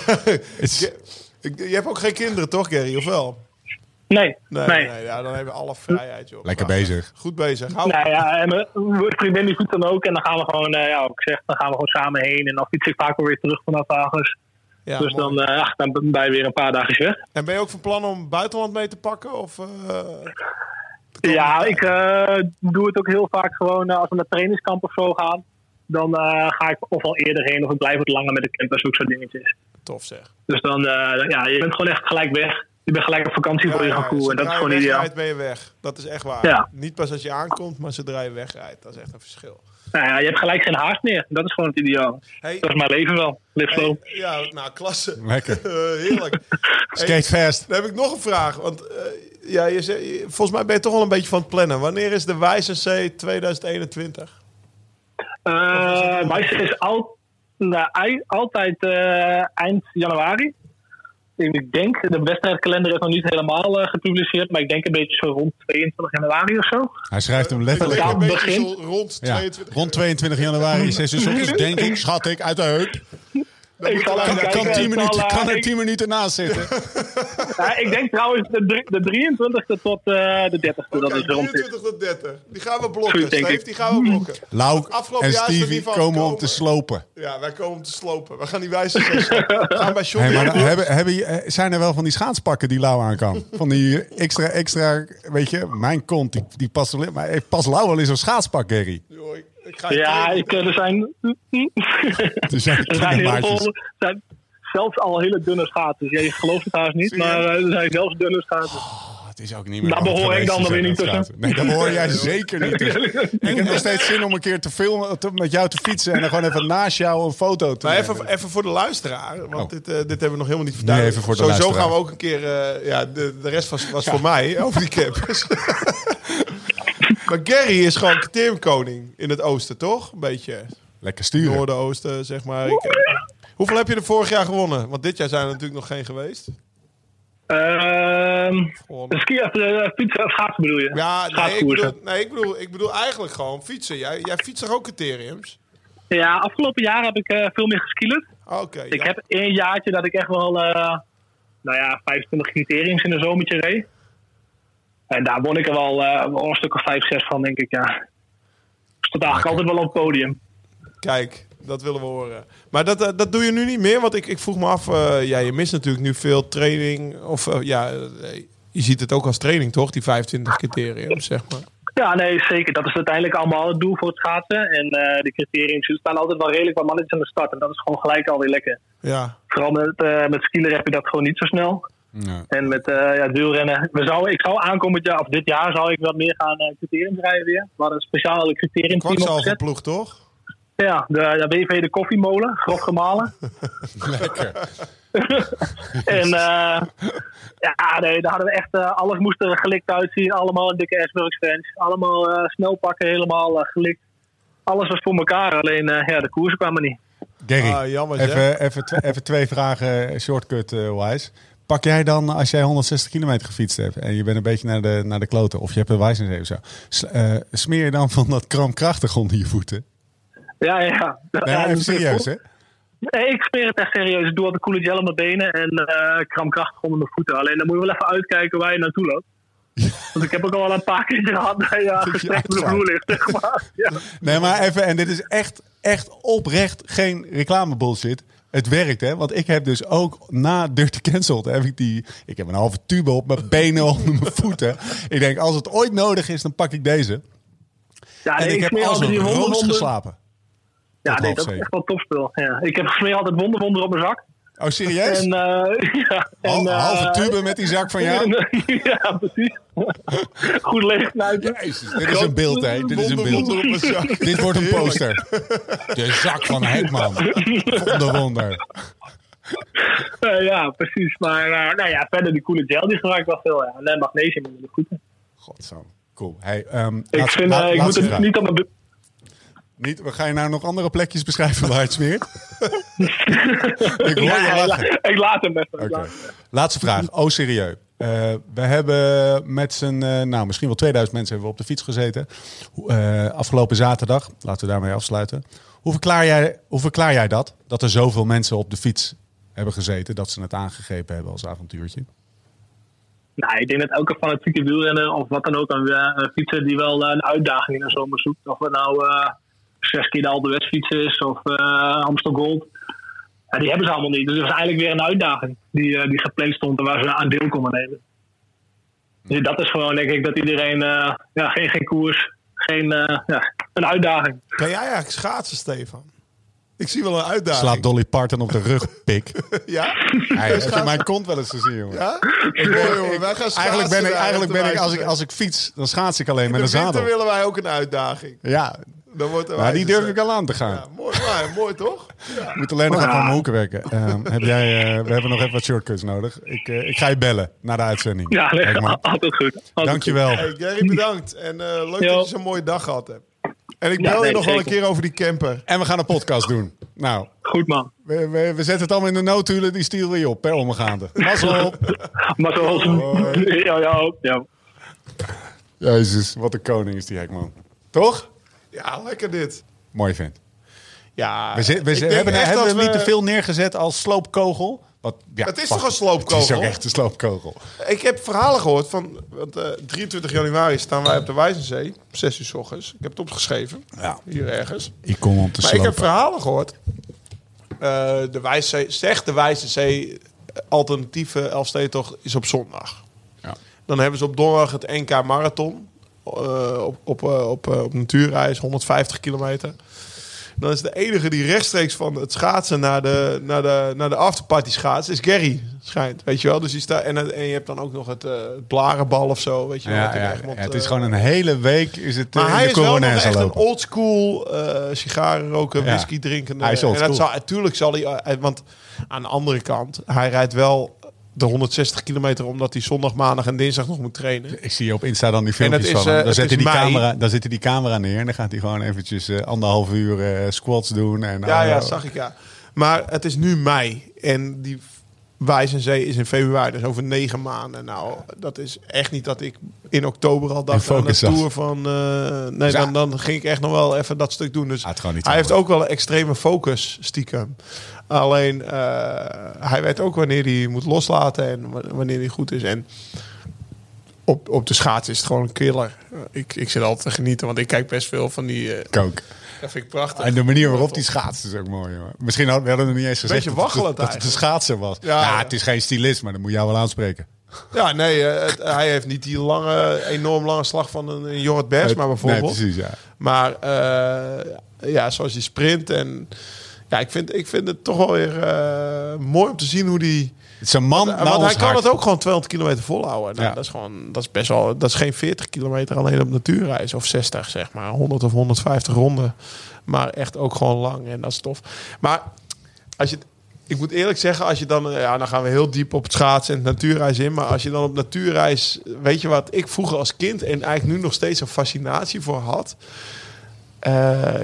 je hebt ook geen kinderen, toch, Gary? Of wel? Nee, Nee, nee. nee. ja, dan hebben we alle vrijheid, joh. Lekker bezig. Goed bezig. Hou. Nou ja, en mijn vriendin die fietst dan ook. En dan gaan we gewoon, eh, ja, wat ik zeg, dan gaan we gewoon samen heen. En dan fiets ik vaak wel weer terug vanaf Agers. Ja, dus mooi. dan, eh, ja, dan ben je weer een paar dagen weg. En ben je ook van plan om buitenland mee te pakken? Of, eh, Ja, ik doe het ook heel vaak gewoon als we naar trainingskamp of zo gaan. Dan eh, ga ik of al eerder heen of ik blijf wat langer met de campers, ook zo'n dingetjes. Tof zeg. Dus dan, eh, ja, je bent gewoon echt gelijk weg. Je bent gelijk op vakantie voor je gevoel. En dat is zodra gewoon je ideaal. ben je weg. Dat is echt waar. Ja. Niet pas als je aankomt, maar zodra je wegrijdt. Dat is echt een verschil. Nou ja, je hebt gelijk geen haast meer. Dat is gewoon het ideaal. Hey, Dat is mijn leven wel. Live hey, ja, nou, klasse. Lekker. Eh, heerlijk. Skate fast. Dan heb ik nog een vraag. Want eh, ja, je, volgens mij ben je toch wel een beetje van het plannen. Wanneer is de Wijzer C 2021? Eh Wijzer is al, nou, altijd eh, eind januari. Ik denk, de wedstrijdkalender is nog niet helemaal eh, gepubliceerd, maar ik denk een beetje zo rond 22 januari of zo. Hij schrijft hem letterlijk Ja, een beetje begin. zo rond Ja, 22. rond 22 januari, 6 uur 's ochtends, denk ik, schat ik, uit de heup. Ik Kan, kijken. kan, 10 Het minuten, zal, eh, kan er ik- 10 minuten naast zitten. ja, ik denk trouwens de, de 23e tot eh, de 30e. dat Oké, is rond dit. 23 tot 30. Die gaan we blokken, denk Steve. Die gaan we blokken. Lau Afgelopen en jaar is er Stevie niet van komen om te slopen. Ja, wij komen om te slopen. We gaan die. We gaan bij John Hey, maar dan hebben, hebben, eh, zijn er wel van die schaatspakken die Lau aan kan? Van die extra, extra, weet je, mijn kont, die, die past alleen. Maar eh, past Lau wel in zo'n schaatspak, Gary? Joh, ik, ga Ja, ik, eh, er zijn, Er zijn er zijn heel kindermaatjes. veel, zijn zelfs al hele dunne schaatsen. Ja, je gelooft het haast niet, maar eh, er zijn zelfs dunne schaatsen. Oh, het is ook niet meer Daar behoor ik dan te weer niet dat tussen. Nee, daar behoor jij zeker niet tussen. Ik heb nog steeds zin om een keer te filmen, te- met jou te fietsen en dan gewoon even naast jou een foto te Maar even, even voor de luisteraar, want Oh. dit, eh, dit hebben we nog helemaal niet verteld. Nee, even voor de Sowieso luisteraar. gaan we ook een keer, eh, ja, de, de rest was, was voor mij, over die campers. Maar Gary is gewoon criteriumkoning in het oosten, toch? Een beetje Lekker sturen. noorden-oosten, zeg maar. Ik, eh, hoeveel heb je er vorig jaar gewonnen? Want dit jaar zijn er natuurlijk nog geen geweest. Ehm Gewonnen. ski, of, eh, fietsen of schaatsen bedoel je? Ja, nee ik, Schaatskoersen. bedoel, nee ik, bedoel, ik bedoel eigenlijk gewoon fietsen. Jij, jij fietst toch ook criteriums? Ja, afgelopen jaar heb ik eh, veel meer geskielerd. Oké. Ik ja. heb één jaartje dat ik echt wel, eh, nou ja, 25 criteriums in een zomertje reed. En daar won ik er wel, eh, wel een stuk of 5, 6 van, denk ik, ja. Stond eigenlijk altijd wel op het podium. Kijk, dat willen we horen. Maar dat, eh, dat doe je nu niet meer? Want ik, ik vroeg me af, eh, ja, je mist natuurlijk nu veel training. Of ja, je ziet het ook als training, toch? Die 25 criterium, zeg maar. Ja, nee, zeker. Dat is uiteindelijk allemaal het doel voor het schaatsen. En eh de criteriums er staan altijd wel redelijk wat mannetjes aan de start. En dat is gewoon gelijk alweer lekker. Ja, Vooral met, eh met heb je dat gewoon niet zo snel. Ja. En met eh ja, wielrennen. We zou, ik zou aankomend jaar, of dit jaar, zou ik wat meer gaan eh criteriums rijden weer. We hadden een speciale criterium team opgezet. ploeg, toch? Ja, de, de WV de koffiemolen, grof gemalen. Lekker. en eh, ja, nee, daar hadden we echt, eh, alles moest er gelikt uitzien. Allemaal een dikke S-Works fans. Allemaal eh, snel pakken, helemaal gelikt. Alles was voor elkaar, alleen eh, ja, de koersen kwamen niet. Gary, Ah, jammer zeg. even, even, even twee vragen shortcut-wise. Pak jij dan, als jij 160 kilometer gefietst hebt en je bent een beetje naar de, naar de kloten, of je hebt een wijzenzee of zo, eh, smeer je dan van dat kramkrachtig onder je voeten? Ja, ja. Nee, ja, even serieus, hè? Nee, ik smeer het echt serieus. Ik doe altijd coole gel op mijn benen en eh kramkrachtig onder mijn voeten. Alleen dan moet je wel even uitkijken waar je naartoe loopt. Want ik heb ook al een paar keer gehad dat je gestrekt op de vloer ligt, zeg maar. Ja. Nee, maar even, en dit is echt, echt oprecht geen reclame bullshit. Het werkt, hè? Want ik heb dus ook na Dirty Cancelled, heb ik die... Ik heb een halve tube op mijn benen onder mijn voeten. Ik denk, als het ooit nodig is, dan pak ik deze. Ja, En nee, ik heb als altijd een die roos geslapen. Ja, nee, dat is echt wel topspul. Ja. Ik heb gesmeerd altijd wonderwonder op mijn zak. Oh, serieus? En, uh, ja, en, uh, halve tube met die zak van jou? ja, precies. Goed licht Jezus, dit is een beeld, hè? Dit is een beeld. Op een zak. dit wordt een poster. De zak van Hekman. Wonder. Uh, ja, precies. Maar uh, nou ja, verder die coole gel die gebruik ik wel veel. Ja. En magnesium in de voeten. Godzo. Cool. Hey, um, ik laat, vind, laat, ik moet het niet op mijn niet, ga je nou nog andere plekjes beschrijven waar het smeert? ik hoor je lachen. Ik laat hem even. Okay. Laatste vraag. Oh, serieus. Uh, we hebben met z'n, uh, nou misschien wel 2000 mensen hebben we op de fiets gezeten. Uh, afgelopen zaterdag, laten we daarmee afsluiten. Hoe verklaar, jij, hoe verklaar jij dat? Dat er zoveel mensen op de fiets hebben gezeten, dat ze het aangegrepen hebben als avontuurtje? Nou, ik denk dat elke fanatieke wielrenner of wat dan ook, een, fietser die wel een uitdaging in de zomer zoekt. Of het nou zes keer de West is of uh, Amstel Gold. Ja, die hebben ze allemaal niet. Dus het was eigenlijk weer een uitdaging die, uh, die gepland stond en waar ze aan deel konden nemen. Dus dat is gewoon, denk ik, dat iedereen, uh, ja, geen, geen koers, geen, ja, een uitdaging. Kan jij eigenlijk schaatsen, Stefan? Ik zie wel een uitdaging. Slaat Dolly Parton op de rug, pik. ja? Hij heeft je mijn kont wel eens gezien, jongen. Ja? Ik ben, jongen, wij gaan eigenlijk ben ik, eigenlijk ben ik als, ik, als ik fiets, dan schaats ik alleen met een zadel. Willen wij ook een uitdaging. Ja, dan wordt maar die durf ik al aan te gaan. Ja, mooi, maar, mooi toch? Ja. Moet alleen nog even aan mijn hoeken werken. Uh, heb jij, uh, we hebben nog even wat shortcuts nodig. Ik, uh, ik ga je bellen na de uitzending. Ja, altijd goed. Altijd Dankjewel. Hey, Gary, bedankt. En leuk Yo. dat je zo'n mooie dag gehad hebt. En ik bel ja, nee, je nog wel een keer over die camper. En we gaan een podcast doen. Nou. Goed man. We, we, we zetten het allemaal in de noodhulen. Die sturen we je op per omgaande. Mazzel op. Mazzel op. Ja, ja, ja. Jezus, wat een koning is die Hekman. Toch? Ja, lekker dit. Mooi vent. Ja, we, we, we hebben, hebben we niet te veel neergezet als sloopkogel. Wat, ja, het is toch een sloopkogel? Het is ook echt een sloopkogel. Ik heb verhalen gehoord van... Want, uh, 23 januari staan wij op de Wijzenzee. 6 uur s ochtends. Ik heb het opgeschreven. Ja. Hier ergens. Ik kom om te Maar slopen. ik heb verhalen gehoord. Uh, de Wijzenzee, zegt de Wijzenzee... alternatieve Elfstedentocht is op zondag. Ja. Dan hebben ze op donderdag het NK Marathon. Uh, op, op, uh, op, uh, op natuurreis, 150 kilometer. Dan is de enige die rechtstreeks van het schaatsen naar de, naar de, naar de afterparty schaatsen, is Gary, schijnt. Weet je wel? Dus die staat, en, en je hebt dan ook nog het, blarenbal of zo. Weet je wel? Ja, ja, ja, het is gewoon een hele week is het maar hij is wel nog echt een oldschool sigaren roken, whisky drinken. Hij is en dat zal, natuurlijk zal hij, want aan de andere kant, hij rijdt wel de 160 kilometer omdat hij zondag, maandag en dinsdag nog moet trainen. Ik zie je op Insta dan die filmpjes is, van hem. Uh, dan, zet hij die mei. camera, dan zet hij die camera neer en dan gaat hij gewoon eventjes uh, anderhalf uur uh, squats doen. En, ja, ja, zag ik ja. Maar het is nu mei en die Wijzenzee is in februari, dus over negen maanden. Nou, dat is echt niet dat ik in oktober al dacht aan de tour van... Uh, nee, dan, dan ging ik echt nog wel even dat stuk doen. Dus hij heeft ook wel een extreme focus, stiekem. Alleen, uh, hij weet ook wanneer hij moet loslaten en wanneer hij goed is. En op, op de schaats is het gewoon een killer. Ik, ik zit altijd te genieten, want ik kijk best veel van die... Uh, Kook. Dat vind ik prachtig. En de manier waarop die schaatst is ook mooi. Hoor. Misschien hadden we hadden nog niet eens gezegd dat, het, dat het een schaatser was. Ja, ja, het is geen stylist, maar dat moet jou wel aanspreken. Ja, nee, het, hij heeft niet die lange, enorm lange slag van een, een Jorrit Bergsma bijvoorbeeld. Nee, precies, ja. Maar uh, ja, zoals je sprint en... Ja, ik vind, ik vind het toch wel weer uh, mooi om te zien hoe die... Het is een man want, want hij kan het ook gewoon 200 kilometer volhouden. Nou, ja. Dat is gewoon, dat is best wel, dat is geen 40 kilometer alleen op natuurreis of 60 zeg maar, 100 of 150 ronden, maar echt ook gewoon lang en dat is tof. Maar als je, ik moet eerlijk zeggen, als je dan, ja, dan gaan we heel diep op het schaatsen en het natuurreis in, maar als je dan op natuurreis, weet je wat ik vroeger als kind en eigenlijk nu nog steeds een fascinatie voor had. Uh,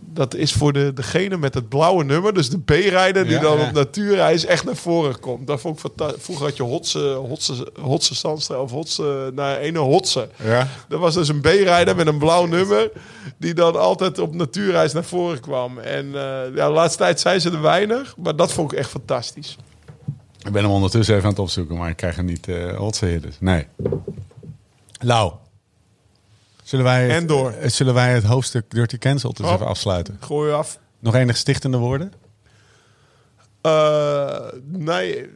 dat is voor de, degene met het blauwe nummer, dus de B-rijder die ja, dan ja. op natuurreis echt naar voren komt. Dat vond ik. Vroeger had je Hotse, Hotse, Hotse Zandstra of Hotse, naar ene Hotse. Ja. Dat was dus een B-rijder met een blauw nummer die dan altijd op natuurreis naar voren kwam. En uh, ja, de laatste tijd zijn ze er weinig, maar dat vond ik echt fantastisch. Ik ben hem ondertussen even aan het opzoeken, maar ik krijg er niet uh, Hotse hitters. Nee. Lau. Zullen wij, en door. Het, zullen wij het hoofdstuk Dirty Cancelled dus oh, even afsluiten? Gooi je af. Nog enige stichtende woorden? Uh, nee,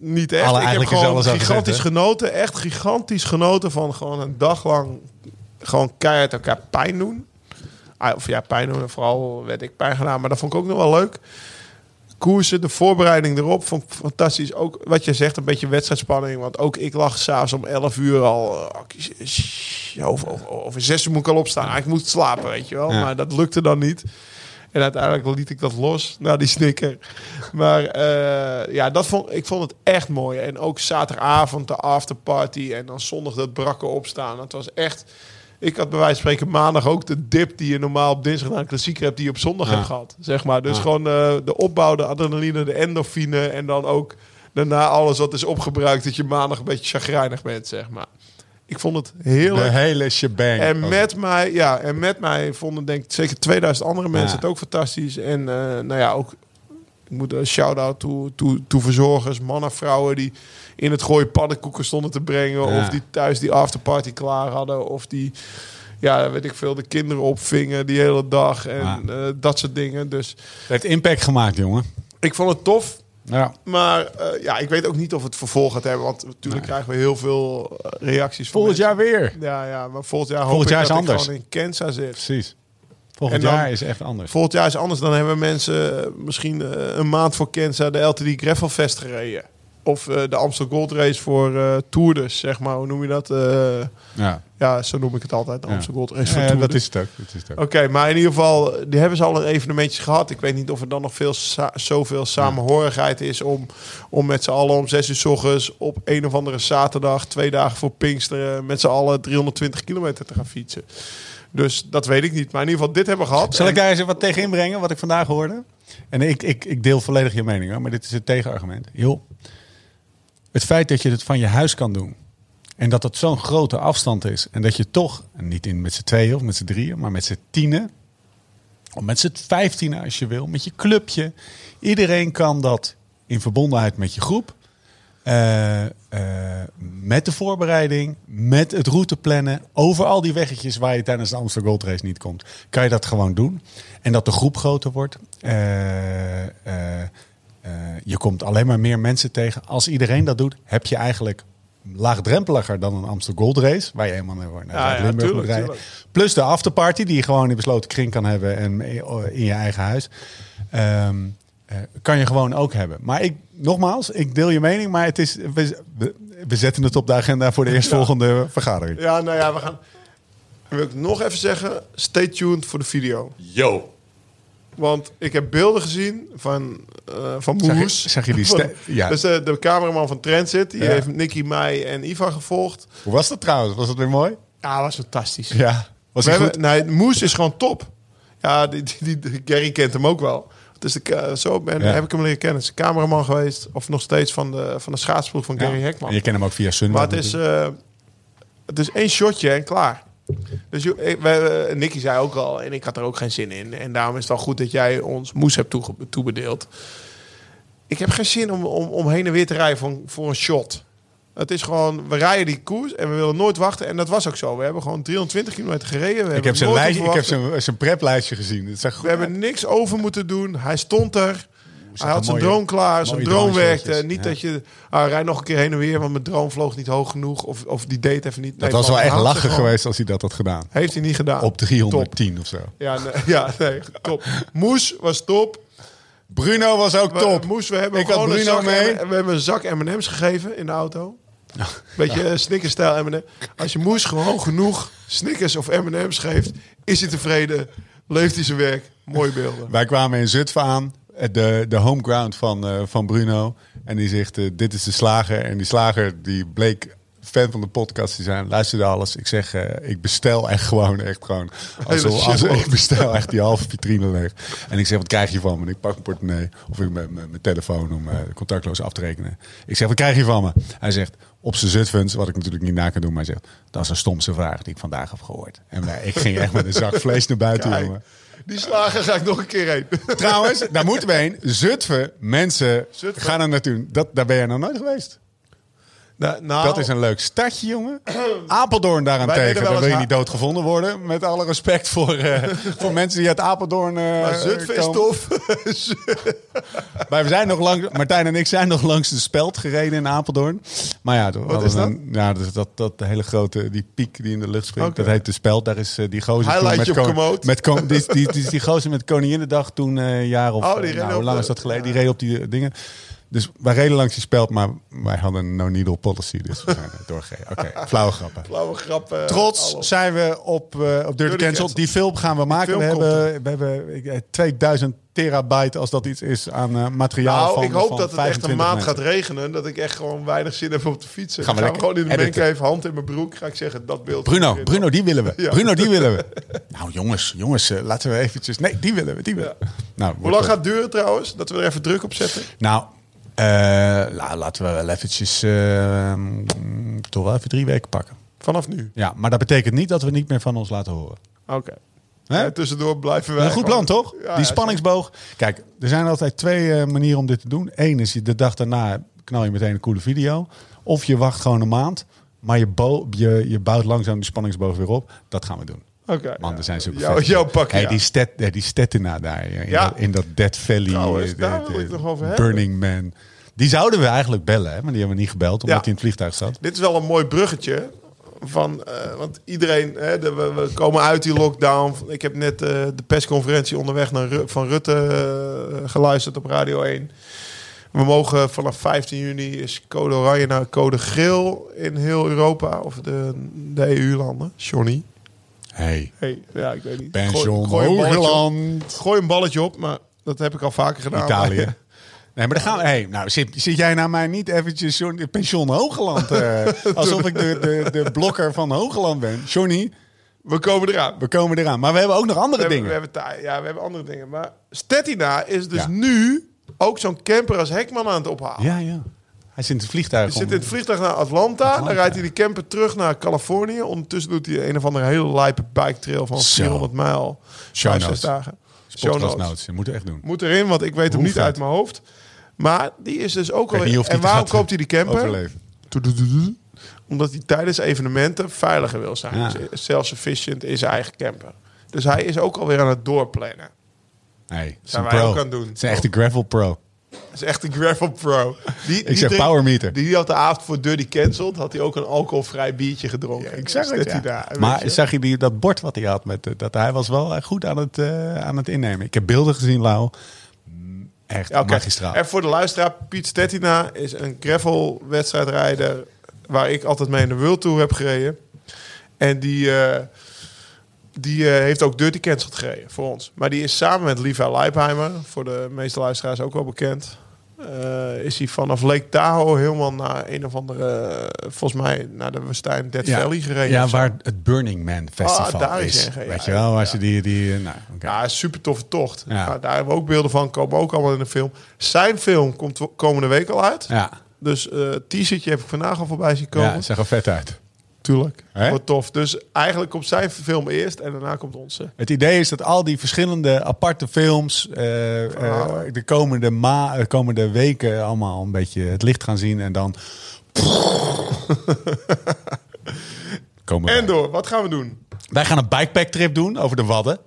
niet echt. Alle, ik heb gewoon gigantisch genoten. Echt gigantisch genoten van gewoon een dag lang gewoon keihard elkaar pijn doen. Ah, of ja, pijn doen. Vooral werd ik pijn gedaan. Maar dat vond ik ook nog wel leuk. Koersen, de voorbereiding erop vond ik fantastisch. Ook wat je zegt, een beetje wedstrijdspanning. Want ook ik lag s'avonds om 11 uur al. Over, over, over zes uur moet ik al opstaan. Ik moet slapen, weet je wel. Maar dat lukte dan niet. En uiteindelijk liet ik dat los naar die snicker. Maar uh, ja, dat vond, ik vond het echt mooi. En ook zaterdagavond de afterparty. En dan zondag dat brakke opstaan. Het was echt... Ik had bij wijze van spreken maandag ook de dip die je normaal op dinsdag naar een klassieker hebt, die je op zondag hebt gehad. Zeg maar. Dus gewoon uh, de opbouw, de adrenaline, de endorfine en dan ook daarna alles wat is opgebruikt, dat je maandag een beetje chagrijnig bent, zeg maar. Ik vond het heel. De hele shebang. En met mij, ja, en met mij vonden denk ik zeker 2000 andere mensen het ook fantastisch. En uh, nou ja, ook ik moet een shout-out toe, toe, toe verzorgers, mannen, vrouwen die in het gooien pannenkoeken stonden te brengen. Of die thuis die afterparty klaar hadden. Of die, ja, weet ik veel, de kinderen opvingen die hele dag. En uh, dat soort dingen. Dus, het heeft impact gemaakt, jongen. Ik vond het tof. Ja. Maar uh, ja, ik weet ook niet of het vervolg gaat hebben. Want natuurlijk krijgen we heel veel reacties. Volgend jaar weer. Ja, ja, maar volgend jaar volgend jaar is dat anders. gewoon in Kansas zit. Precies. Volgend jaar is echt anders. Volgend jaar is anders. Dan hebben mensen misschien een maand voor Kansas de LTD Gravel Fest gereden. Of uh, de Amstel Gold Race voor uh, Tourders, zeg maar. Hoe noem je dat? ja. ja, zo noem ik het altijd. De Amstel Gold Race voor ja, Tourders. dat is het ook. Dat is het ook. Oké, okay, maar in ieder geval, die hebben ze al een evenementjes gehad. Ik weet niet of er dan nog veel sa zoveel samenhorigheid is om, om met z'n allen om zes uur s ochtends op een of andere zaterdag, twee dagen voor Pinksteren, met z'n allen 320 kilometer te gaan fietsen. Dus dat weet ik niet. Maar in ieder geval, dit hebben we gehad. Zal ik daar eens wat tegen inbrengen, wat ik vandaag hoorde? En ik, ik, ik deel volledig je mening, hoor, maar dit is het tegenargument. Joh, het feit dat je het van je huis kan doen. En dat het zo'n grote afstand is. En dat je toch, niet in met z'n tweeën of met z'n drieën, maar met z'n tienen. Of met z'n vijftienen als je wil. Met je clubje. Iedereen kan dat in verbondenheid met je groep. Uh, uh, met de voorbereiding, met het routeplannen, over al die weggetjes waar je tijdens de Amsterdam Gold Race niet komt, kan je dat gewoon doen. En dat de groep groter wordt. Uh, je komt alleen maar meer mensen tegen. Als iedereen dat doet, heb je eigenlijk laagdrempeliger dan een Amsterdam Gold Race, waar je helemaal naar ja, Limburg moet rijden. Plus de afterparty die je gewoon in besloten kring kan hebben en in je eigen huis. Um, uh, kan je gewoon ook hebben. Maar ik, nogmaals, ik deel je mening, maar het is, we, we zetten het op de agenda voor de eerstvolgende ja. vergadering. Ja, nou ja, we gaan. Wil ik nog even zeggen, stay tuned voor de video. Yo. Want ik heb beelden gezien van, van Moes. Zeg, zeg je die stem? Ja. Dus de, de cameraman van Transit, die ja. heeft Nicky, mij en Ivan gevolgd. Hoe was dat trouwens? Was dat weer mooi? Ja, was fantastisch. Ja. Was we hij hebben, goed? Nee, Moes is gewoon top. Ja, die, die, die, Gary kent hem ook wel. Dus de, zo ben, ja. heb ik hem leren kennen. Is cameraman geweest. Of nog steeds van de, van de schaatsploeg van Gary ja. Hekman. En je kent hem ook via Sunweb. Maar het is, uh, het is één shotje en klaar. Dus je, we, Nicky zei ook al, en ik had er ook geen zin in. En daarom is het wel goed dat jij ons moes hebt toege, toebedeeld. Ik heb geen zin om, om, om heen en weer te rijden voor, voor een shot. Het is gewoon, we rijden die koers en we willen nooit wachten. En dat was ook zo. We hebben gewoon 320 kilometer gereden. We ik heb zijn, lijstje, ik heb zijn, zijn preplijstje gezien. Het we hebben niks over moeten doen. Hij stond er. Hij had zijn drone klaar. Zijn drone werkte. Niet ja. dat je... Ah, rijd nog een keer heen en weer, want mijn drone vloog niet hoog genoeg. Of, of die deed even niet. Nee, dat was wel echt lachen geweest als hij dat had gedaan. Heeft hij niet gedaan. Op 310 top. of zo. Ja, nee, ja, nee, top. Moes was top. Bruno was ook top. We, Moes, we hebben ik had Bruno mee. We hebben een zak M&M's gegeven in de auto. Beetje ja. Snickers-stijl M&M. Als je Moes gewoon genoeg Snickers of M&M's geeft, is hij tevreden. Leeft hij zijn werk. Mooie beelden. Wij kwamen in Zutphen aan. De, de homeground van, uh, van Bruno. En die zegt, uh, dit is de slager. En die slager die bleek fan van de podcast te zijn. Luisterde alles. Ik zeg, uh, ik bestel echt gewoon, echt gewoon. Als, ik bestel echt die halve vitrine leeg. En ik zeg, wat krijg je van me? En ik pak mijn portemonnee of ik mijn, mijn telefoon om contactloos af te rekenen. Ik zeg, wat krijg je van me? Hij zegt, op zijn Zutphens, wat ik natuurlijk niet na kan doen, maar hij zegt, dat is een stomste vraag die ik vandaag heb gehoord. En ik ging echt met een zak vlees naar buiten, jongen. Die slagen ga ik nog een keer heen. Trouwens, daar moeten we heen. Zutphen, mensen Zutphen. gaan er naartoe. Dat, daar ben je nog nooit geweest. Nou, nou, Dat is een leuk stadje, jongen. Apeldoorn daarentegen. Daar wil je niet doodgevonden worden. Met alle respect voor, eh, voor mensen die uit Apeldoorn eh maar Zutphen is komen. tof. Maar we zijn nog langs, Martijn en ik zijn nog langs de speld gereden in Apeldoorn. Maar ja, hadden is dat? een- ja, dat, dat, dat hele grote, die piek die in de lucht springt, dat heet de speld. Daar is eh, die gozer toen Highlightje met, kon- met kon- die, die, die, die gozer met Koninginnedag toen een jaar of, Oh, die nou, hoe lang is dat geleden? Die reed op die dingen. Dus wij reden langs die speld, maar wij hadden een no-needle policy. Dus we zijn doorgereden. Oké, flauwe grappen. Flauwe grap. eh, Trots alles. zijn we op, eh, op Dirty, Dirty Cancel. Cancel. Die film gaan we maken. We hebben, we hebben ik, eh, 2000 terabyte, als dat iets is, aan eh, materiaal Nou, van ik hoop van dat het echt een 25 maand mensen. gaat regenen. Dat ik echt gewoon weinig zin heb om te fietsen. Gaan we lekker gewoon in de editen. mancave, hand in mijn broek. Ga ik zeggen, dat beeld. Bruno. Bruno, die willen we. Ja. Bruno, die willen we. Nou, jongens, jongens, eh, laten we eventjes... Nee, die willen we, die willen we. Nou, Hoe lang gaat het duren trouwens? Dat we er even druk op zetten? Nou, eh, la- laten we wel eventjes... eh, mm, toch wel even drie weken pakken. Vanaf nu. Ja, maar dat betekent niet dat we niet meer van ons laten horen. Oké. Hè? Tussendoor blijven wij Een goed plan, toch? Ja, die spanningsboog. Kijk, er zijn altijd twee eh, manieren om dit te doen. Eén is je de dag daarna knal je meteen een coole video. Of je wacht gewoon een maand. Maar je, je, je bouwt langzaam die spanningsboog weer op. Dat gaan we doen. Oké. Man, er zijn zulke vet- jouw pak, hey, ja. die, stet, die Stettina daar. In, Ja. dat, in dat Dead Valley. Trouwens, eh, daar de- de over hebben. Burning Man. Die zouden we eigenlijk bellen, hè? maar die hebben we niet gebeld. Omdat Ja. hij in het vliegtuig zat. Dit is wel een mooi bruggetje. Van, eh, want iedereen, hè, de, we, we komen uit die lockdown. Ik heb net eh, de persconferentie onderweg naar Ru- van Rutte geluisterd op Radio 1. We mogen vanaf 15 juni is code oranje naar code geel in heel Europa. Of de, de EU-landen. Johnny. Hey, Hey, ja, ik weet niet. pension gooi, een op, Hoogland. gooi een balletje op, maar dat heb ik al vaker gedaan. Italië. Nee, maar dan gaan we. Hey, nou, zit, zit jij naar mij niet eventjes pension Hoogland? eh, alsof ik de, de, de blokker van Hoogland ben. Johnny, We komen eraan. we komen eraan. Maar we hebben ook nog andere We hebben, dingen. we hebben, ja, we hebben andere dingen. Maar Stettina is dus Ja. nu ook zo'n camper als Hekman aan het ophalen. Ja, ja. Hij zit in het vliegtuig. Hij zit in het vliegtuig naar Atlanta. Atlanta. Dan rijdt hij die camper terug naar Californië. Ondertussen doet hij een of andere hele lijpe bike trail van Zo. 400 mijl. Show notes. dagen. Show Podcast notes. notes. Je moet het echt doen. Moet erin, want ik weet hem niet vet. uit mijn hoofd. Maar die is dus ook al. En waarom koopt hij die camper? Overleven. Omdat hij tijdens evenementen veiliger wil zijn. Ja. Self-sufficient in zijn eigen camper. Dus hij is ook alweer aan het doorplannen. Is Zijn wij pro. ook aan het doen. Het is een echte gravel pro. Dat is echt een gravel pro. Die, Ik zeg power meter. Die, die had de avond voor Dirty Cancelled, had hij ook een alcoholvrij biertje gedronken. Ik zag het, dat hij ja. daar, Maar je. zag je die, dat bord wat hij had? Met, dat hij was wel eh, goed aan het, eh, aan het innemen. Ik heb beelden gezien, Lau. Echt Ja, oké. magistraal. En voor de luisteraar, Piet Stettina is een gravel wedstrijdrijder waar ik altijd mee in de World Tour heb gereden. En die, eh, die eh, heeft ook Dirty Cancelled gereden voor ons. Maar die is samen met Liva Leipheimer, voor de meeste luisteraars ook wel bekend. eh, is hij vanaf Lake Tahoe helemaal naar een of andere, eh, volgens mij naar de woestijn Dead Valley gereden. Ja, waar het Burning Man Festival Ah, daar is. Weet je wel, Ja. ze die... die nou. Ja, super toffe tocht. Ja. Nou, daar hebben we ook beelden van, komen ook allemaal in de film. Zijn film komt komende week al uit. ja, Dus eh t-shirtje heb ik vandaag al voorbij zien komen. ja, zag er vet uit. Tuurlijk. Hè? Wat tof. Dus eigenlijk komt zijn film eerst en daarna komt onze. Het idee is dat al die verschillende aparte films eh, eh, de komende, ma de komende weken allemaal een beetje het licht gaan zien. En dan... komen. En door, wat gaan we doen? Wij gaan een bikepack trip doen over de Wadden.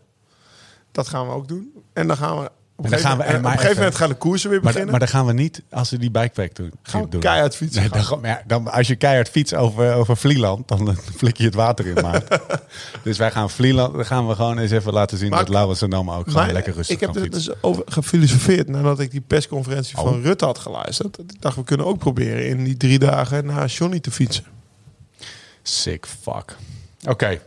Dat gaan we ook doen. En dan gaan we op een dan gegeven, gaan we- en maar op een gegeven even- moment gaan de koersen weer Maar, beginnen. maar dan gaan we niet, als we die bikepack doen, Gaan we doen. keihard fietsen Nee, dan, maar ja, dan, als je keihard fietst over, over Vlieland, dan flik je het water in, maat. dus wij gaan Vlieland, dan gaan we gewoon eens even laten zien Maar- dat Laurens en Dam ook gewoon Maar lekker rustig ik heb er dus over gefilosofeerd nadat ik die persconferentie Oh. van Rutte had geluisterd. Ik dacht, we kunnen ook proberen in die drie dagen naar Johnny te fietsen. Sick fuck. Oké.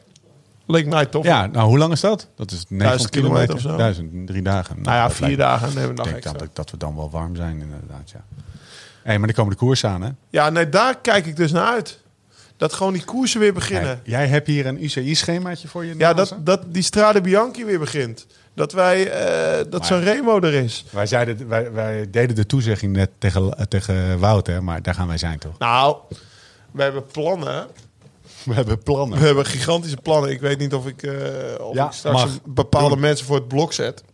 Leek mij tof. Ja, nou hoe lang is dat? Dat is 900 kilometer kilometer. of zo. Duizend, drie dagen. Nou ja, vier lijkt- dagen hebben we Ik nog denk extra. dat, dat we dan wel warm zijn inderdaad, ja. Hé, maar die komen de koers aan, hè? Ja, nee, daar kijk ik dus naar uit. Dat gewoon die koersen weer beginnen. Jij hebt hier een UCI-schemaatje voor je Ja, dat, dat die Strade Bianchi weer begint. Dat wij, eh dat zo'n Remo er is. Wij, zeiden, wij, wij deden de toezegging net tegen, tegen Wout, hè? Maar daar gaan wij zijn, toch? Nou, we hebben plannen. We hebben plannen. We hebben gigantische plannen. Ik weet niet of ik, eh, of Ja, ik straks mag. een bepaalde mensen voor het blok zet.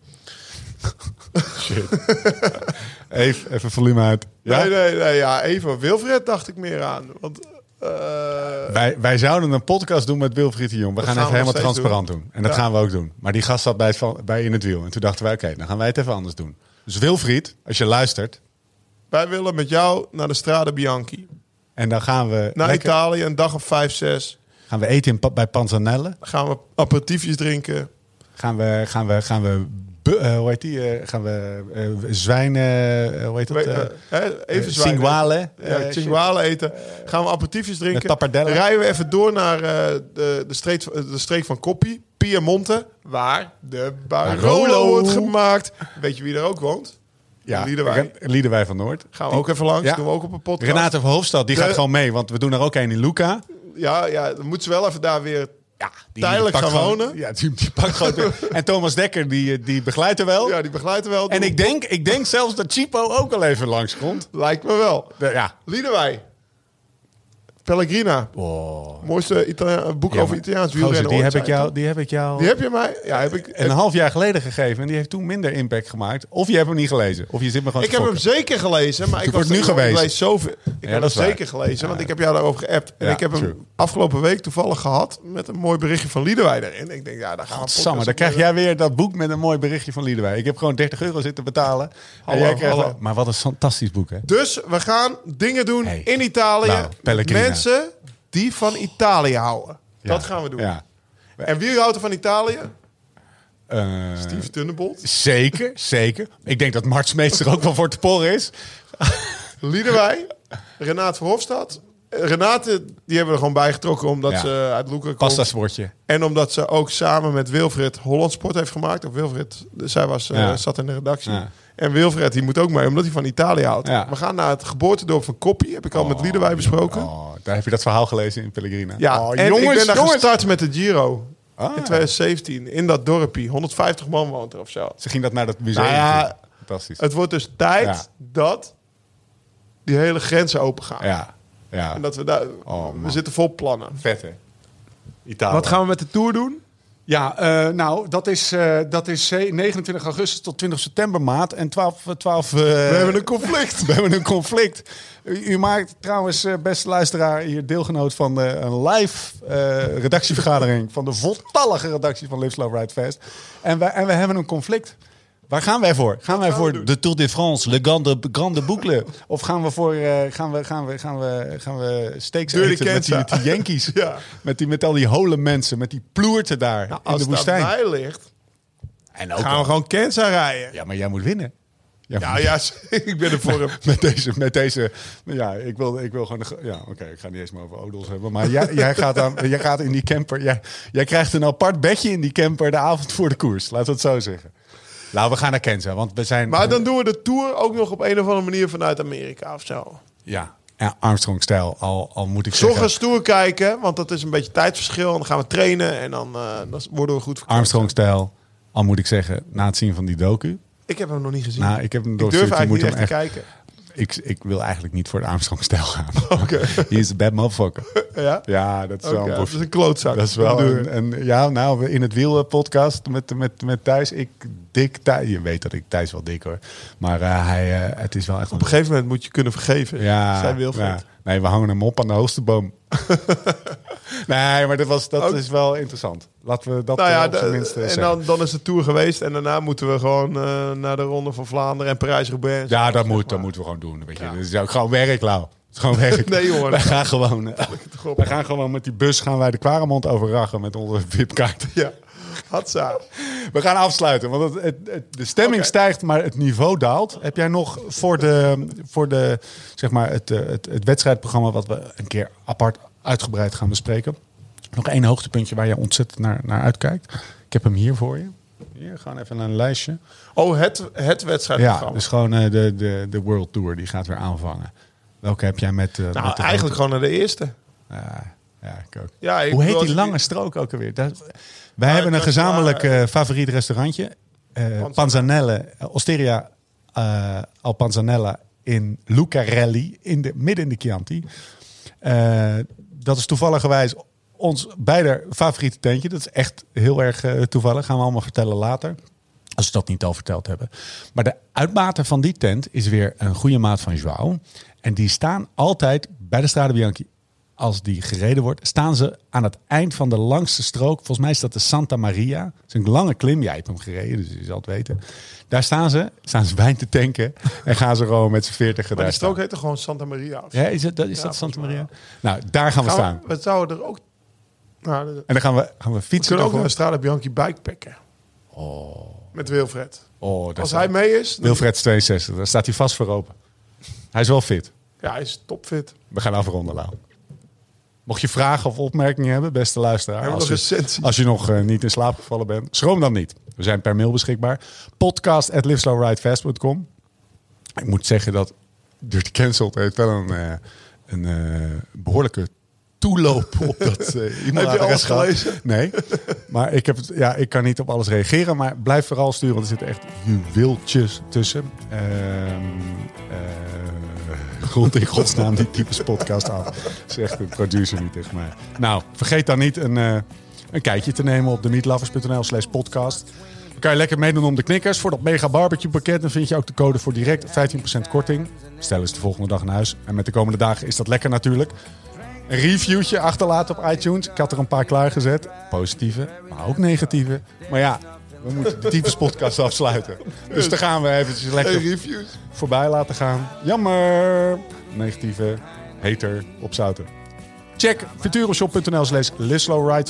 Shit. even, even volume uit. Ja? Nee, nee, nee. Ja, even Wilfred dacht ik meer aan. Want... Uh, wij, wij zouden een podcast doen met Wilfried de Jong. We gaan, gaan even helemaal transparant doen. En dat gaan we ook doen. Maar die gast zat bij, het, bij In het Wiel. En toen dachten wij, oké, dan gaan wij het even anders doen. Dus Wilfried, als je luistert. Wij willen met jou naar de Strade Bianchi. En dan gaan we... Naar Italië, een dag of vijf, zes. Gaan we eten in, bij Panzanelle. Dan gaan we aperitiefjes drinken. Gaan we, gaan we, gaan we uh, hoe heet die? Uh, gaan we uh, zwijnen, hoe heet dat? even zwijnen. Ja, eten. Gaan we aperitiefjes drinken. Rijden we even door naar de, de, streek, de streek van Koppie, Piemonte, waar de Barolo wordt gemaakt. Weet je wie er ook woont? Ja, Liederwij. Liederwij van Noord. Gaan we ook even langs, ja. doen we ook op een podcast. Renate Verhoofdstad, die gaat gewoon mee, want we doen er ook een in Luca. Ja, ja, dan moeten ze wel even daar weer ja, die tijdelijk gaan wonen. Ja, die, die pakt gewoon. en Thomas Dekker, die, die begeleidt er wel. Ja, die begeleidt er wel. En ik denk, ik denk zelfs dat Chipo ook al even langskomt. Lijkt me wel. ja. Liederwij. Pellegrina. Oh. Mooiste Italia boek over Italiaans wielrennen. Die heb, ik jou, die heb ik jou... Die heb je mij... Ja, heb ik... Een half jaar geleden gegeven. En die heeft toen minder impact gemaakt. Of je hebt hem niet gelezen. Of je zit me gewoon Ik heb hem zeker gelezen. Maar ik was nu geweest. Ik lees zoveel. Ik heb hem zeker gelezen. Want ik heb jou daarover geappt. En ik heb hem afgelopen week toevallig gehad. Met een mooi berichtje van Liedewij erin. Ik denk, ja, daar gaan we Samen, dan krijg jij weer dat boek met een mooi berichtje van Liedewij. Ik heb gewoon 30 euro zitten betalen. Hallo, en jij krijgt... Maar wat een fantastisch boek, hè? Dus we gaan dingen doen in Italië. Nou, mensen die van Italië houden. Dat gaan we doen. Ja. En wie houdt er van Italië? Uh, Steve Tunnebolt. Zeker, zeker. Ik denk dat Martsmeester ook wel voor te porren is. Liederwij, Renaat Verhofstadt. Renate, die hebben we er gewoon bijgetrokken omdat ja. ze uit Loeken komt. Pasta sportje. En omdat ze ook samen met Wilfred Holland Sport heeft gemaakt. Of Wilfred, zij was, uh, zat in de redactie. Ja. En Wilfred, die moet ook mee, omdat hij van Italië houdt. We gaan naar het geboortedorp van Koppie. Heb ik al met met Liederwij besproken. Oh, daar heb je dat verhaal gelezen in Pellegrina. Ja, oh, en jongens, ik ben daar jongens. gestart met de Giro. Ah. In 2017, in dat dorpje. 150 man woont er of zo. Ze ging dat naar dat museum. Nou ja, Fantastisch. Het wordt dus tijd dat die hele grenzen open gaan. Ja. ja. En dat we daar... Oh, we zitten vol plannen. Vet, hè? Italië. Wat gaan we met de Tour doen? Ja, uh, nou, dat is, uh, dat is 29 augustus tot 20 september maand. En 12... 12 uh, we hebben een conflict. we hebben een conflict. U, u maakt trouwens, beste luisteraar, hier deelgenoot van een live redactievergadering... van de voltallige redactie van Live Slow Ride Fast. En, wij, en we hebben een conflict. Waar gaan wij voor? Gaan wij voor de Tour de France, Le Grande, Grande Boucle? Of gaan we voor uh, gaan we, gaan we, gaan we, gaan we steaks eten met die, met die Yankees? ja. met, die, met al die hole mensen, met die ploerten daar nou, in de woestijn. Als het mij ligt, en ook gaan we gewoon Kenza rijden. Ja, maar jij moet winnen. Ja, ja, ik ben er voor hem. met deze, met deze, ja, ik wil, ik wil gewoon, ja, oké, ik ga niet eens meer over Odels hebben, maar jij, jij, gaat dan, jij gaat in die camper, jij, jij krijgt een apart bedje in die camper de avond voor de koers, laten we het zo zeggen. Nou, we gaan naar Kenza, want we zijn... Maar dan doen we de Tour ook nog op een of andere manier vanuit Amerika of zo. Ja, ja Armstrong-stijl, al, al moet ik zeggen... Zorg Tour kijken, want dat is een beetje tijdsverschil. En dan gaan we trainen en dan, uh, dan worden we goed Armstrong-stijl, al moet ik zeggen, na het zien van die docu... Ik heb hem nog niet gezien. Nou, ik heb hem ik durf eigenlijk niet echt te kijken ik, ik wil eigenlijk niet voor de Armstrong-stijl gaan. Oké. Okay. is a bad motherfucker. ja? Ja, dat is wel een, dat is een klootzak. Dat is wel een, ja, nou, in het wiel podcast met, met, met Thijs. Ik dik Thijs. Je weet dat ik Thijs wel dik hoor. Maar uh, hij, uh, het is wel echt... Op een gegeven moment moet je kunnen vergeven. Ja. Zij wil ja. Nee, we hangen hem op aan de hoogste boom. nee, maar dat, was, dat is wel interessant. Laten we dat nou ja, tenminste En dan, dan is de Tour geweest. En daarna moeten we gewoon uh, naar de Ronde van Vlaanderen en Parijs-Roubaix. Ja, dat, moet, dat moeten we gewoon doen. Weet je. Ja. Dat is ook gewoon werk, Lau. Gewoon werk. nee, jongen. Wij gaan gewoon, wij gaan gewoon met die bus gaan wij de Kwaremond overrachen met onze VIP-kaart. Ja. Hatsa. We gaan afsluiten, want het, het, de stemming stijgt, maar het niveau daalt. Heb jij nog voor, de, voor de, zeg maar het, het, het wedstrijdprogramma, wat we een keer apart uitgebreid gaan bespreken, nog één hoogtepuntje waar je ontzettend naar, naar uitkijkt? Ik heb hem hier voor je. Hier, gewoon even een lijstje. Oh, het, het wedstrijdprogramma. Ja, dus gewoon uh, de, de, de World Tour, die gaat weer aanvangen. Welke heb jij met... Uh, nou, met eigenlijk gewoon naar de eerste. Ja, ja ik ook. Ja, ik Hoe heet die lange strook ook alweer? Dat, wij hebben een gezamenlijk uh, favoriet restaurantje. Uh, Panzanelle, Osteria uh, al Panzanella in Lucarelli, in de, midden in de Chianti. dat is toevallig ons beide favoriete tentje. Dat is echt heel erg toevallig. Gaan we allemaal vertellen later. Als we dat niet al verteld hebben. Maar de uitbater van die tent is weer een goede maat van Joao. En die staan altijd bij de Strade Bianchi. Als die gereden wordt, staan ze aan het eind van de langste strook. Volgens mij is dat de Santa Maria. Het is een lange klim. Jij hebt hem gereden, dus je zal het weten. Daar staan ze, staan ze wijn te tanken. en gaan ze gewoon met z'n veertig Maar die strook heet toch gewoon Santa Maria? Ja, is, het, is dat Santa Maria? Nou, daar gaan we staan. We, zouden er ook... Nou, en dan gaan we, gaan we fietsen. We kunnen ook naar Strade Bianchi bikepacken. Oh. Met Wilfred. Oh, Als hij mee is... Wilfred is 62, daar staat hij vast voor open. Hij is wel fit. Ja, hij is topfit. We gaan afronden, Lau. Mocht je vragen of opmerkingen hebben, beste luisteraar. Als je, als je nog uh, niet in slaap gevallen bent, schroom dan niet. We zijn per mail beschikbaar. Podcast at liveslowridefast.com. Ik moet zeggen dat Dirty Cancelled heeft wel een, uh, een uh, behoorlijke toeloop op dat uh, e-mailadres gelezen? Nee, maar ik, heb het, ja, ik kan niet op alles reageren. Maar blijf vooral sturen, want er zitten echt juweeltjes tussen. Uh, grond in godsnaam die types podcast af. Zegt de producer niet tegen mij. Nou, vergeet dan niet een, uh, een kijkje te nemen op de slash podcast. Dan kan je lekker meedoen om de knikkers. Voor dat mega barbecue pakket dan vind je ook de code voor direct 15% korting. Stel eens de volgende dag naar huis. En met de komende dagen is dat lekker natuurlijk. Een reviewtje achterlaten op iTunes. Ik had er een paar klaargezet. Positieve, maar ook negatieve. Maar ja, we moeten de types podcast afsluiten. Dus dan gaan we eventjes lekker voorbij laten gaan. Jammer. Negatieve, hater, opzouten. Check futuroshop.nl slash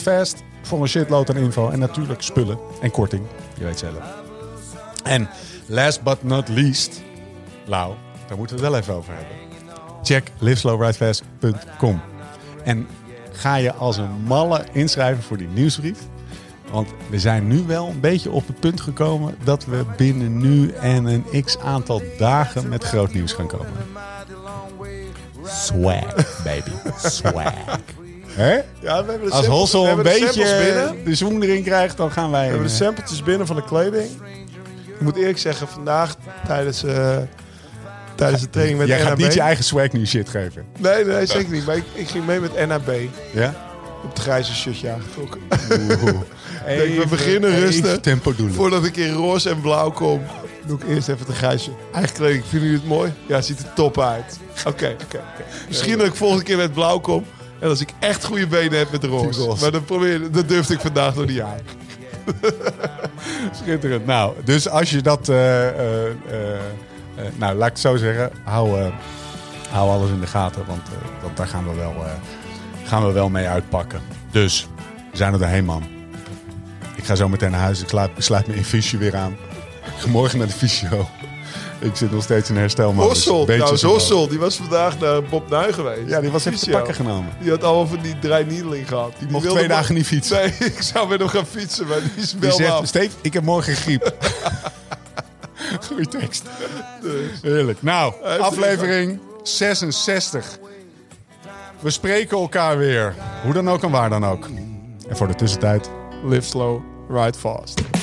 Fast voor een shitload aan info. En natuurlijk spullen en korting. Je weet zelf. En last but not least, Lau, daar moeten we het wel even over hebben. Check liveslowridefast.com. En ga je als een malle inschrijven voor die nieuwsbrief. Want we zijn nu wel een beetje op het punt gekomen dat we binnen nu en een x aantal dagen met groot nieuws gaan komen. Swag, baby. Swag. Hè? Ja, we hebben de Als Hossel we een beetje de zoen erin krijgt, dan gaan wij... We hebben de een, sampletjes binnen van de kleding. Ik moet eerlijk zeggen, vandaag tijdens, eh, tijdens de training met Jij gaat NAB... niet je eigen swag nu shit geven. Nee, nee, zeker niet. Maar ik, ik ging mee met NAB. Ja? Op het grijze shirtje aangetrokken. Oeh. we beginnen rustig. tempo doen. Voordat ik in roze en blauw kom, doe ik eerst even de grijze. Eigen kleding, vinden jullie het mooi? Ja, het ziet er top uit. Oké, oké. Misschien dat ik volgende keer met blauw kom. En als ik echt goede benen heb met roze. Maar dan probeer, dat durfde ik vandaag nog niet aan. Schitterend. Nou, dus als je dat... eh, eh, eh, nou, laat ik het zo zeggen. Hou, hou alles in de gaten. Want, want daar gaan we, wel, gaan we wel mee uitpakken. Dus, we zijn er doorheen, man. Ik ga zo meteen naar huis. Ik sluit, ik sluit mijn fysio weer aan. Ik ga morgen naar de fysio. Ik zit nog steeds in herstelmodus. Hossel, zo. Hossel, die was vandaag naar Bob Nuy geweest. Ja, die was even te pakken genomen. Die had allemaal van die dreiniedeling gehad. Die, mocht wilde twee dagen niet fietsen. Nee, ik zou met hem gaan fietsen, maar die is Die wel zegt. Steve, ik heb morgen griep. Goeie tekst. Heerlijk. Nou, aflevering 66. We spreken elkaar weer. Hoe dan ook en waar dan ook. En voor de tussentijd... Live slow, ride fast.